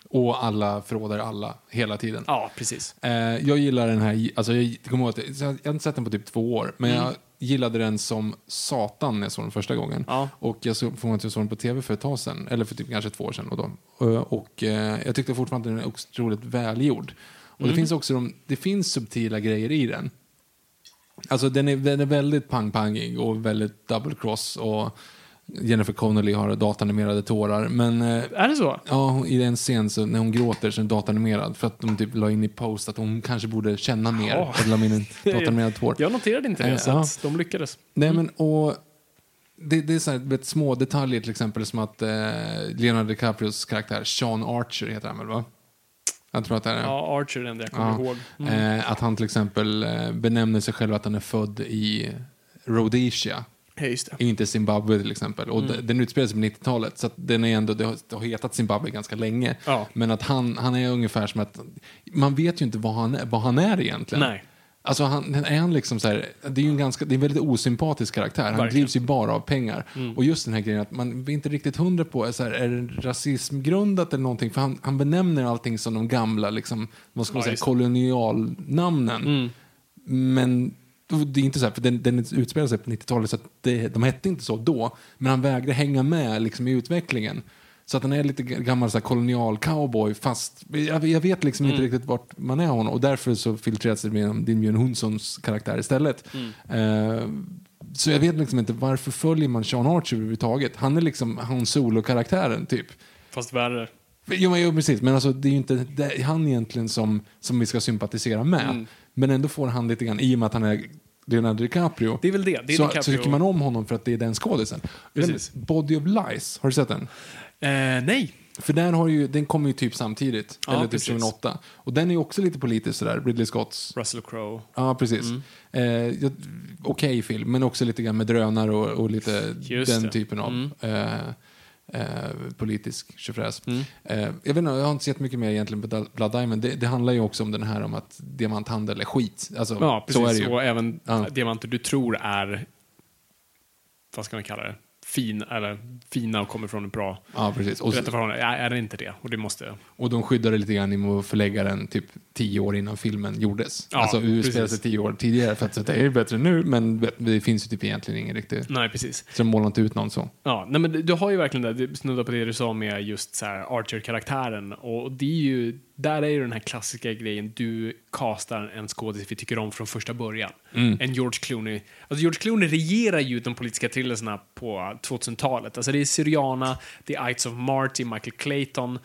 Och alla förråder alla hela tiden. Ja, precis. Eh, jag gillar den här, alltså jag kommer ihåg att jag har inte sett den på typ två år, men Mm. jag gillade den som satan när jag såg den första gången. Ja. Och jag såg, att jag såg den på tv för ett tag sedan, eller för typ kanske två år sedan. Och, då. Eh, och eh, jag tyckte fortfarande att den är otroligt välgjord. Och Mm. det finns också de, det finns subtila grejer i den. Alltså den är, den är väldigt pang-pangig och väldigt double cross och Jennifer Connelly har datanimerade tårar. Men eh, Är det så? Ja, i en scen så, när hon gråter så är den datanimerad för att de typ la in i post att hon kanske borde känna mer. Ja. Och la in en datanimerad tår. Jag noterade inte det, Eh, så ja. att de lyckades. Nej, men och det, det är så här, vet, små detaljer till exempel som att eh, Leonardo DiCaprios karaktär, Sean Archer heter han väl va? Jag tror att det är. Ja, Archer är den jag kommer Ja. ihåg. Mm. Eh, att han till exempel eh, benämner sig själv att han är född i Rhodesia. Ja. Inte Zimbabwe till exempel. Och Mm. Den utspelar sig på 90-talet, så den är ändå, det, har, det har hetat Zimbabwe ganska länge. Ja. Men att han, han är ungefär som att, man vet ju inte vad han är, vad han är egentligen. Nej. Alltså han, är han liksom så här, det är ju en ganska, det är en väldigt osympatisk karaktär. Han Verkligen. drivs ju bara av pengar. Mm. Och just den här grejen att man är inte riktigt hundra på, är, så här, är det rasismgrundat eller någonting? För han, han benämner allting som de gamla, liksom, vad ska man Ja, säga, kolonialnamnen. Mm. Men det är inte så här, för den, den utspelar sig på 90-talet så att det, de hette inte så då. Men han vägrar hänga med liksom, i utvecklingen. Så att han är lite gammal så här, kolonial cowboy fast jag, jag vet liksom inte Mm. riktigt vart man är honom. Och därför så filtreras det med din Björn Hunssons karaktär istället. Mm. Eh, så jag vet liksom inte varför följer man Sean Archer överhuvudtaget. Han är liksom han solo-karaktären typ. Fast värre. Jo, men, jo precis, men alltså, det är ju inte det är han egentligen som, som vi ska sympatisera med. Mm. Men ändå får han lite grann, i och med att han är Leonardo DiCaprio, Det är väl det. det är så, DiCaprio. så tycker man om honom för att det är den skådisen. Body of Lies, har du sett den? Eh, nej. För den, har ju, den kommer ju typ samtidigt, Ja, eller typ precis. 2008. Och den är ju också lite politisk sådär, Ridley Scotts. Russell Crowe. Ja, precis. Mm. Eh, Okej film, men också lite grann med drönare och, och lite Just den det. typen av Mm. eh, eh, politisk tjofräs. Mm. Eh, jag, vet inte, jag har inte sett mycket mer egentligen på Blood Diamond. Det, det handlar ju också om den här om att diamanthandel är skit. Alltså, Ja, precis. Så är det ju. Och även Ja. diamanter du tror är, vad ska man kalla det, fin, eller fina och kommer från ett bra Ja, precis. Och, förhållanden. Ja, är det inte det? Och det måste... och de skyddade lite grann genom att förlägga den typ tio år innan filmen gjordes. Ja, alltså utspelar sig tio år tidigare för att så det är bättre nu, men det finns ju typ egentligen ingen riktig... Nej, precis. Så de målar inte ut någon så. Ja, nej, men du- har ju verkligen det, du snuddar på det du sa med just så Archer-karaktären. Och det är ju, där är ju den här klassiska grejen, du castar en skådis vi tycker om från första början. En George Clooney. Alltså George Clooney regerar ju de politiska thrillerserna på 2000-talet. Alltså det är Syriana, är Ides of Marty, Michael Clayton.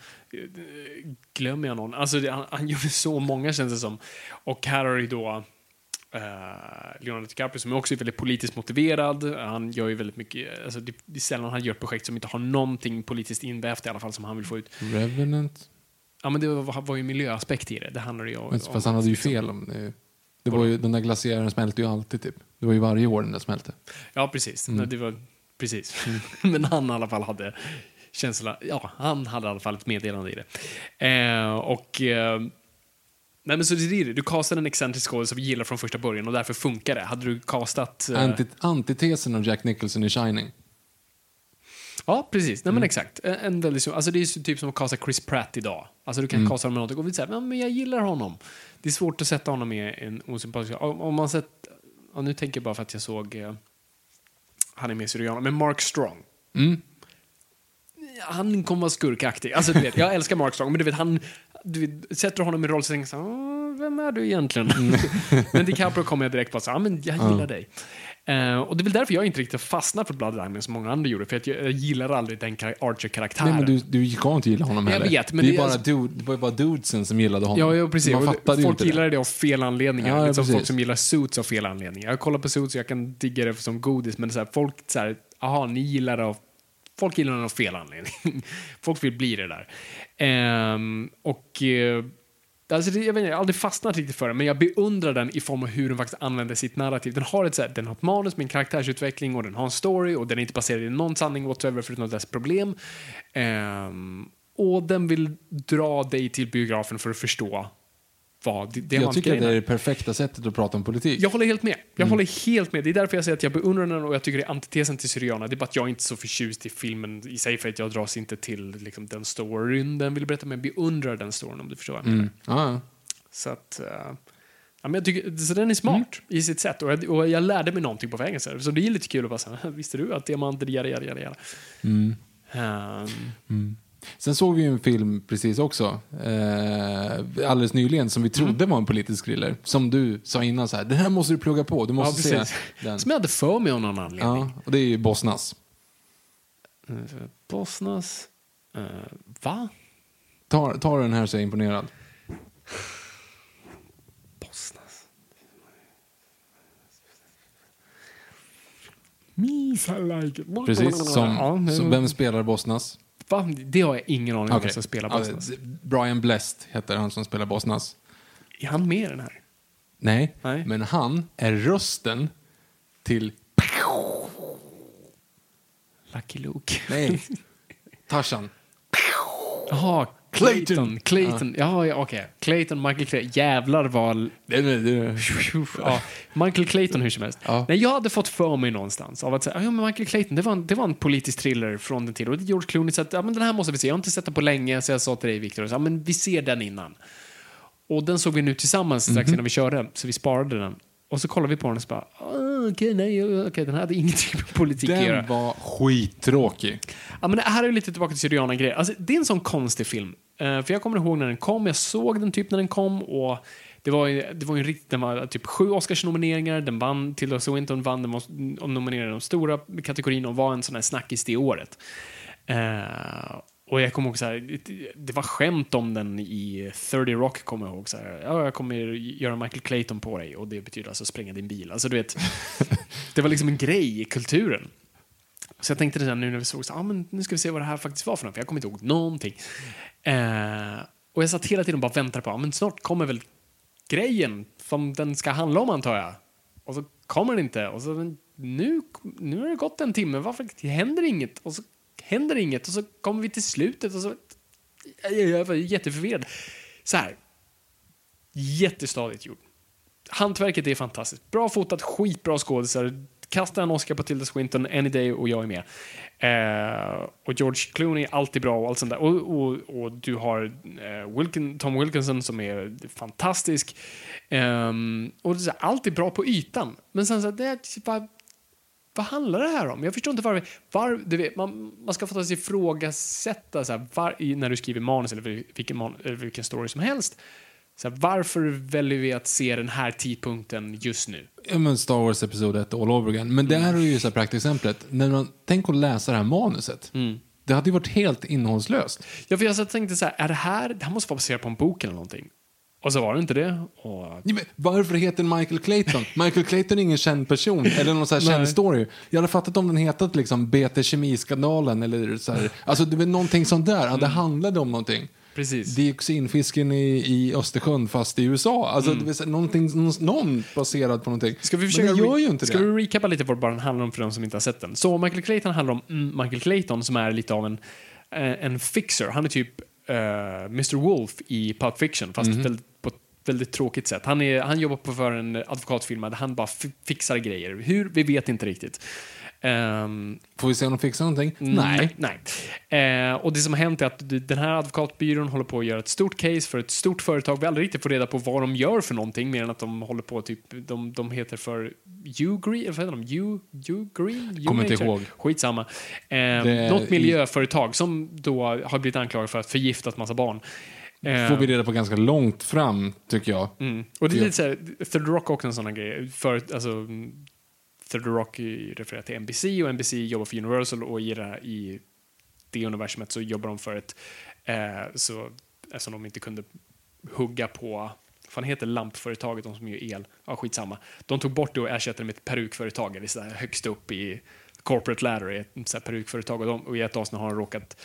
Glömmer jag någon? Alltså det, han, han gjorde så många känns det som. Och här har du då Uh, Leonardo DiCaprio som är också väldigt politiskt motiverad. Han gör ju väldigt mycket, alltså det, det är sällan han gör projekt som inte har någonting politiskt invävt i alla fall som han vill få ut. Revenant? Ja men det var, var ju miljöaspekt i det. Det handlar ju om... Fast han hade ju fel om det. Det var ju, den där glaciären smälte ju alltid typ. Det var ju varje år den där smälte. Ja precis. Mm. Det var, precis. men han i alla fall hade känsla, ja han hade i alla fall ett meddelande i det. Eh, och eh, Nej men så det är det. Du castar en excentrisk skådis som vi gillar från första början och därför funkar det. Hade du castat... eh, Anti, antitesen av Jack Nicholson i Shining. Ja, precis. Nej, men Mm. exakt. En, en väldigt, så- alltså det är ju typ som att kasta Chris Pratt idag. Alltså du kan Mm. kasta honom med något och vi säger, men jag gillar honom. Det är svårt att sätta honom i en osympatisk... Om, om man sett... Ja, nu tänker jag bara för att jag såg... Eh, han är med i Syriana, men Mark Strong. Mm. Han kommer vara skurkaktig. Alltså, du vet, jag älskar Mark Strong, men du vet, han... Du vet, sätter honom i roll så tänker jag så här, "Åh, vem är du egentligen? Mm. men DiCaprio kommer jag direkt på så här, ja, men jag gillar dig. Eh, och det är väl därför jag inte riktigt fastnar för Blood Diamond som många andra gjorde, för att jag, jag gillar aldrig den kar- Archer-karaktären. Nej, men du, du ska inte gilla honom Jag heller. vet, men det, är det bara alltså- dude, det var ju bara dudesen som gillade honom. Ja, ja precis. Man fattade folk gillar det. det av fel anledningar. Ja, liksom precis. folk som gillar Suits av fel anledningar. Jag kollar på Suits och jag kan digga det som godis, men så här, folk så här, aha, ni gillar det av Folk gillar det av fel anledning. folk vill bli det där. Ehm, och eh, Alltså det, jag, vet inte, jag har aldrig fastnat riktigt för den, men jag beundrar den i form av hur den faktiskt använder sitt narrativ. Den har ett, så här, den har ett manus med en karaktärsutveckling och den har en story och den är inte baserad i någon sanning whatsoever förutom dess problem. Um, och den vill dra dig till biografen för att förstå vad det, det Jag tycker att det är det perfekta sättet att prata om politik. Jag håller helt med. Jag Mm. håller helt med. Det är därför jag säger att jag beundrar den och jag tycker det är antitesen till Syriana. Det är bara att jag är inte är så förtjust i filmen i sig för att jag dras inte till liksom, den storyn den vill berätta, men beundrar den storyn om du förstår vad jag menar. Mm. Ja. Så att... eh, ja, men jag tycker, så den är smart i sitt sätt och jag, och jag lärde mig någonting på vägen. Så, så det är lite kul att bara säga, visste du att diamanter, jada, jada, jada, jada. Mm. Sen såg vi ju en film precis också, eh, alldeles nyligen, som vi trodde Mm. var en politisk thriller. Som du sa innan, så här, den här måste du plugga på, du ja, måste se precis. den. Som jag hade för mig av någon anledning. Ja, och det är ju Bosnas. Eh, Bosnas... eh, va? Ta, ta den här så är jag imponerad. Bosnas. Precis, som, Ja, som vem spelar Bosnas? Va? Det har jag ingen aning om Okej. vem som spelar Bosnas. Brian Blessed heter han som spelar Bosnas. Är han med i den här? Nej, Nej. men han är rösten till... Lucky Luke. Nej, Tarzan. Jaha, Clayton. Clayton. Ja, ja okej. Clayton, Michael Clayton. Jävlar vad... Det, det, det. Ja, Michael Clayton hur som helst. Ja. Nej, jag hade fått för mig någonstans av att säga, ja men Michael Clayton, det var en, det var en politisk thriller från den tiden. Och det är George Clooney, så att, ja men den här måste vi se. Jag har inte sett den på länge, så jag sa till dig Victor, ja men vi ser den innan. Och den såg vi nu tillsammans strax innan vi körde, så vi sparade den. Och så kollade vi på den och så bara, okej, nej, okej, den hade ingenting med politik att göra. Den var skittråkig. Ja, men det här är lite tillbaka till Syriana grejer. Alltså, det är en sån konstig film. Eh, för jag kommer ihåg när den kom, jag såg den typ när den kom och det var ju, det var en rikt, den var typ sju Oscarsnomineringar, den vann, Tilda Swinton vann, den var och nominerade de stora kategorierna och var en sån här snackis det året. Eh, och jag kommer ihåg så här, det- var skämt om den i 30 Rock, kommer jag ihåg. Så här, ja, jag kommer göra Michael Clayton på dig och det betyder alltså spränga din bil. Alltså, du vet, det var liksom en grej i kulturen. Så jag tänkte det där nu när vi såg, så, ah, men nu ska vi se vad det här faktiskt var för något, för jag kommer inte ihåg någonting. Eh, och jag satt hela tiden och bara väntade på, ah, men snart kommer väl grejen som den ska handla om antar jag. Och så kommer den inte. Och så, nu, nu har det gått en timme, varför händer inget? Och så händer inget och så kommer vi till slutet och så... Jag, var jätteförvirrad. Så här. Jättestadigt gjort. Hantverket är fantastiskt. Bra fotat, skitbra skådisar. kasta en Oscar på Tilda Swinton any day och jag är med. Eh, och George Clooney är alltid bra och allt sånt där. Och, och, och du har eh, Wilkin, Tom Wilkinson som är fantastisk. Eh, och är allt är bra på ytan. Men sen så här, det är bara, vad handlar det här om? Jag förstår inte varför. Var, du vet, man, man ska få sig ifrågasätta så här, var, när du skriver manus eller vilken, man, eller vilken story som helst. Så här, varför väljer vi att se den här tidpunkten just nu? Ja, men Star Wars Episod 1 all over again. Men det här är ju så här praktexemplet. När man, tänk att läsa det här manuset. Det hade ju varit helt innehållslöst. Ja, för jag så tänkte så här, är det här, det här måste vara baserat på en bok eller någonting. Och så var det inte det. Och, Ja, men varför heter den Michael Clayton? Michael Clayton är ingen känd person eller någon så här känd story. Jag hade fattat om den hetat liksom BT Kemiskandalen eller så här. Alltså det var någonting sånt där. Ja, det handlade om någonting. precis. Dioxinfisken i, i Östersjön fast i USA. Alltså det vill säga, någonting, någon, baserad på någonting. Ska vi försöka Men det gör ju inte ska det. vi recapa lite vad den handlar om för de som inte har sett den? Så Michael Clayton handlar om mm, Michael Clayton som är lite av en, eh, en fixer. Han är typ eh, Mr. Wolf i Pulp Fiction fast Mhm. väldigt, på ett väldigt tråkigt sätt. Han, är, han jobbar på för en advokatfirma där han bara fi- fixar grejer. Hur? Vi vet inte riktigt. Ehm, Får vi se om de fixar någonting? Mm. Nej. Nej. Eh, och det som har hänt är att den här advokatbyrån håller på att göra ett stort case för ett stort företag. Vi aldrig riktigt får reda på vad de gör för någonting mer än att de håller på typ, de, de heter för Ugreen, eller vad heter de? U, Ugreen? Kommer inte ihåg. Skitsamma. Är något miljöföretag som då har blivit anklagade för att förgiftat massa barn. Får vi reda på ganska långt fram, tycker jag. Mm. Och det är lite såhär, Third Rock också en sån här grej. För, alltså, Third Rock refererar till NBC och NBC jobbar för Universal och i det, här, i det universumet så jobbar de för ett, eh, så, eh, eftersom de inte kunde hugga på, vad fan heter lampföretaget, de som gör el? Ja, skitsamma. De tog bort det och ersatte det med ett perukföretag, eller så högst upp i corporate ladder, ett så här perukföretag. Och, de, och i ett avsnitt har de råkat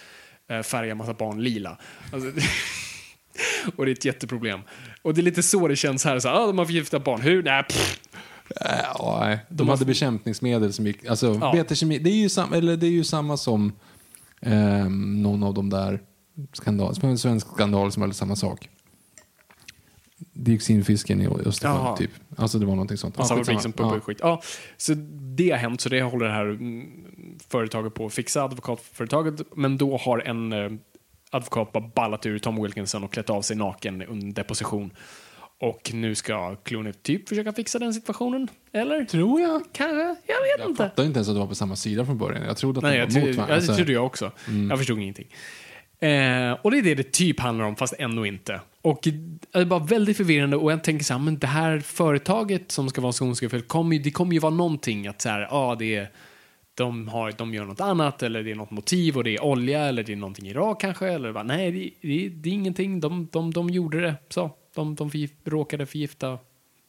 eh, färga massa barn lila. Alltså, och det är ett jätteproblem. Och det är lite så det känns här. Så, ah, de har förgiftat barn. Hur? Nej, pff. Äh, nej. De, De hade bekämpningsmedel som gick... Alltså, Ja. BT Kemi, det är ju, sam, eller det är ju samma som ehm, någon av de där skandal, som en svensk skandal som hade samma sak. Dioxinfisken i Östersjön, typ. Alltså det var någonting sånt. Ja, fabrik skitsamma. som pumpar Ja. skit. Ja, så det har hänt, så det håller det här mm, företaget på att fixa, advokatföretaget. Men då har en eh, advokat bara ballat ur Tom Wilkinson och klätt av sig naken under deposition. Och nu ska Clooney typ försöka fixa den situationen. Eller? Tror jag. Kanske? Jag vet Jag inte. fattade inte ens att det var på samma sida från början. Jag trodde att Nej, de jag, var trodde, mot varandra. jag, Alltså, det trodde jag också. Jag förstod ingenting. Eh, och det är det det typ handlar om, fast ändå inte. Och det är bara väldigt förvirrande och jag tänker så här, men det här företaget som ska vara skonskefullt, kommer det kommer ju vara någonting att så här, ja, det är de, har, de gör något annat eller det är något motiv och det är olja eller det är någonting i Irak kanske eller bara, nej, det, det, det är ingenting. De, de, de gjorde det så. De, de förgif, råkade förgifta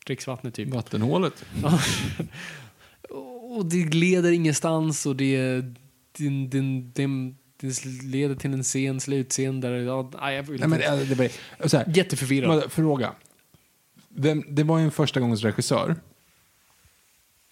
dricksvattnet typ. Vattenhålet. Och det leder ingenstans och det, det, det, det, det leder till en sen slutscen där... Ja, nej, jag vill Nej, men, äh, det var, så här, Jätteförvirrad. fråga. Vem, det var ju en första gångs regissör.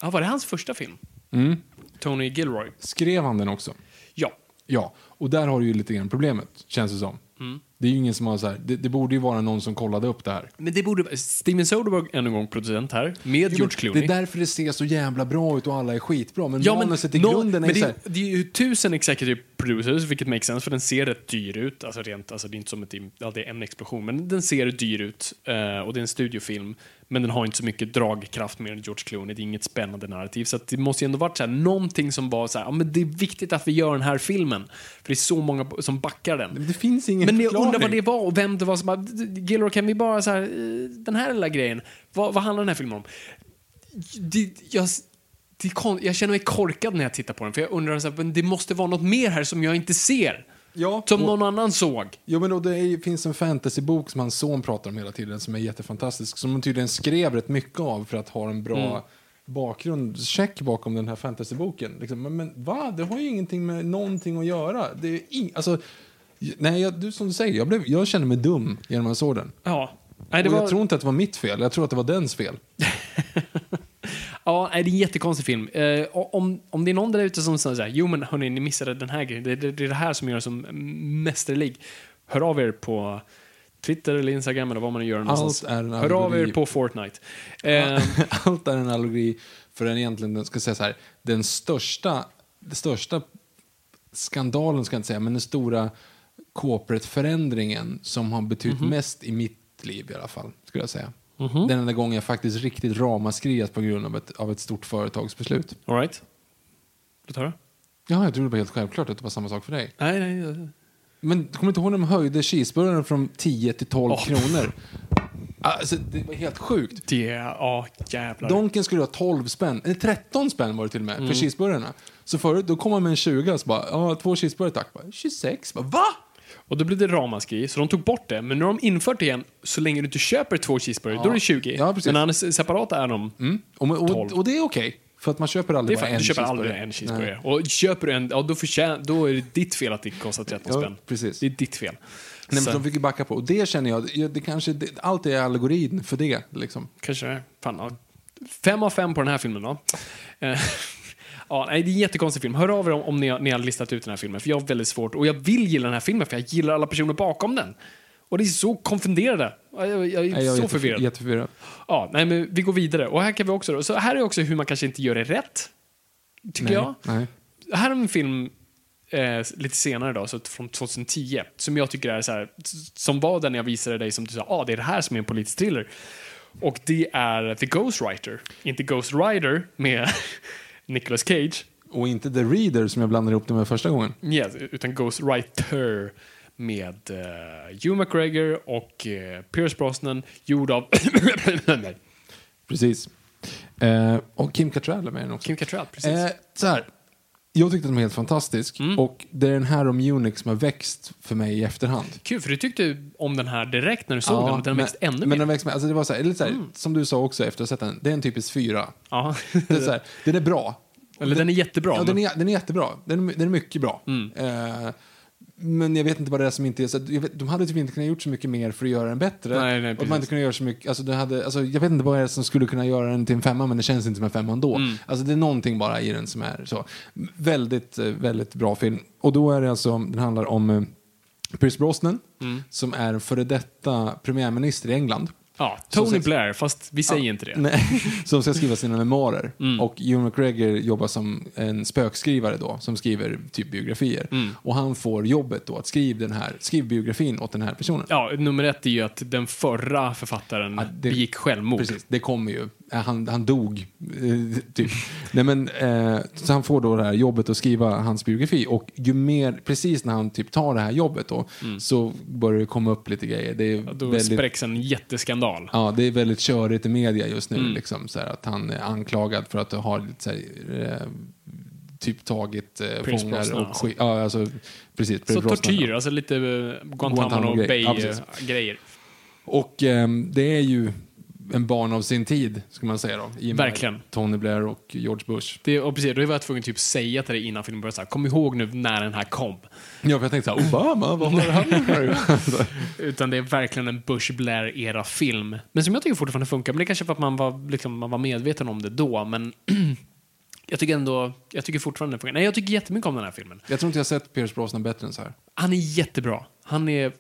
Ja, var det hans första film? Mm. Tony Gilroy? Skrev han den också? Ja. Ja, och där har du ju lite grann problemet, känns det som. Mm. Det är ju ingen som har så här, det, det borde ju vara någon som kollade upp det här. Men det borde... Steven Soderbergh än en gång producent här, med George Det Clooney. är därför det ser så jävla bra ut och alla är skitbra. Men Ja, men, manuset i nå- grunden är men så det, det är ju tusen executive producers, vilket makes sense, för den ser rätt dyr ut. Alltså rent, alltså det är inte som ett, ja, det är en explosion, men den ser dyr ut. eh, och det är en studiofilm, men den har inte så mycket dragkraft mer än George Clooney. Det är inget spännande narrativ. Så det måste ju ändå varit så här, någonting som var så här, ja men det är viktigt att vi gör den här filmen. För det är så många som backar den. det finns ingen Men jag undrar vad det var och vem det var som bara, Gilroy kan vi bara så här, eh, den här lilla grejen, vad, vad handlar den här filmen om? Det, jag, det jag känner mig korkad när jag tittar på den, för jag undrar så här, men det måste vara något mer här som jag inte ser. Ja, Som och- någon annan såg. Jo, men då det är, finns en fantasybok som hans son pratar om hela tiden som är jättefantastisk. Som de tydligen skrev rätt mycket av för att ha en bra Mm. bakgrund, check bakom den här fantasyboken. Liksom, men, men va? Det har ju ingenting med någonting att göra. Det är ing, alltså, nej, jag, du, som du säger, jag, blev, jag känner mig dum genom att jag såg den. Ja. Nej, det och var, jag tror inte att det var mitt fel, jag tror att det var dens fel. ja, det är en jättekonstig film. Eh, om, om det är någon där ute som säger så här, jo men hörni, ni missade den här grejen, det, det, det är det här som gör den som mästerlig. Hör av er på Twitter eller Instagram eller vad man gör någonstans. är en Hör av er på Fortnite. Eh, Allt är en allegori för den egentligen, den ska säga så här, den största, den största skandalen ska jag inte säga, men den stora corporate-förändringen som har betytt Mhm. mest i mitt liv i alla fall, skulle jag säga. Den enda gången jag faktiskt riktigt ramaskriat på grund av ett, av ett stort företagsbeslut. all right. Låt höra. Ja, jag trodde det var helt självklart att det var samma sak för dig. Nej, nej. nej. Men kommer du inte ihåg när de höjde cheeseburgaren från 10 till 12 Åh. kronor? Alltså, det var helt sjukt. Det, ja, jävlar. Donken skulle ha 12 spänn, eller 13 spänn var det till och med, Mm. för cheeseburgarna. Så förut, då kom man med en 20 och så bara, ja, två cheeseburgare tack. Bara, 26, bara, va? Och då blev det ramaskri, så de tog bort det. Men nu har de infört det igen, så länge du inte köper två cheeseburgare, då är det 20. Ja, precis. Men är separata är de... Och, och, 12. och det är okej, för att man köper Det aldrig är bara en du köper aldrig en cheeseburgare. Nej. Och köper du en, ja, då, förtjän, då är det ditt fel att det kostar 13 Ja, spänn. precis. Det är ditt fel. Nej, men de fick ju backa på. Och det känner jag, det, kanske, det, allt är allegorin för det. Liksom. Kanske det. Fan, ja. Fem av fem på den här filmen då. Ja, nej, det är en jättekonstig film. Hör av er om, om ni, har, ni har listat ut den här filmen, för jag har väldigt svårt. Och jag vill gilla den här filmen, för jag gillar alla personer bakom den. Och det är så konfunderade. Jag, jag, jag är Nej, jag är så jättef- förvirrad. Jätteförvirrad. Ja, nej, men vi går vidare. Och här kan vi också, så här är också hur man kanske inte gör det rätt. Tycker Nej, jag. nej. Här har vi en film eh, lite senare då, så från 2010, som jag tycker är så här, som var den jag visade dig som du sa, ah, det är det här som är en politisk thriller. Och det är The Ghostwriter. Inte Ghost Rider med Nicolas Cage, Och inte The Reader som jag blandade ihop det med första gången. yes, utan Ghost Writer med eh, Hugh McGregor och eh, Pierce Brosnan, gjord av Precis. Eh, och Kim Cattrall är med den också. Kim Cattrall. Precis. Eh, så här, jag tyckte att den var helt fantastisk. Mm. Och det är den här om Unix som har växt för mig i efterhand. Kul, för du tyckte om den här direkt när du såg den, och den har men, växt ännu men mer. den växt alltså det var så här, lite så här, som du sa också efter att ha sett den, det är en typisk fyra. Ja. Det är så här, den är bra. Eller den är jättebra. Ja, den är, den är jättebra. Den är, den är mycket bra. Mm. Eh, men jag vet inte vad det är som inte är så. vet, de hade typ inte kunnat gjort så mycket mer för att göra den bättre. Nej, nej, och precis. inte kunnat göra så mycket, alltså, det hade, alltså, jag vet inte vad det är som skulle kunna göra den till en femma, men det känns inte som en femma ändå. Mm. Alltså det är någonting bara i den som är så. Väldigt, eh, väldigt bra film. Och då är det alltså, den handlar om eh, Pierce Brosnan, Mm. som är före detta premiärminister i England. Ja, Som Tony sagt- Blair, fast vi säger inte det. Nej, som ska skriva sina memoarer. Mm. Och Ewan McGregor jobbar som en spökskrivare då, som skriver typ biografier. Mm. Och han får jobbet då att skriva den här, skriv biografin åt den här personen. Ja, nummer ett är ju att den förra författaren Ja, det- begick självmord. Precis, det kommer ju. Eh, Han, han dog, eh, typ. Nej, men, eh, så han får då det här jobbet att skriva hans biografi. Och ju mer, precis när han typ tar det här jobbet då, så börjar det komma upp lite grejer. Det är Mm. Då väldigt, spräcks en jätteskandal. Ja, det är väldigt körigt i media just nu. Mm. Liksom, så här, att han är anklagad för att ha lite, så här, eh, typ tagit eh, fångar och skit. Ja, alltså, precis. Så tortyr, ja. alltså lite eh, Guantanamo. Ja, precis. Bay-grejer. Och ehm, det är ju en barn av sin tid, ska man säga då. I Verkligen. Tony Blair och George Bush. Det, och precis, då var jag tvungen att typ säga till dig innan filmen började, så här, kom ihåg nu när den här kom. Ja, för jag tänkte så här, Obama, vad han gjort här? Utan det är verkligen en Bush Blair-era film. Men som jag tycker fortfarande funkar. Men det är kanske för att man var, liksom, man var medveten om det då. Men jag tycker ändå, jag tycker fortfarande det funkar. Nej, jag tycker jättemycket om den här filmen. Jag tror inte jag sett Pierce Brosnan bättre än så här. Han är jättebra. Han är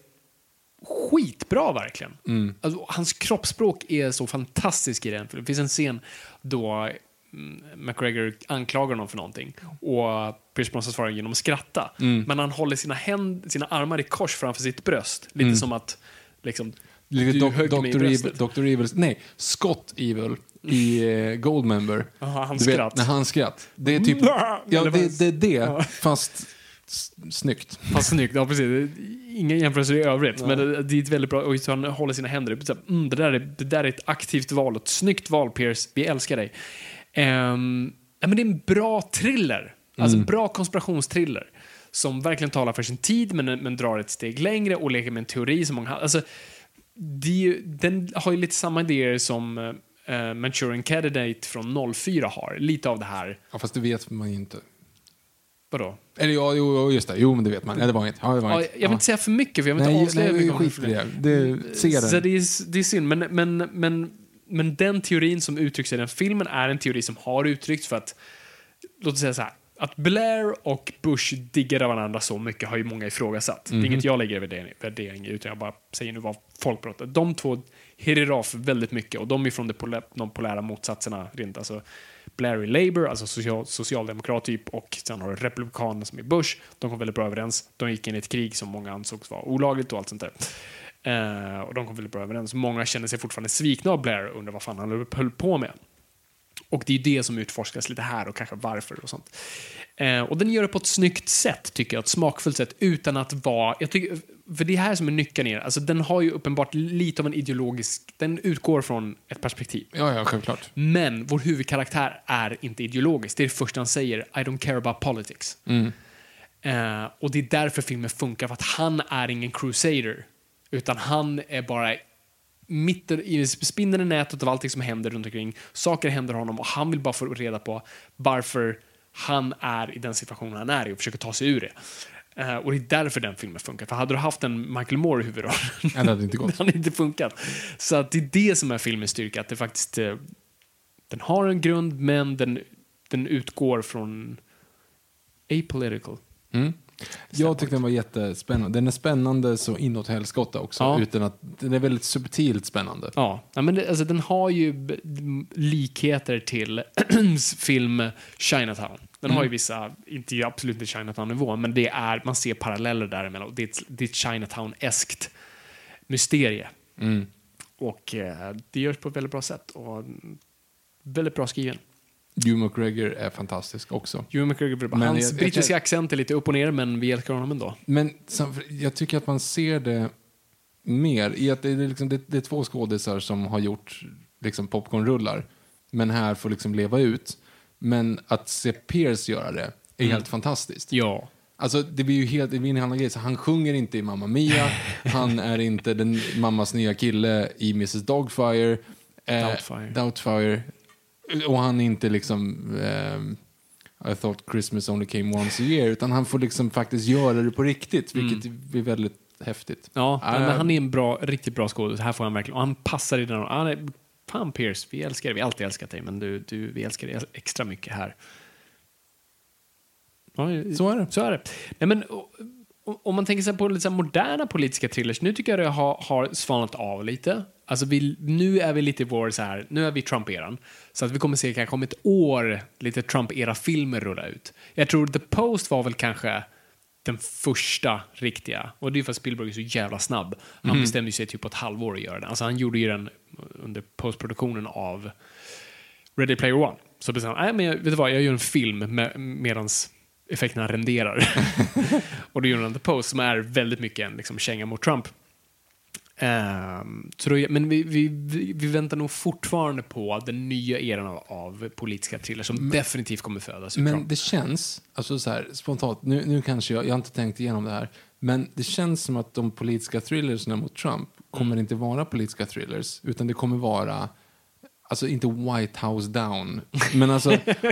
skitbra verkligen. Mm. Alltså, hans kroppsspråk är så fantastisk i den filmen. Det finns en scen då mm, McGregor anklagar honom för någonting och Pierce Brosnan svarar genom att skratta. Mm. Men han håller sina, händ, sina armar i kors framför sitt bröst. Lite som att liksom, Lite du högg mig i Dr. Evil, bröstet. Dr. Evil, nej, Scott Evil i eh, Goldmember. Aha, hans du vet, skratt. när han skratt. Det är typ, ja Eller det, det är det, Ja. fast snyggt. Fast snyggt, ja precis. Inga jämförelser i övrigt. Men det, är ett väldigt bra, och han håller sina händer upp. Mm, det, där är, det där är ett aktivt val, ett snyggt val Pierce. Vi älskar dig. Um, ja, men det är en bra thriller. Alltså en bra konspirationstriller. Som verkligen talar för sin tid, men, men drar ett steg längre och leker med en teori som många... Alltså, ju- den har ju lite samma idéer som uh, Manchurian Candidate från 04 har. Lite av det här. Ja, fast det vet man ju inte. Vadå? Eller ja, jo, just det. Jo, men det vet man. Ja, det var inget. Ja, det var Ja, inget. jag vill inte säga för mycket, för jag vill Nej, inte avslöja nej, mycket skit det. det. Se Så det är, det är synd, men, men, men, men den teorin som uttrycks i den filmen är en teori som har uttryckts för att, låt oss säga så här, att Blair och Bush diggade varandra så mycket har ju många ifrågasatt. Det är Mhm. inget jag lägger i värdering, värdering i, utan jag bara säger nu vad folkbrottet. De två hirrar av väldigt mycket och de är från de, de polära motsatserna. Rent, alltså Blair i Labour, alltså social, socialdemokrat typ, och sen har du Republikanerna som är Bush. De kom väldigt bra överens. De gick in i ett krig som många ansågs vara olagligt och allt sånt där. Eh, och de kom väldigt bra överens. Många känner sig fortfarande svikna av Blair och undrar vad fan han höll på med. Och det är det som utforskas lite här och kanske varför och sånt. Eh, och den gör det på ett snyggt sätt, tycker jag. Ett smakfullt sätt, utan att vara... Jag tycker, för det är här som är nyckeln i. Alltså, den har ju uppenbart lite av en ideologisk... Den utgår från ett perspektiv. Ja, ja, självklart. Men vår huvudkaraktär är inte ideologisk. Det är det första han säger. I don't care about politics. Mm. Eh, och det är därför filmen funkar, för att han är ingen crusader. Utan han är bara mitt i spindeln i nätet av allting som händer runt omkring. Saker händer honom och han vill bara få reda på varför han är i den situationen han är i och försöker ta sig ur det. Uh, och det är därför den filmen funkar. För hade du haft en Michael Moore i huvudrollen, Ja, det hade inte gått. hade inte funkat. Så att det är det som är filmens styrka, att det faktiskt... eh, den har en grund, men den, den utgår från apolitical. Mm. Jag tyckte den var jättespännande. Den är spännande så inåt helskotta också. Ja. Utan att, den är väldigt subtilt spännande. Ja, ja men det, alltså, den har ju likheter till film Chinatown. Den har ju vissa, inte absolut inte Chinatown-nivå, men det är, man ser paralleller däremellan. Det är ett, det är ett Chinatown-eskt mysterie. Mm. Och eh, det görs på ett väldigt bra sätt och väldigt bra skriven. Hugh McGregor är fantastisk också. Hugh McGregor, bra. Men hans jag- jag- brittiska accent är lite upp och ner, men vi älskar honom ändå. Men jag tycker att man ser det mer i att det är, liksom, det, det är två skådisar som har gjort liksom, popcornrullar, men här får liksom leva ut. Men att se Pierce göra det är helt fantastiskt. Ja. Alltså, det blir ju helt, det blir en annan grej. Så han sjunger inte i Mamma Mia, han är inte den mammas nya kille i Mrs Dogfire. eh, Doubtfire. Doubtfire. Och han är inte liksom ehm, I thought Christmas only came once a year, utan han får liksom faktiskt göra det på riktigt, vilket blir väldigt häftigt. Ja, Äh, men han är en bra, riktigt bra skådis. Här får han verkligen, och han passar i den. Han är, fan Pierce, vi älskar dig. Vi har alltid älskat dig, men du, du, vi älskar dig extra mycket här. Ja, Så är det. Så är det. Nej, men, och- om man tänker sig på lite moderna politiska thrillers, nu tycker jag det har, har svalnat av lite. Alltså vi, nu är vi lite i vår så här, nu är vi Trump-eran. Så att vi kommer se kanske om ett år lite Trump-era-filmer rulla ut. Jag tror The Post var väl kanske den första riktiga. Och det är för att Spielberg är så jävla snabb. Han bestämde ju sig typ på ett halvår att göra den. Alltså han gjorde ju den under postproduktionen av Ready Player One. Så bestämde han, nej men jag, vet du vad, jag gör en film med, medans effekterna renderar. och då gjorde han The Post som är väldigt mycket en liksom, känga mot Trump. Så då, men vi, vi, vi, väntar nog fortfarande på den nya eran av, av politiska thrillers som definitivt kommer födas Men Trump. det känns, alltså så här, spontant, nu, nu kanske jag, jag har inte tänkt igenom det här, men det känns som att de politiska thrillersna mot Trump kommer inte vara politiska thrillers, utan det kommer vara, alltså inte White House down, men alltså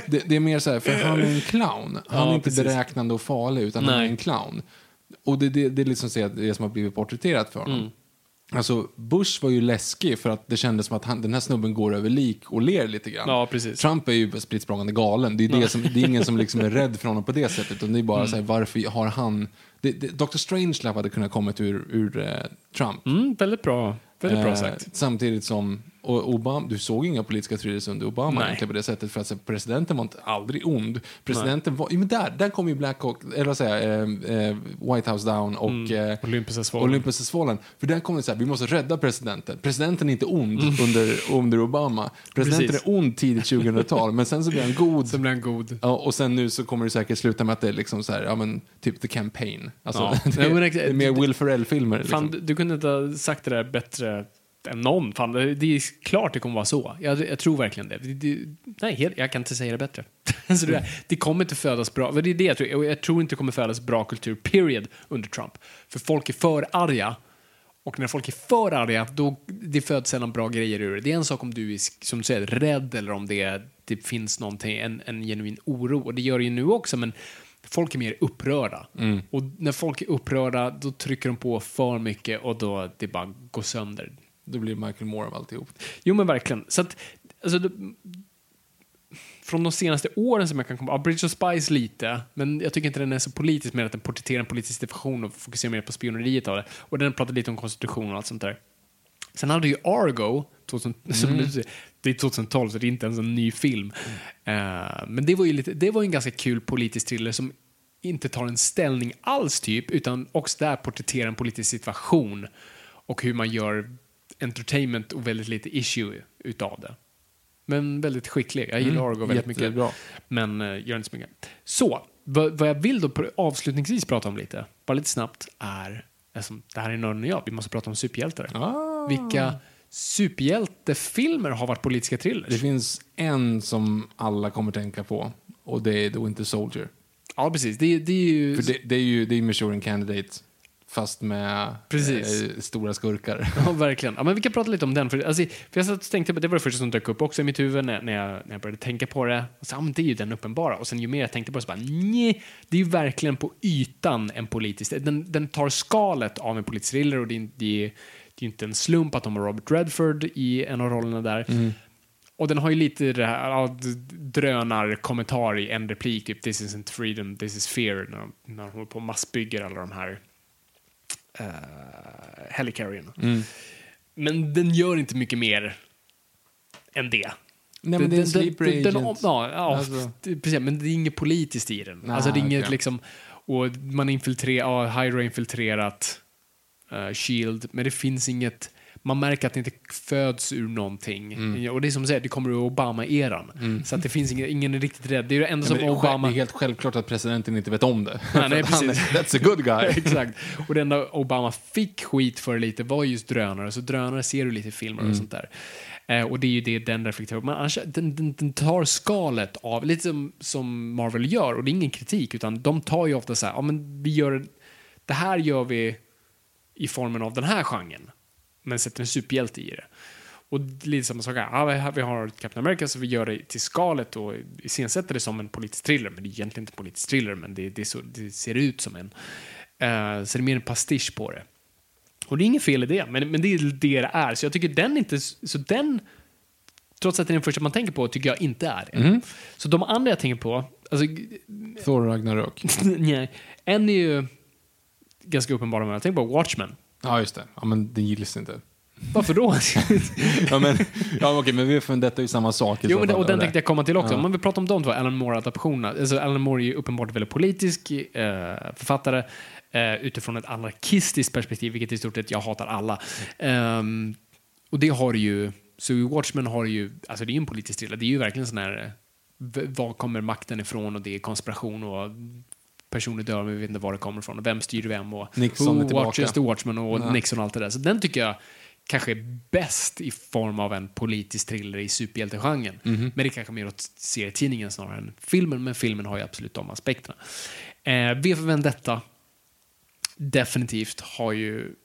det, det är mer så här, för han är en clown. Han Ja, är inte precis. beräknande och farlig, utan han är Nej. en clown. Och det, det, det är liksom så att det som har blivit porträtterat för honom. Mm. Alltså, Bush var ju läskig för att det kändes som att han, den här snubben går över lik och ler lite grann. Ja. Trump är ju spritt galen. Det är, det, som, det är ingen som liksom är rädd för honom på det sättet. Utan det är bara så här, varför har han... Det, det, Dr. Strangelove hade kunnat kommit ur, ur eh, Trump. Mm, väldigt bra, väldigt bra Eh, sagt. samtidigt som... Och Obama, du såg inga politiska thrillers under Obama Nej. på det sättet. För att så, presidenten var inte aldrig ond. Presidenten var... Jo, men där, där kom ju Black Hawk, eller vad säger eh, eh, White House Down och... Mm. Eh, fallen. Olympus has fallen. För där kommer det så här, vi måste rädda presidenten. Presidenten är inte ond Mm. under, under Obama. Presidenten Precis. är ond tidigt 2000-tal, men sen så blir han god. Så blir han god. Ja, och sen nu så kommer det säkert sluta med att det är liksom så här, ja men typ The Campaign. Alltså, Ja. det, Nej, men är, det är mer Will Ferrell-filmer. Liksom. du, du kunde inte ha sagt det där bättre än någon. Fan, det, är klart det kommer vara så. Jag, jag tror verkligen det. det, det nej, jag kan inte säga det bättre. alltså det, det kommer inte födas bra, det är det jag tror. Jag, tror inte det kommer födas bra kultur, period, under Trump. För folk är för arga. Och när folk är för arga, då det föds sällan bra grejer ur det. Det är en sak om du är, som du säger, rädd eller om det, det finns någonting, en, en genuin oro. Och det gör det ju nu också, men folk är mer upprörda. Och när folk är upprörda, då trycker de på för mycket och då det bara går sönder. Då blir det Michael Moore av alltihop. Jo, men verkligen. Så att, alltså, det, från de senaste åren som jag kan komma ja, Bridge of Spies lite, men jag tycker inte den är så politisk mer att den porträtterar en politisk situation och fokuserar mer på spioneriet av det. Och den pratar lite om konstitution och allt sånt där. Sen hade ju Argo, 2000, som Mm. det är 2012 så det är inte ens en ny film. Eh, men det var ju lite, det var en ganska kul politisk thriller som inte tar en ställning alls typ, utan också där porträtterar en politisk situation och hur man gör entertainment och väldigt lite issue utav det. Men väldigt skicklig. Jag gillar Mm, Argo väldigt mycket. jättebra. Men uh, gör inte så mycket. Så, vad, vad jag vill då avslutningsvis prata om lite, bara lite snabbt, är, eftersom det här är nörden och jag, vi måste prata om superhjältar. Ah. Vilka superhjältefilmer har varit politiska thrillers? Det finns en som alla kommer tänka på och det är The Winter Soldier. Ja, precis. Det, det är ju... För det, det är ju det är Maturing Candidate fast med eh, stora skurkar. Ja, verkligen. Ja, men vi kan prata lite om den. För, alltså, för jag satt och tänkte det var det första som dök upp också i mitt huvud när, när, jag, när jag började tänka på det. Och så, ja, men det är ju den uppenbara. Och sen ju mer jag tänkte på det så bara, nej, det är ju verkligen på ytan en politisk... Den, den tar skalet av en politisk thriller och det är, det, är, det är inte en slump att de har Robert Redford i en av rollerna där. Och den har ju lite det här, ja, drönarkommentar i en replik, typ this isn't freedom, this is fear, när de, när de håller på och massbygger alla de här uh, helicarrierna. Men den gör inte mycket mer än det. Nej, men det är en Den- sleeper den- den- agent. ja, ja Alltså. det- precis, men det är inget politiskt i den. Nej, alltså det är inget okej. liksom, och man infiltrerar, ja, Hydra infiltrerat uh, Shield, men det finns inget, man märker att det inte föds ur någonting. Mm. Och det är som du säger, det kommer ur Obama-eran. Så att det finns ingen, ingen är riktigt rädd. Det är det enda som det, Obama... det är helt självklart att presidenten inte vet om det. Nej, nej, att han precis. That's a good guy. Exakt. Och det enda Obama fick skit för lite var just drönare, så drönare ser du lite i filmer Mm. och sånt där. Eh, och det är ju det den reflekterar Men annars, den, den, den tar skalet av, lite som, som Marvel gör, och det är ingen kritik, utan de tar ju ofta så här, ja men vi gör, det här gör vi i formen av den här genren, men sätter en superhjälte i det. Och lite samma sak här, ja, vi har- Captain America så vi gör det till skalet och iscensätter det som en politisk thriller, men det är egentligen inte en politisk thriller, men det, det, så, det ser ut som en. Eh, så det är mer en pastisch på det. Och det är inget fel i det, men, men det är det det är. Så jag tycker den inte, så den, trots att det är den första man tänker på, tycker jag inte är det. Så de andra jag tänker på, alltså, Thor Ragnarök. nej, en är ju ganska uppenbar, men jag tänker på Watchmen. Ja, just det. Ja, men det gills inte. Varför då? Ja, men, ja, okej, men vi detta är ju samma sak. Jo, men det, och den tänkte jag komma till också. Ja. Om man vill prata om de två, Alan Moore-adaptionerna. Alltså, Alan Moore är ju uppenbart väldigt politisk eh, författare eh, utifrån ett anarkistiskt perspektiv, vilket i stort sett jag hatar alla. Ehm, och det har ju, så Watchmen har ju, alltså det är ju en politisk thriller, det är ju verkligen sån här, var kommer makten ifrån och det är konspiration och personer dör vi vet inte var det kommer ifrån och vem styr vem och Nixon är tillbaka. watches the Watchmen och Ja. Nixon och allt det där. Så den tycker jag kanske är bäst i form av en politisk thriller i superhjältegenren. Mhm. Men det är kanske mer åt serietidningen snarare än filmen, men filmen har ju absolut de aspekterna. Eh, V för Vendetta definitivt har ju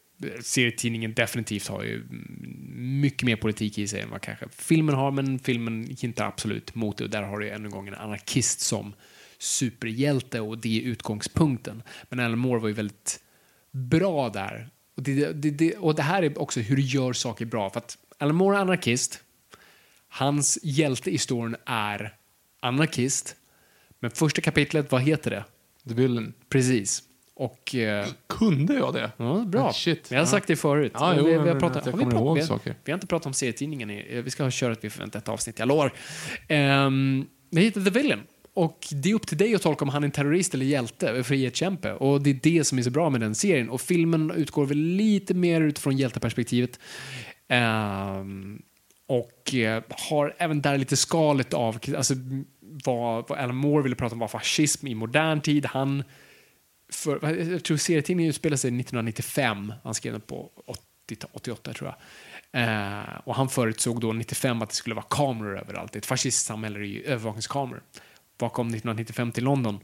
serietidningen definitivt har ju mm, mycket mer politik i sig än vad kanske filmen har, men filmen hintar absolut mot det och där har du ännu en gång en anarkist som superhjälte och det är utgångspunkten. Men Alan Moore var ju väldigt bra där. Och det, det, det, och det här är också hur du gör saker bra. För att Alan Moore är anarkist, hans hjälte i storyn är anarkist, men första kapitlet, vad heter det? The Villain. Precis. Och... Eh, Kunde jag det? Ja, bra. Ah, shit. Jag har sagt det förut. Ja, vi, jo, vi, har pratat, har vi, pratat, har, vi har inte pratat om serietidningen. I, vi ska köra ett Vi förväntar ett avsnitt, jag lovar. Um, det heter The Villain. Och det är upp till dig att tolka om han är en terrorist eller hjälte, frihetskämpe. Och det är det som är så bra med den serien. Och filmen utgår väl lite mer utifrån hjälteperspektivet. Um, och uh, har även där lite skalet av alltså, vad, vad Alan Moore ville prata om var fascism i modern tid. Han för, jag tror serietidningen utspelar sig 1995. Han skrev den på 80, 88 tror jag. Uh, och han förutsåg då 95 att det skulle vara kameror överallt. Ett fascistsamhälle är ju övervakningskameror. Vad kom 1995 till London?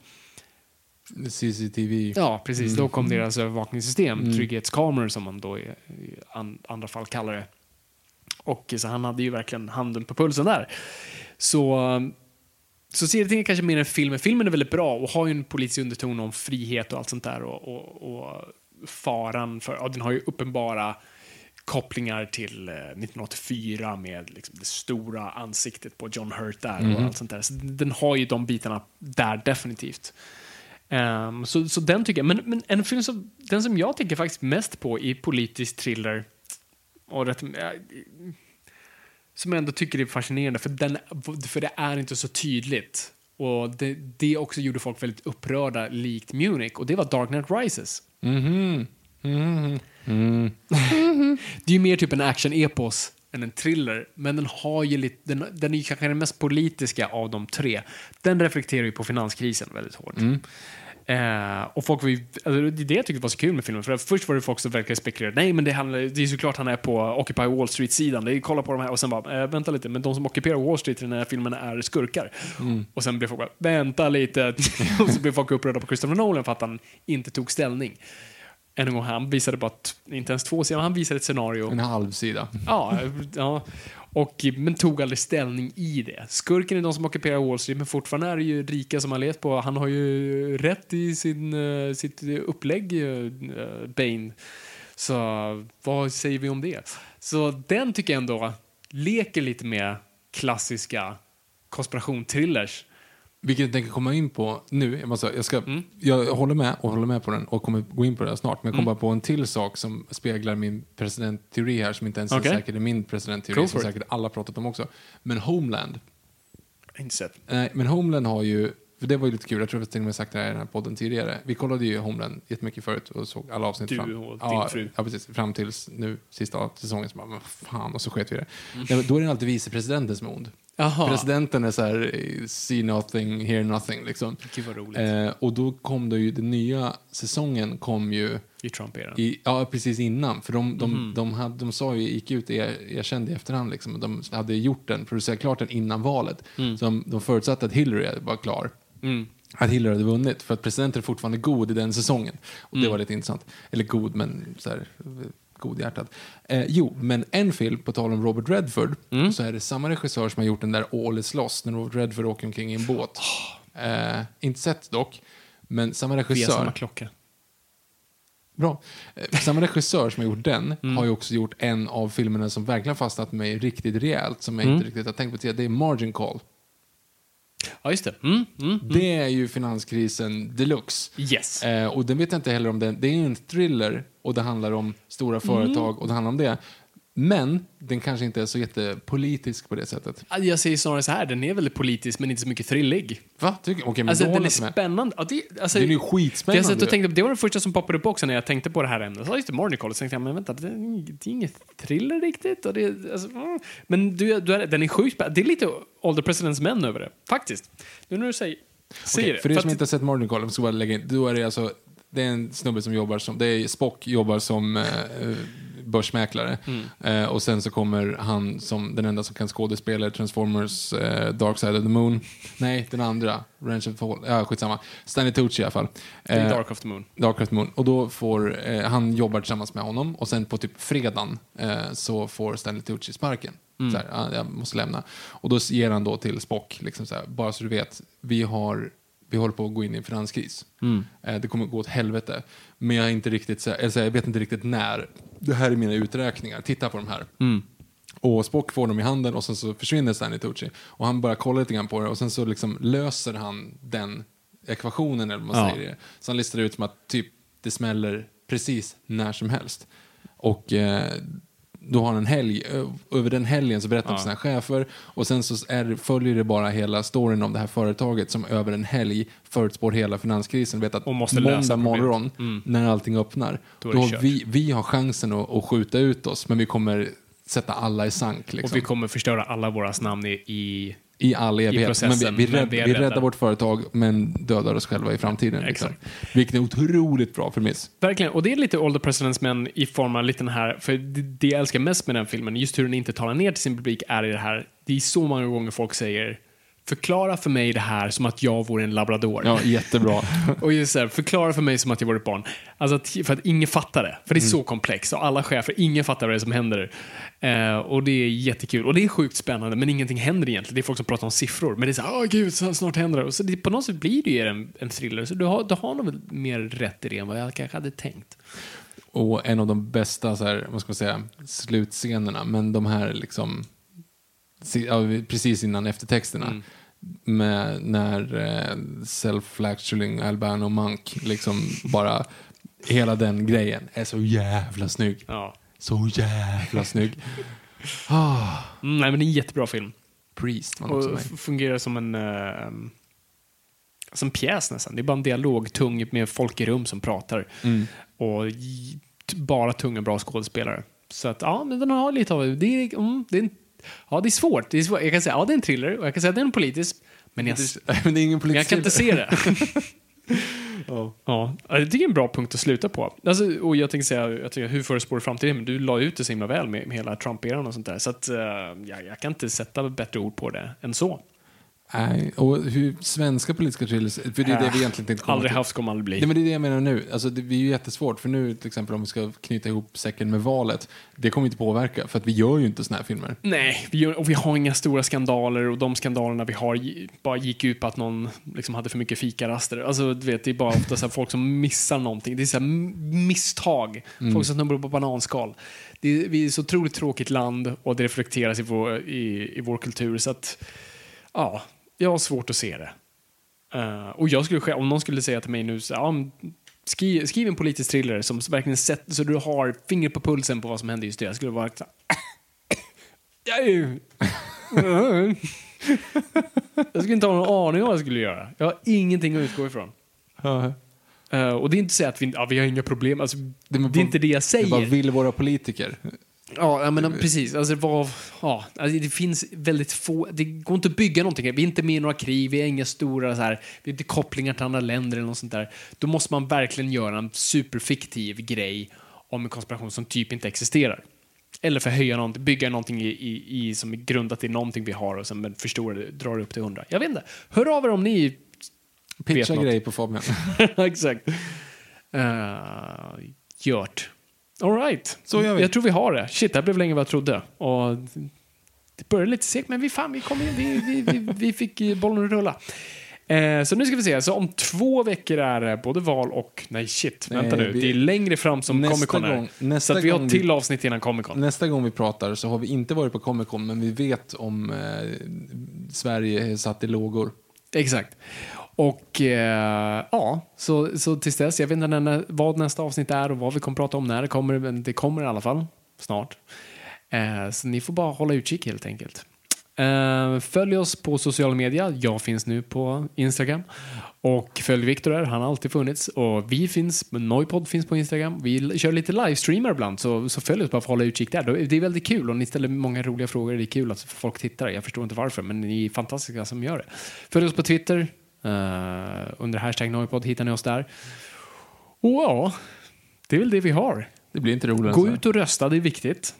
CCTV. Ja, precis. Då kom Mm. deras övervakningssystem, Mm. trygghetskameror som man då i, i an, andra fall kallar det. Och så han hade ju verkligen handen på pulsen där. Så, så serietidningen kanske mer än filmen. Filmen är väldigt bra och har ju en politisk underton om frihet och allt sånt där och, och, och faran för, ja, den har ju uppenbara kopplingar till eh, 1984 med liksom det stora ansiktet på John Hurt där och Mm. allt sånt där. Så den har ju de bitarna där definitivt. Ehm, så, så den tycker jag, men, men en film som, den som jag tänker faktiskt mest på i politisk thriller, Och rätt, äh, som jag ändå tycker är fascinerande, för, den, för det är inte så tydligt. Och det, det också gjorde folk väldigt upprörda, likt Munich, och det var Dark Knight Rises. Mhm. Mhm. Mm. Det är ju mer typ en action-epos än en thriller, men den har ju lite, den, den är ju kanske den mest politiska av de tre. Den reflekterar ju på finanskrisen väldigt hårt. Mm. Eh, och folk var ju, alltså, det är det jag tyckte var så kul med filmen. För först var det folk som verkligen spekulerade, nej men det, handlar, det är såklart han är på Occupy Wall Street-sidan. Det är, kolla på de här och sen bara, eh, vänta lite, men de som ockuperar Wall Street i den här filmen är skurkar. Mm. Och sen blev folk bara, vänta lite. och så blev folk upprörda på Christopher Nolan för att han inte tog ställning. Än en gång, han visade bara, inte ens två sidor, han visade ett scenario. En halv sida. Ja, ja. Och, men tog aldrig ställning i det. Skurken är de som ockuperar Wall Street, men fortfarande är det ju rika som har levt på. Han har ju rätt i sin, eh, sitt upplägg, uh, Bane. Så vad säger vi om det? Så den tycker jag ändå leker lite med klassiska konspirationsthrillers. Vilket jag tänker komma in på nu. Jag, måste, jag, ska, Mm. jag håller med och håller med på den och kommer gå in på det snart. Men jag kommer Mm. bara på en till sak som speglar min presidentteori här som inte ens Okej. är säkert är min presidentteori som for it. säkert alla pratat om också. Men Homeland. Inte sett. Nej, men Homeland har ju, för det var ju lite kul, jag tror jag till och med sagt det här i den här podden tidigare. Vi kollade ju Homeland jättemycket förut och såg alla avsnitt Du fram. och din ja, fru. Ja, precis. Fram tills nu, sista säsongen, så bara, men fan, och så sket vi det. Mm. Nej, men Då är det alltid vicepresidenten som är ond. Jaha. Presidenten är så här, see nothing, hear nothing, liksom. Gud vad roligt. Eh, och då kom det ju, den nya säsongen kom ju I Trump-eran. ja, precis innan. För de, de, Mhm. de, hade, de sa ju, gick ut er- erkände i efterhand, liksom, de hade gjort den, producerat klart den innan valet. Mm. Så de, de förutsatte att Hillary var klar. Mm. Att Hillary hade vunnit, för att presidenten är fortfarande god i den säsongen. Och det Mm. var lite intressant. Eller god, men så här, godhjärtad. Eh, jo, men en film, på tal om Robert Redford, Mm. så är det samma regissör som har gjort den där All is lost, när Robert Redford åker omkring i en båt. Eh, inte sett dock, men samma Via regissör. samma klocka. Bra. Eh, Samma regissör som har gjort den Mm. har ju också gjort en av filmerna som verkligen fastnat mig riktigt rejält, som jag Mm. inte riktigt har tänkt på tidigare. Det är Margin Call. Ja, just det. Mm, mm, mm. Det är ju finanskrisen deluxe. Yes. Eh, och den vet jag inte heller om den. Det är en thriller och det handlar om stora företag och det handlar om det. Men den kanske inte är så jättepolitisk på det sättet. Ja, Jag säger snarare så här, den är väldigt politisk men inte så mycket thrillig. Va? Tycker, okej, men Alltså, den är jag spännande. Ja, det, alltså, Den är ju det, skitspännande. jag satt och tänkte, det var den första som poppade upp också när jag tänkte på det här ämnet. Så just det, Morning Call. Så tänkte jag, men vänta, det är, inget- det är inget thriller riktigt. Och det, alltså, mm. Men du, du är, den är sjukt spännande. Det är lite All the President's Men över det, faktiskt. Nu när du säger, säger Okej, det. för er som inte har sett Morning Call, jag ska bara lägga in, då är det alltså, det är en snubbe som jobbar som, det är Spock jobbar som eh, börsmäklare. Mm. Eh, och sen så kommer han som den enda som kan skådespela Transformers eh, Dark Side of the Moon. Nej, den andra. Range of Fall. Ja, skitsamma. Stanley Tucci i alla fall. Eh, Dark of the Moon. Dark of the Moon. Och då får, eh, han jobbar tillsammans med honom och sen på typ fredagen eh, så får Stanley Tucci sparken. Mm. Så här, "Ah, jag måste lämna. Och då ger han då till Spock, liksom så här, bara så du vet, vi har vi håller på att gå in i en finanskris. Mm. Eh, det kommer att gå åt helvete. Men jag är inte riktigt, så här, eller så här, jag vet inte riktigt när. Det här är mina uträkningar, titta på de här. Mm. Och Spock får dem i handen och sen så försvinner Stanley Tucci. Och han bara kollar lite grann på det och sen så liksom löser han den ekvationen eller vad man Ja. säger. Så han listar ut som att typ det smäller precis när som helst. Och eh, då har han en helg, ö- över den helgen så berättar han Ja. för sina chefer och sen så är, följer det bara hela storyn om det här företaget som över en helg förutspår hela finanskrisen. Vet att Och måste måndag morgon Mm. när allting öppnar, Då då, vi, vi har chansen att, att skjuta ut oss men vi kommer sätta alla i sank. Liksom. Och vi kommer förstöra alla våras namn i, i I all evighet. processen, men vi, vi, rädd, vi är vi rädda. räddar vårt företag men dödar oss själva i framtiden. Liksom. Exakt. Vilket är en otroligt bra premiss. Verkligen, och det är lite All the President's Men i form av lite den här, för det, det jag älskar mest med den filmen, just hur den inte talar ner till sin publik, är i det här, det är så många gånger folk säger Förklara för mig det här som att jag vore en labrador. Ja, jättebra. och just så här, förklara för mig som att jag vore ett barn. Alltså att, för att ingen fattar det. För det är så komplext och alla chefer, ingen fattar vad det är som händer. Eh, och det är jättekul. Och det är sjukt spännande, men ingenting händer egentligen. Det är folk som pratar om siffror. Men det är så åh gud, så snart händer det. Och så det, på något sätt blir det ju en, en thriller. Så du har, du har nog mer rätt i det än vad jag kanske hade tänkt. Och en av de bästa, så här, vad ska man säga, slutscenerna, men de här liksom, precis innan eftertexterna, Mm. Med när eh, self-flaturing Albano Monk, liksom bara, hela den grejen är så jävla snygg. Ja. Så jävla snygg. Ah, Mm, nej, men det är en jättebra film. Priest var också med. fungerar som en eh, som pjäs nästan. Det är bara en dialog, tung med folk i rum som pratar. Mm. Och bara tunga, bra skådespelare. Så att, ja, men den har lite av det. Är, mm, det är, en, ja, det är svårt. Det är svårt. Jag kan säga, ja, det är en thriller och jag kan säga att det är en politisk. Men jag, Men det är ingen politisk jag kan inte se det. Ja. Ja, tycker det är en bra punkt att sluta på. Alltså, och jag tänkte säga, jag tycker, hur förespår framtiden? Men du la ut det så himla väl med, med hela Trump-eran och sånt där. Så att, eh, jag, jag kan inte sätta bättre ord på det än så. Nej, och hur svenska politiska thrillers, för det är det vi egentligen tänkte komma Aldrig till. haft, kommer aldrig bli. Nej, men det är det jag menar nu. Alltså, det, är ju jättesvårt, för nu till exempel om vi ska knyta ihop säcken med valet, det kommer inte påverka, för att vi gör ju inte såna här filmer. Nej, vi, gör, och vi har inga stora skandaler och de skandalerna vi har bara gick ut på att någon liksom hade för mycket fikaraster. Alltså, du vet, det är bara ofta så folk som missar någonting. Det är så misstag. Folk som snubblar på bananskal. Det är, vi är ett så otroligt tråkigt land och det reflekteras i vår, i, i vår kultur. Så att, ja, jag har svårt att se det. Eh, och jag skulle, om någon skulle säga till mig nu, så, ja, skriv, skriv en politisk thriller som verkligen sätter, så du har fingret på pulsen på vad som händer just det. Jag skulle vara så här, jag är jag skulle inte ha någon aning om vad jag skulle göra. Jag har ingenting att utgå ifrån. Eh, och det är inte så att vi, ja, vi har inga problem. Alltså, det, är inte det jag säger. Vad vill våra politiker? Ja, men precis. Alltså, det, var, ja, alltså, det finns väldigt få... Det går inte att bygga någonting. Vi är inte med i några krig, vi har inga stora så här, vi har inte kopplingar till andra länder eller något sånt där. Då måste man verkligen göra en superfiktiv grej om en konspiration som typ inte existerar. Eller förhöja någonting, bygga någonting i, i, i, som är grundat i någonting vi har och sen förstora det, dra det upp till hundra. Jag vet inte. Hör av er om ni Pitcha grejer på Fabian. Exakt. Uh, gjort. All right. Så gör vi. Jag tror vi har det. Shit, det här blev längre än vad jag trodde. Och det började lite segt, men vi, fan, vi, kom in, vi, vi, vi, vi fick eh, bollen att rulla. Eh, så nu ska vi se, så om två veckor är det både val och... Nej, shit. Nej, vänta nu. vi- Det är längre fram som Comic Con är. gång- nästa så att vi har ett vi- till avsnitt innan Comic Con. Nästa gång vi pratar så har vi inte varit på Comic Con, men vi vet om eh, Sverige satt i lågor. Exakt. Och eh, ja, så, så tills dess, jag vet inte när, vad nästa avsnitt är och vad vi kommer prata om när det kommer, men det kommer i alla fall snart. Eh, så ni får bara hålla utkik helt enkelt. Eh, följ oss på sociala medier. Jag finns nu på Instagram. Och följ Viktor där, han har alltid funnits. Och vi finns, Noipod finns på Instagram. Vi kör lite livestreamar ibland, så, så följ oss bara för att hålla utkik där. Det är väldigt kul och ni ställer många roliga frågor. Det är kul att folk tittar. Jag förstår inte varför, men ni är fantastiska som gör det. Följ oss på Twitter. Eh, under hashtag Noipod hittar ni oss där. Och ja, det är väl det vi har. Det blir inte roligare Gå ut och rösta, det är viktigt.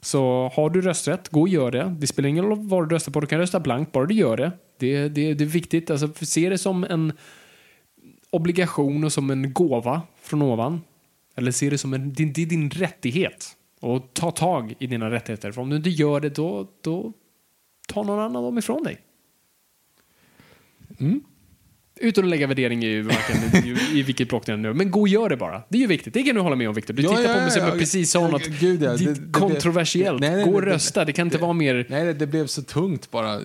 Så har du rösträtt, gå och gör det. Det spelar ingen roll vad du röstar på, du kan rösta blankt, bara du gör det. Det, det, det är viktigt. Alltså, se det som en obligation och som en gåva från ovan. Eller se det som en, det, det är din rättighet. Och ta tag i dina rättigheter. För om du inte gör det, då, då tar någon annan dem ifrån dig. Mm. Utan att lägga värdering i, varken, i, i vilket block det är nu. Men gå och gör det bara. Det är ju viktigt. Det kan du hålla med om Viktor. Du Ja, tittar ja, på mig som ja, precis sa något Gud, ja. det, Det- kontroversiellt. Nej, nej, gå och det- rösta. Det kan inte vara mer... Nej, det, blev så tungt bara.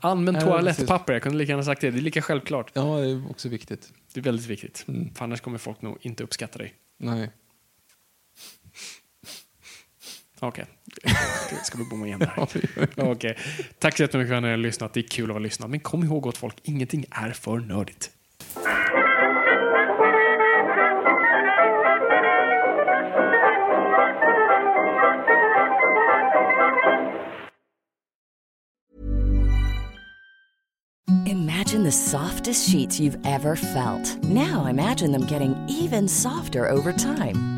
Använd toalettpapper. Jag kunde lika gärna sagt det. Det är lika självklart. Ja, det är också viktigt. Det är väldigt viktigt. Mm. För annars kommer folk nog inte uppskatta dig. Nej. Okej. Ska vi bomma igen här? Okej. Tack så jättemycket för att ni har lyssnat. Det är kul att vara lyssnat. Men kom ihåg gott folk, ingenting är för nördigt. Imagine the softest sheets you've ever felt. Now imagine them getting even softer over time.